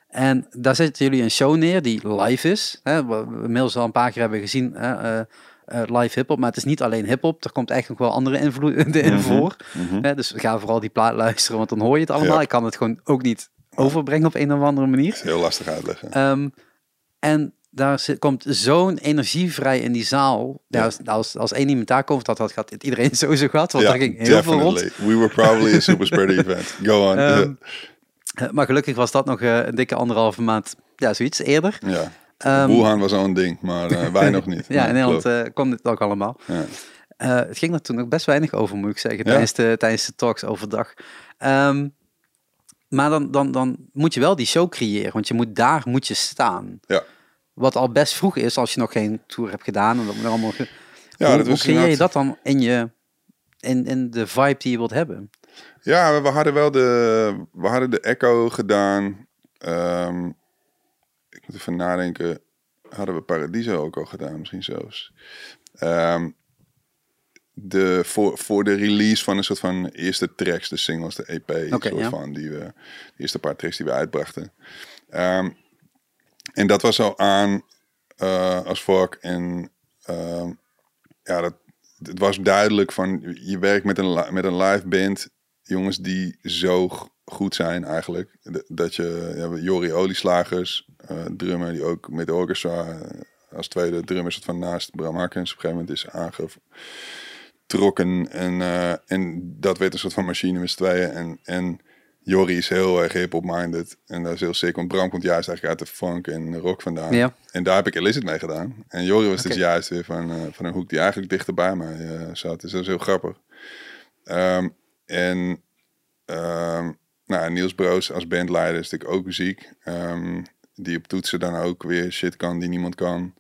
En daar zetten jullie een show neer die live is. Hè, we inmiddels al een paar keer hebben gezien. Hè, eh, eh, live hip-hop, maar het is niet alleen hip-hop. Er komt eigenlijk nog wel andere invloeden in
Mhm.
voor.
Mhm.
Hè, dus ga vooral die plaat luisteren, want dan hoor je het allemaal. Ik kan het gewoon ook niet overbrengen op een of andere manier.
Heel lastig uitleggen.
Ehm, en daar zit, komt zo'n energie vrij in die zaal. Ja. Als, als, als één iemand daar komt, dat had, het iedereen sowieso gehad. Want
ja,
er ging heel veel rond.
We were probably a super spreader event. Go on.
Ehm, eh, maar gelukkig was dat nog eh, een dikke anderhalve maand, ja, zoiets eerder.
ja.
Ehm,
Wuhan was al een ding, maar eh, wij nog niet.
ja, in Nederland eh kwam dit ook allemaal.
Ja.
Het ging er toen nog best weinig over, moet ik zeggen,
Ja.
tijdens, de, tijdens de talks overdag. Ehm, maar dan, dan, dan moet je wel die show creëren, want je moet daar moet je staan.
Ja.
Wat al best vroeg is als je nog geen tour hebt gedaan. En dat moet allemaal ge-
Ja,
hoe,
dat
hoe creëer je dat dan in, je, in, in de vibe die je wilt hebben?
Ja, we, hadden wel de, we hadden de Echo gedaan. Ehm, ik moet even nadenken. Hadden we Paradiso ook al gedaan, misschien zelfs. Ehm, de, voor, voor de release van een soort van eerste tracks, de singles, de EP, soort
ja.
van, die we, de eerste paar tracks die we uitbrachten. Ehm, en dat was al aan eh, als fuck. En ehm, ja, dat, het was duidelijk van, je werkt met een, met een live band, jongens die zo goed zijn eigenlijk. Dat je, ja, Jori Olieslagers, eh drummer, die ook met de orchestra eh, als tweede drummer soort van naast Bram Harkens op een gegeven moment is aangetrokken trokken. En, en dat werd een soort van machine met tweeën. En, en Jorrie is heel erg hip-hop-minded. En dat is heel sick, want Bram komt juist eigenlijk uit de funk en rock vandaan.
Ja.
En daar heb ik Illicit mee gedaan. En Jorrie was dus juist weer van, eh, van een hoek die eigenlijk dichter bij mij eh, zat. Dus dat is heel grappig. Ehm, en ehm, nou, Niels Broos als bandleider is natuurlijk ook muziek. Ehm, die op toetsen dan ook weer shit kan die niemand kan.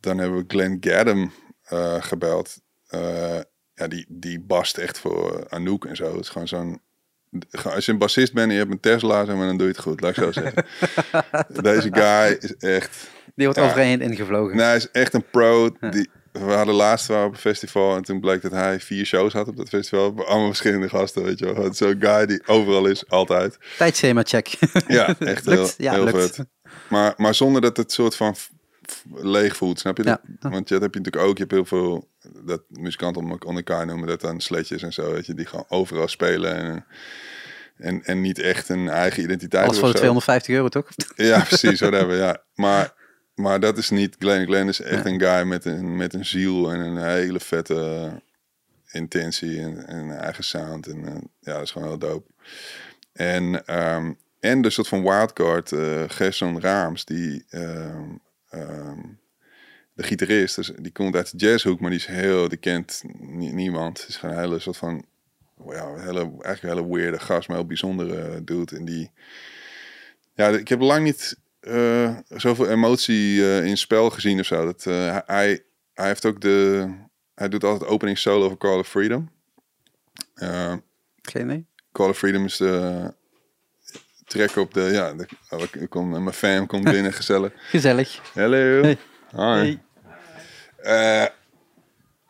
Dan hebben we Glenn Gaddam eh, gebeld. Eh, ja, die, die bast echt voor Anouk en zo. Het is gewoon zo'n... Als je een bassist bent en je hebt een Tesla, zeg maar, dan doe je het goed, laat ik zo zeggen. Deze guy is echt...
Die wordt
Ja.
overheen ingevlogen.
Nee, hij is echt een pro.
Ja.
Die, we hadden laatst wel op een festival en toen bleek dat hij vier shows had op dat festival. Allemaal verschillende gasten, weet je wel. Zo'n guy die overal is, altijd.
Tijdschema check.
Ja, echt heel,
Lukt? Ja,
heel
lukt.
vet. Maar, maar zonder dat het soort van leeg voelt, snap je? Dat?
Ja.
Want dat heb je natuurlijk ook. Je hebt heel veel, dat muzikanten om elkaar noemen dat dan sletjes en zo, weet je. Die gewoon overal spelen en, en, en niet echt een eigen identiteit
Alles voor de
hebben of
250 euro, toch?
Ja, precies, whatever, ja. Maar, maar dat is niet Glenn. Glenn is echt een guy met een, met een ziel en een hele vette intentie en, en een eigen sound. En eh, ja, dat is gewoon heel dope. En, ehm, en de soort van wildcard, eh Gerson Raams, die ehm, ehm, de gitarist, dus die komt uit de jazzhoek, maar die is heel, die kent nie- niemand. Het is gewoon een hele soort van, ja, hele, eigenlijk een hele weirde gast, maar heel bijzondere dude. En die, ja, ik heb lang niet eh, zoveel emotie eh, in spel gezien of zo. Dat, eh, hij, hij heeft ook de, hij doet altijd opening solo voor Call of Freedom. Eh,
Geen idee.
Call of Freedom is de track op de, ja, de, oh, ik- ik kom, mijn fam komt binnen, gezellig.
Gezellig.
Hallo.
Hey.
Hi.
Hey.
Eh,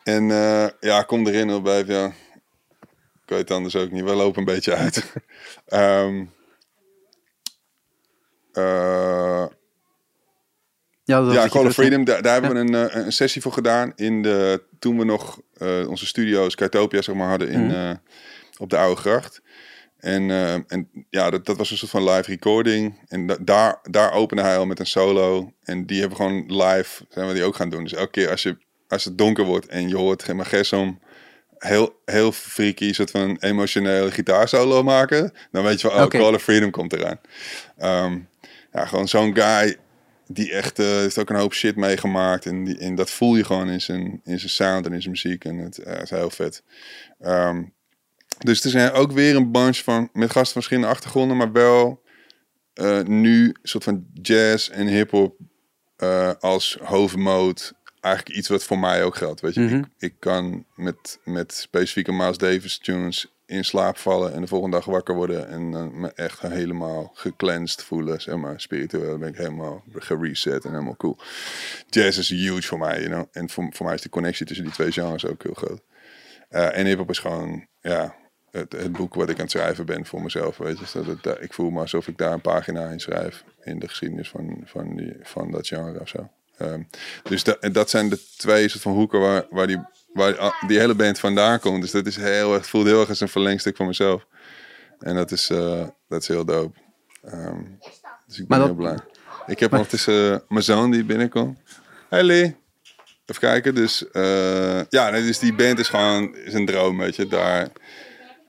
en eh, ja, kom erin op blijf, ja. Ik weet het anders ook niet. We lopen een beetje uit. Ehm eh,
Ja, dat
ja, Call of Freedom, daar, daar hebben we een, een sessie voor gedaan. In de, toen we nog onze studio's Skytopia zeg maar, hadden in,
Mhm.
op de Oude Gracht. En, eh, en ja, dat, dat was een soort van live recording. En da- daar, daar opende hij al met een solo. En die hebben we gewoon live, zijn we die ook gaan doen. Dus elke keer als, je, als het donker wordt en je hoort Gemma Gessom heel, heel freaky, soort van emotionele gitaarsolo maken. Dan weet je van, oh. Call of Freedom komt eraan. Ehm, ja, gewoon zo'n guy die echt, eh, heeft ook een hoop shit meegemaakt. En, die, en dat voel je gewoon in zijn, in zijn sound en in zijn muziek. En het is heel vet. Ehm, dus er zijn ook weer een bunch van, met gasten van verschillende achtergronden, maar wel eh, nu een soort van jazz en hip-hop eh, als hoofdmoot. Eigenlijk iets wat voor mij ook geldt. Weet je,
Mhm.
ik, ik kan met, met specifieke Miles Davis tunes in slaap vallen en de volgende dag wakker worden en dan me echt helemaal gecleansed voelen, zeg maar. Spiritueel Dan ben ik helemaal gereset en helemaal cool. Jazz is huge voor mij, you know. En voor, voor mij is de connectie tussen die twee genres ook heel groot. Eh, en hip-hop is gewoon, ja, het, het boek wat ik aan het schrijven ben voor mezelf. Weet je, Dus dat het, ik voel me alsof ik daar een pagina in schrijf in de geschiedenis van, van, die, van dat genre of zo. Ehm, dus dat, en dat zijn de twee soort van hoeken waar, waar, die, waar die- die hele band vandaan komt. Dus dat is heel erg, het voelt heel erg als een verlengstuk van mezelf. En dat is, eh, dat is heel dope. Ehm, dus ik ben
dat-
heel blij. Ik heb ondertussen eh, mijn zoon die binnenkomt. Hey Lee. Even kijken, dus eh, ja, dus die band is gewoon is een droom, weet je, daar.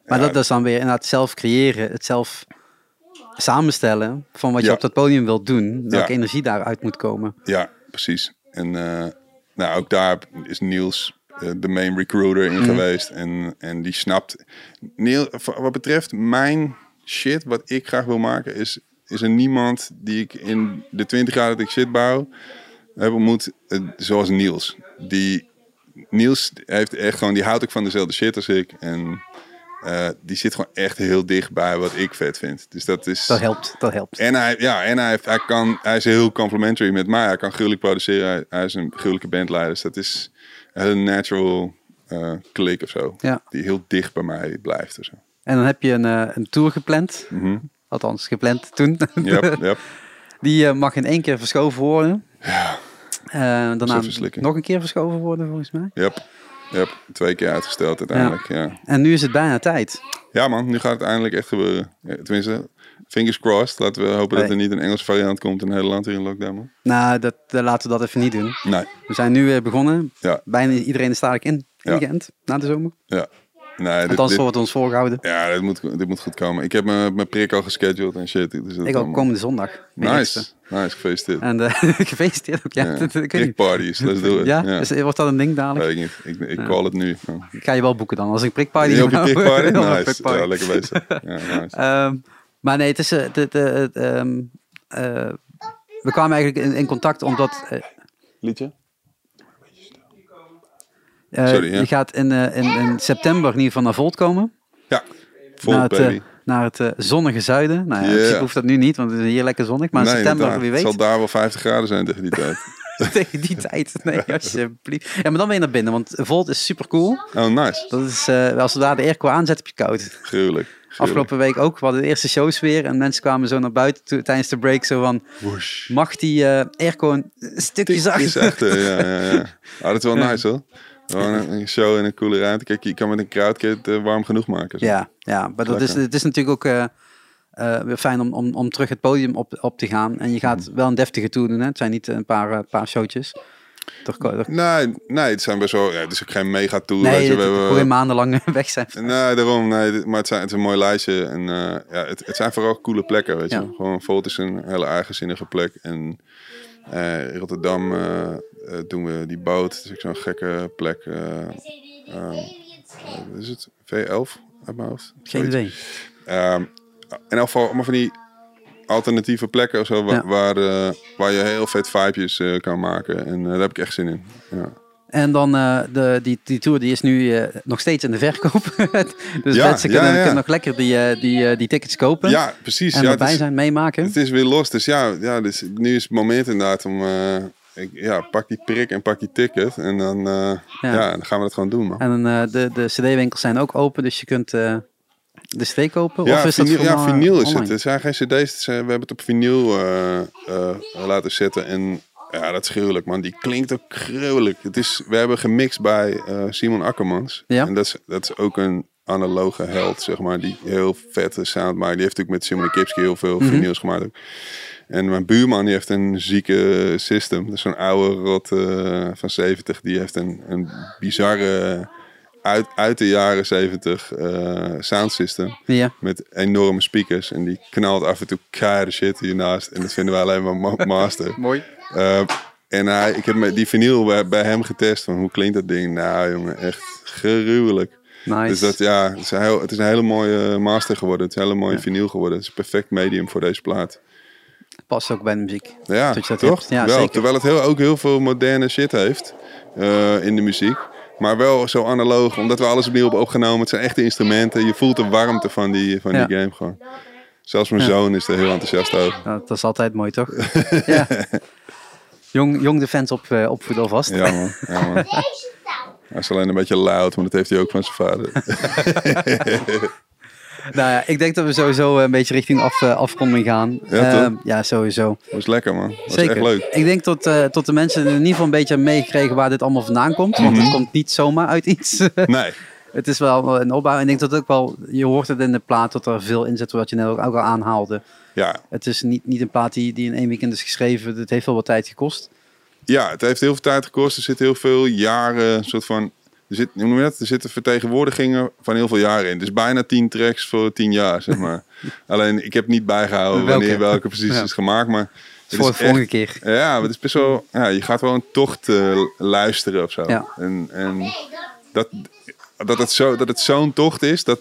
Maar
Ja.
dat is dan weer inderdaad zelf creëren, het zelf samenstellen van wat je
Ja.
op dat podium wilt doen, welke energie daaruit moet komen.
Ja, precies. En eh, nou, ook daar is Niels eh, de main recruiter in
Mhm.
geweest. En, en die snapt. Niels, wat betreft mijn shit, wat ik graag wil maken, is, is er niemand die ik in de 20 jaar dat ik shit bouw, heb ontmoet, eh, zoals Niels. Die, Niels heeft echt gewoon, die houdt ook van dezelfde shit als ik. En eh, die zit gewoon echt heel dicht bij wat ik vet vind. Dus dat is.
Dat helpt, dat helpt.
En hij, ja, en hij, heeft, hij, kan, hij is heel complimentary met mij. Hij kan gruwelijk produceren. Hij, hij is een gruwelijke bandleider. Dus dat is een natural eh klik of zo.
Ja.
Die heel dicht bij mij blijft. Of zo.
En dan heb je een, eh, een tour gepland,
Mhm.
althans gepland toen.
Yep, yep.
Die mag in één keer verschoven worden.
Ja,
daarna nog een keer verschoven worden volgens mij.
yep, yep. Twee keer uitgesteld uiteindelijk. Ja.
En nu is het bijna tijd.
ja man, nu gaat het eindelijk echt gebeuren. Ja, tenminste, fingers crossed. Laten we hopen dat er niet een Engelse variant komt in Nederland hier in lockdown. Man.
Nou, dat, laten we dat even niet doen.
Nee,
We zijn nu weer begonnen.
ja.
Bijna iedereen is dadelijk in, in
Ja.
Gent, na de zomer.
Ja. Nee, dit,
Althans,
dit-
wordt ons voorgehouden.
ja, dit moet, dit moet goed komen. Ik heb mijn, mijn prik al gescheduled en shit. Dus
Ik ook
allemaal-
komende zondag.
Nice, nice, gefeliciteerd.
En eh, gefeliciteerd ook. Ja,
Ja.
dat, ik weet
let's do it.
Ja,
Ja,
Dus, wordt dat een ding dadelijk?
Weet ik niet. Ik, ik call het nu.
Ik ga je wel boeken dan. Als ik prikparty
je
hou,
prikparty? Nice. Ja, lekker bezig. Ja, nice.
Ehm, maar nee, het is, de, de, eh, we kwamen eigenlijk in, in contact omdat eh,
Liedje?
Eh,
Sorry, ja.
je gaat in, eh, in, in september in ieder geval naar Volt komen.
Ja,
naar het, eh,
baby.
naar het zonnige zuiden. Nou ja,
Yeah.
hoeft dat nu niet, want het is hier lekker zonnig. Maar in
Nee,
september,
inderdaad.
wie
Het
weet,
zal daar wel 50 graden zijn tegen die tijd.
tegen die tijd. Nee, alsjeblieft. Ja, maar dan ben je naar binnen, want Volt is super cool.
Oh, nice.
Dat is, als we daar de airco aanzetten, heb je koud.
Gruwelijk.
Afgelopen week ook. We hadden de eerste shows weer. En mensen kwamen zo naar buiten toe- tijdens de break. Zo van,
Whoosh.
mag die airco een stukje zachter?
echt, eh, ja, ja, ja. Ah, dat is wel nice hoor. Gewoon een, een show in een coole ruimte. Kijk, je kan met een crowdkit eh, warm genoeg maken. zo.
Ja, ja maar dat is, het is natuurlijk ook eh, eh, weer fijn om, om, om terug het podium op, op te gaan. En je gaat
Mhm.
wel een deftige tour doen. Hè? Het zijn niet een paar, paar showtjes. Toch, toch,
Nee, nee, het zijn best wel. Ja, het is ook geen mega tour. weet
nee,
je.
het
We hebben-
maandenlang weg zijn.
Nee, daarom. Nee, maar het, zijn, het is een mooi lijstje. En ja, het, het zijn vooral coole plekken, weet je.
Ja.
Gewoon, Volt is een hele eigenzinnige plek. En Rotterdam eh, eh, doen we die boot. Het is ook zo'n gekke plek. eh ehm, eh, wat is het? V11 uit mijn hoofd?
Geen idee.
Ehm, in elk geval allemaal van die alternatieve plekken of zo, waar,
Ja.
waar, waar je heel vet vibejes kan maken. En daar heb ik echt zin in. Ja.
En dan de, die, die tour die is nu nog steeds in de verkoop. dus
Ja,
mensen kunnen,
ja.
kunnen nog lekker die, die, die tickets kopen.
ja, precies.
en
ja,
erbij
is,
zijn, meemaken.
het is weer los. Dus ja, ja dus nu is het moment inderdaad om... ik, ja, pak die prik en pak die ticket. En dan, eh, ja. dan gaan we dat gewoon doen, man.
En eh, de, de cd-winkels zijn ook open, dus je kunt eh, de CD kopen.
Ja,
of is
vinyl,
dat
ja, vinyl is het. Het zijn geen cd's. we hebben het op vinyl laten zetten. En ja, dat is gruwelijk, man. Die klinkt ook gruwelijk. Het is, we hebben gemixt bij Simon Akkermans.
Ja.
En dat is, dat is ook een analoge held, zeg maar. Die heel vette sound maakt. Die heeft natuurlijk met Simon Kipski heel veel
Mhm.
vinyls gemaakt. ook. En mijn buurman die heeft een zieke system. Dat is zo'n oude rot eh, van 70. Die heeft een, een bizarre, uit, uit de jaren 70 eh sound system.
Ja.
Met enorme speakers. En die knalt af en toe keiharde shit hiernaast. En dat vinden wij alleen maar ma- master.
Mooi.
Eh, en hij, ik heb met die vinyl bij, bij hem getest. Van hoe klinkt dat ding? Nou jongen, echt gruwelijk.
Nice.
Dus dat ja, het is, een heel, het is een hele mooie master geworden. Het is een hele mooie vinyl geworden. Het is een perfect medium voor deze plaat.
Past ook bij de muziek.
Ja,
Dat je dat
toch?
Ja,
wel,
zeker.
Terwijl het heel, ook heel veel moderne shit heeft eh, in de muziek. Maar wel zo analoog, omdat we alles opnieuw hebben opgenomen. Het zijn echte instrumenten. Je voelt de warmte van die, van
Ja.
die game gewoon. Zelfs mijn
Ja.
zoon is er heel enthousiast over.
Nou, dat is altijd mooi, toch? ja. Jong, jong de fans op, eh, opvoeden alvast.
Ja man, ja man. Hij is alleen een beetje luid, maar dat heeft hij ook van zijn vader.
Nou ja, ik denk dat we sowieso een beetje richting af, eh, afronding gaan.
Ja?
Ehm, ja, sowieso.
was lekker man. was
Zeker.
echt leuk.
Ik denk tot, eh, tot de mensen in ieder geval een beetje meegekregen waar dit allemaal vandaan komt. Want
Mhm.
het komt niet zomaar uit iets.
Nee,
het is wel een opbouw. En ik denk dat ook wel, je hoort het in de plaat dat er veel in zit, wat je net ook, ook al aanhaalde.
ja.
Het is niet, niet een plaat die, die in één weekend is geschreven. Het heeft wel wat tijd gekost.
ja, het heeft heel veel tijd gekost. Er zit heel veel jaren, soort van... Er, zit, hoe noem je dat? er zitten vertegenwoordigingen van heel veel jaren in. Dus bijna tien tracks voor tien jaar, zeg maar. Alleen, ik heb niet bijgehouden
Welke?
wanneer welke precies
Ja.
is gemaakt. Maar het
Voor de volgende
echt-
keer.
Ja, maar het is best wel... Ja, je gaat wel een tocht eh, luisteren of zo.
Ja.
En, en dat, dat het zo- dat het zo'n tocht is, dat,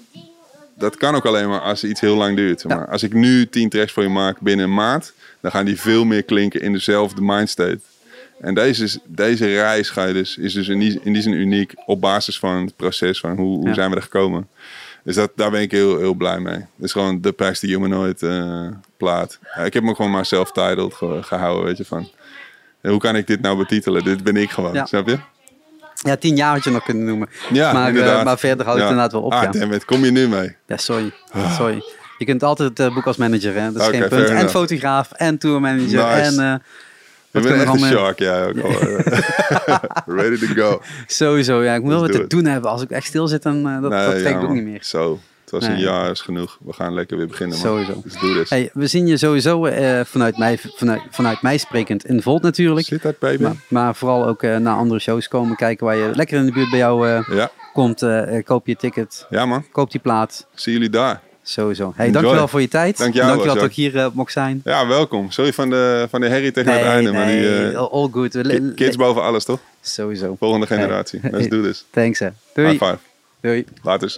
dat kan ook alleen maar als iets heel lang duurt.
Ja.
maar. Als ik nu tien tracks voor je maak binnen een maand, dan gaan die veel meer klinken in dezelfde mindstate. En deze, deze reis ga je dus, is dus in die, in die zin uniek op basis van het proces van hoe, hoe
Ja.
zijn we er gekomen. Dus dat, daar ben ik heel, heel blij mee. Het is gewoon de Pax the Humanoid eh plaat. Ja, ik heb me gewoon maar self-titled ge- gehouden, weet je, van... eh, Hoe kan ik dit nou betitelen? Dit ben ik gewoon,
Ja.
snap je?
Ja, tien jaar had je nog kunnen noemen.
Ja,
maar, eh, maar verder houdt het inderdaad wel op.
Ah,
ja.
damn it, kom je nu mee?
Ja, sorry. Sorry. Je kunt altijd het boek als manager, hè? Dat is geen punt. En
enough.
fotograaf en tourmanager.
Nice.
En eh,
bent
kunnen
echt
we
een
allemaal-
shark, jij ook. Ready to go.
Sowieso, ja. Ik moet wel wat te doen hebben. Als ik echt stil zit, dan uh, dat,
Nee,
dat
ja,
ook niet meer.
Zo. Het was een jaar, is genoeg. We gaan lekker weer beginnen, man.
Sowieso.
Dus doe dit.
Hey, we zien je sowieso eh, vanuit, mij, vanuit, vanuit mij sprekend in Volt natuurlijk.
Zit dat, baby?
Maar, maar vooral ook eh, naar andere shows komen kijken waar je lekker in de buurt bij jou eh,
Ja.
komt. eh, eh, koop je ticket,
ja, man.
koop die plaat.
Zie jullie daar.
Sowieso. Hey,
Enjoy.
dankjewel voor je tijd.
Dank jou,
dankjewel dat ik hier eh, mocht zijn.
Ja, welkom. Sorry van de, van de herrie tegen
Nee,
het einde. maar die, eh,
all- good.
Ki- kids boven alles, toch?
Sowieso.
Volgende generatie.
Hey.
Let's do this.
Thanks hè. Doei.
High five.
Doei.
Later.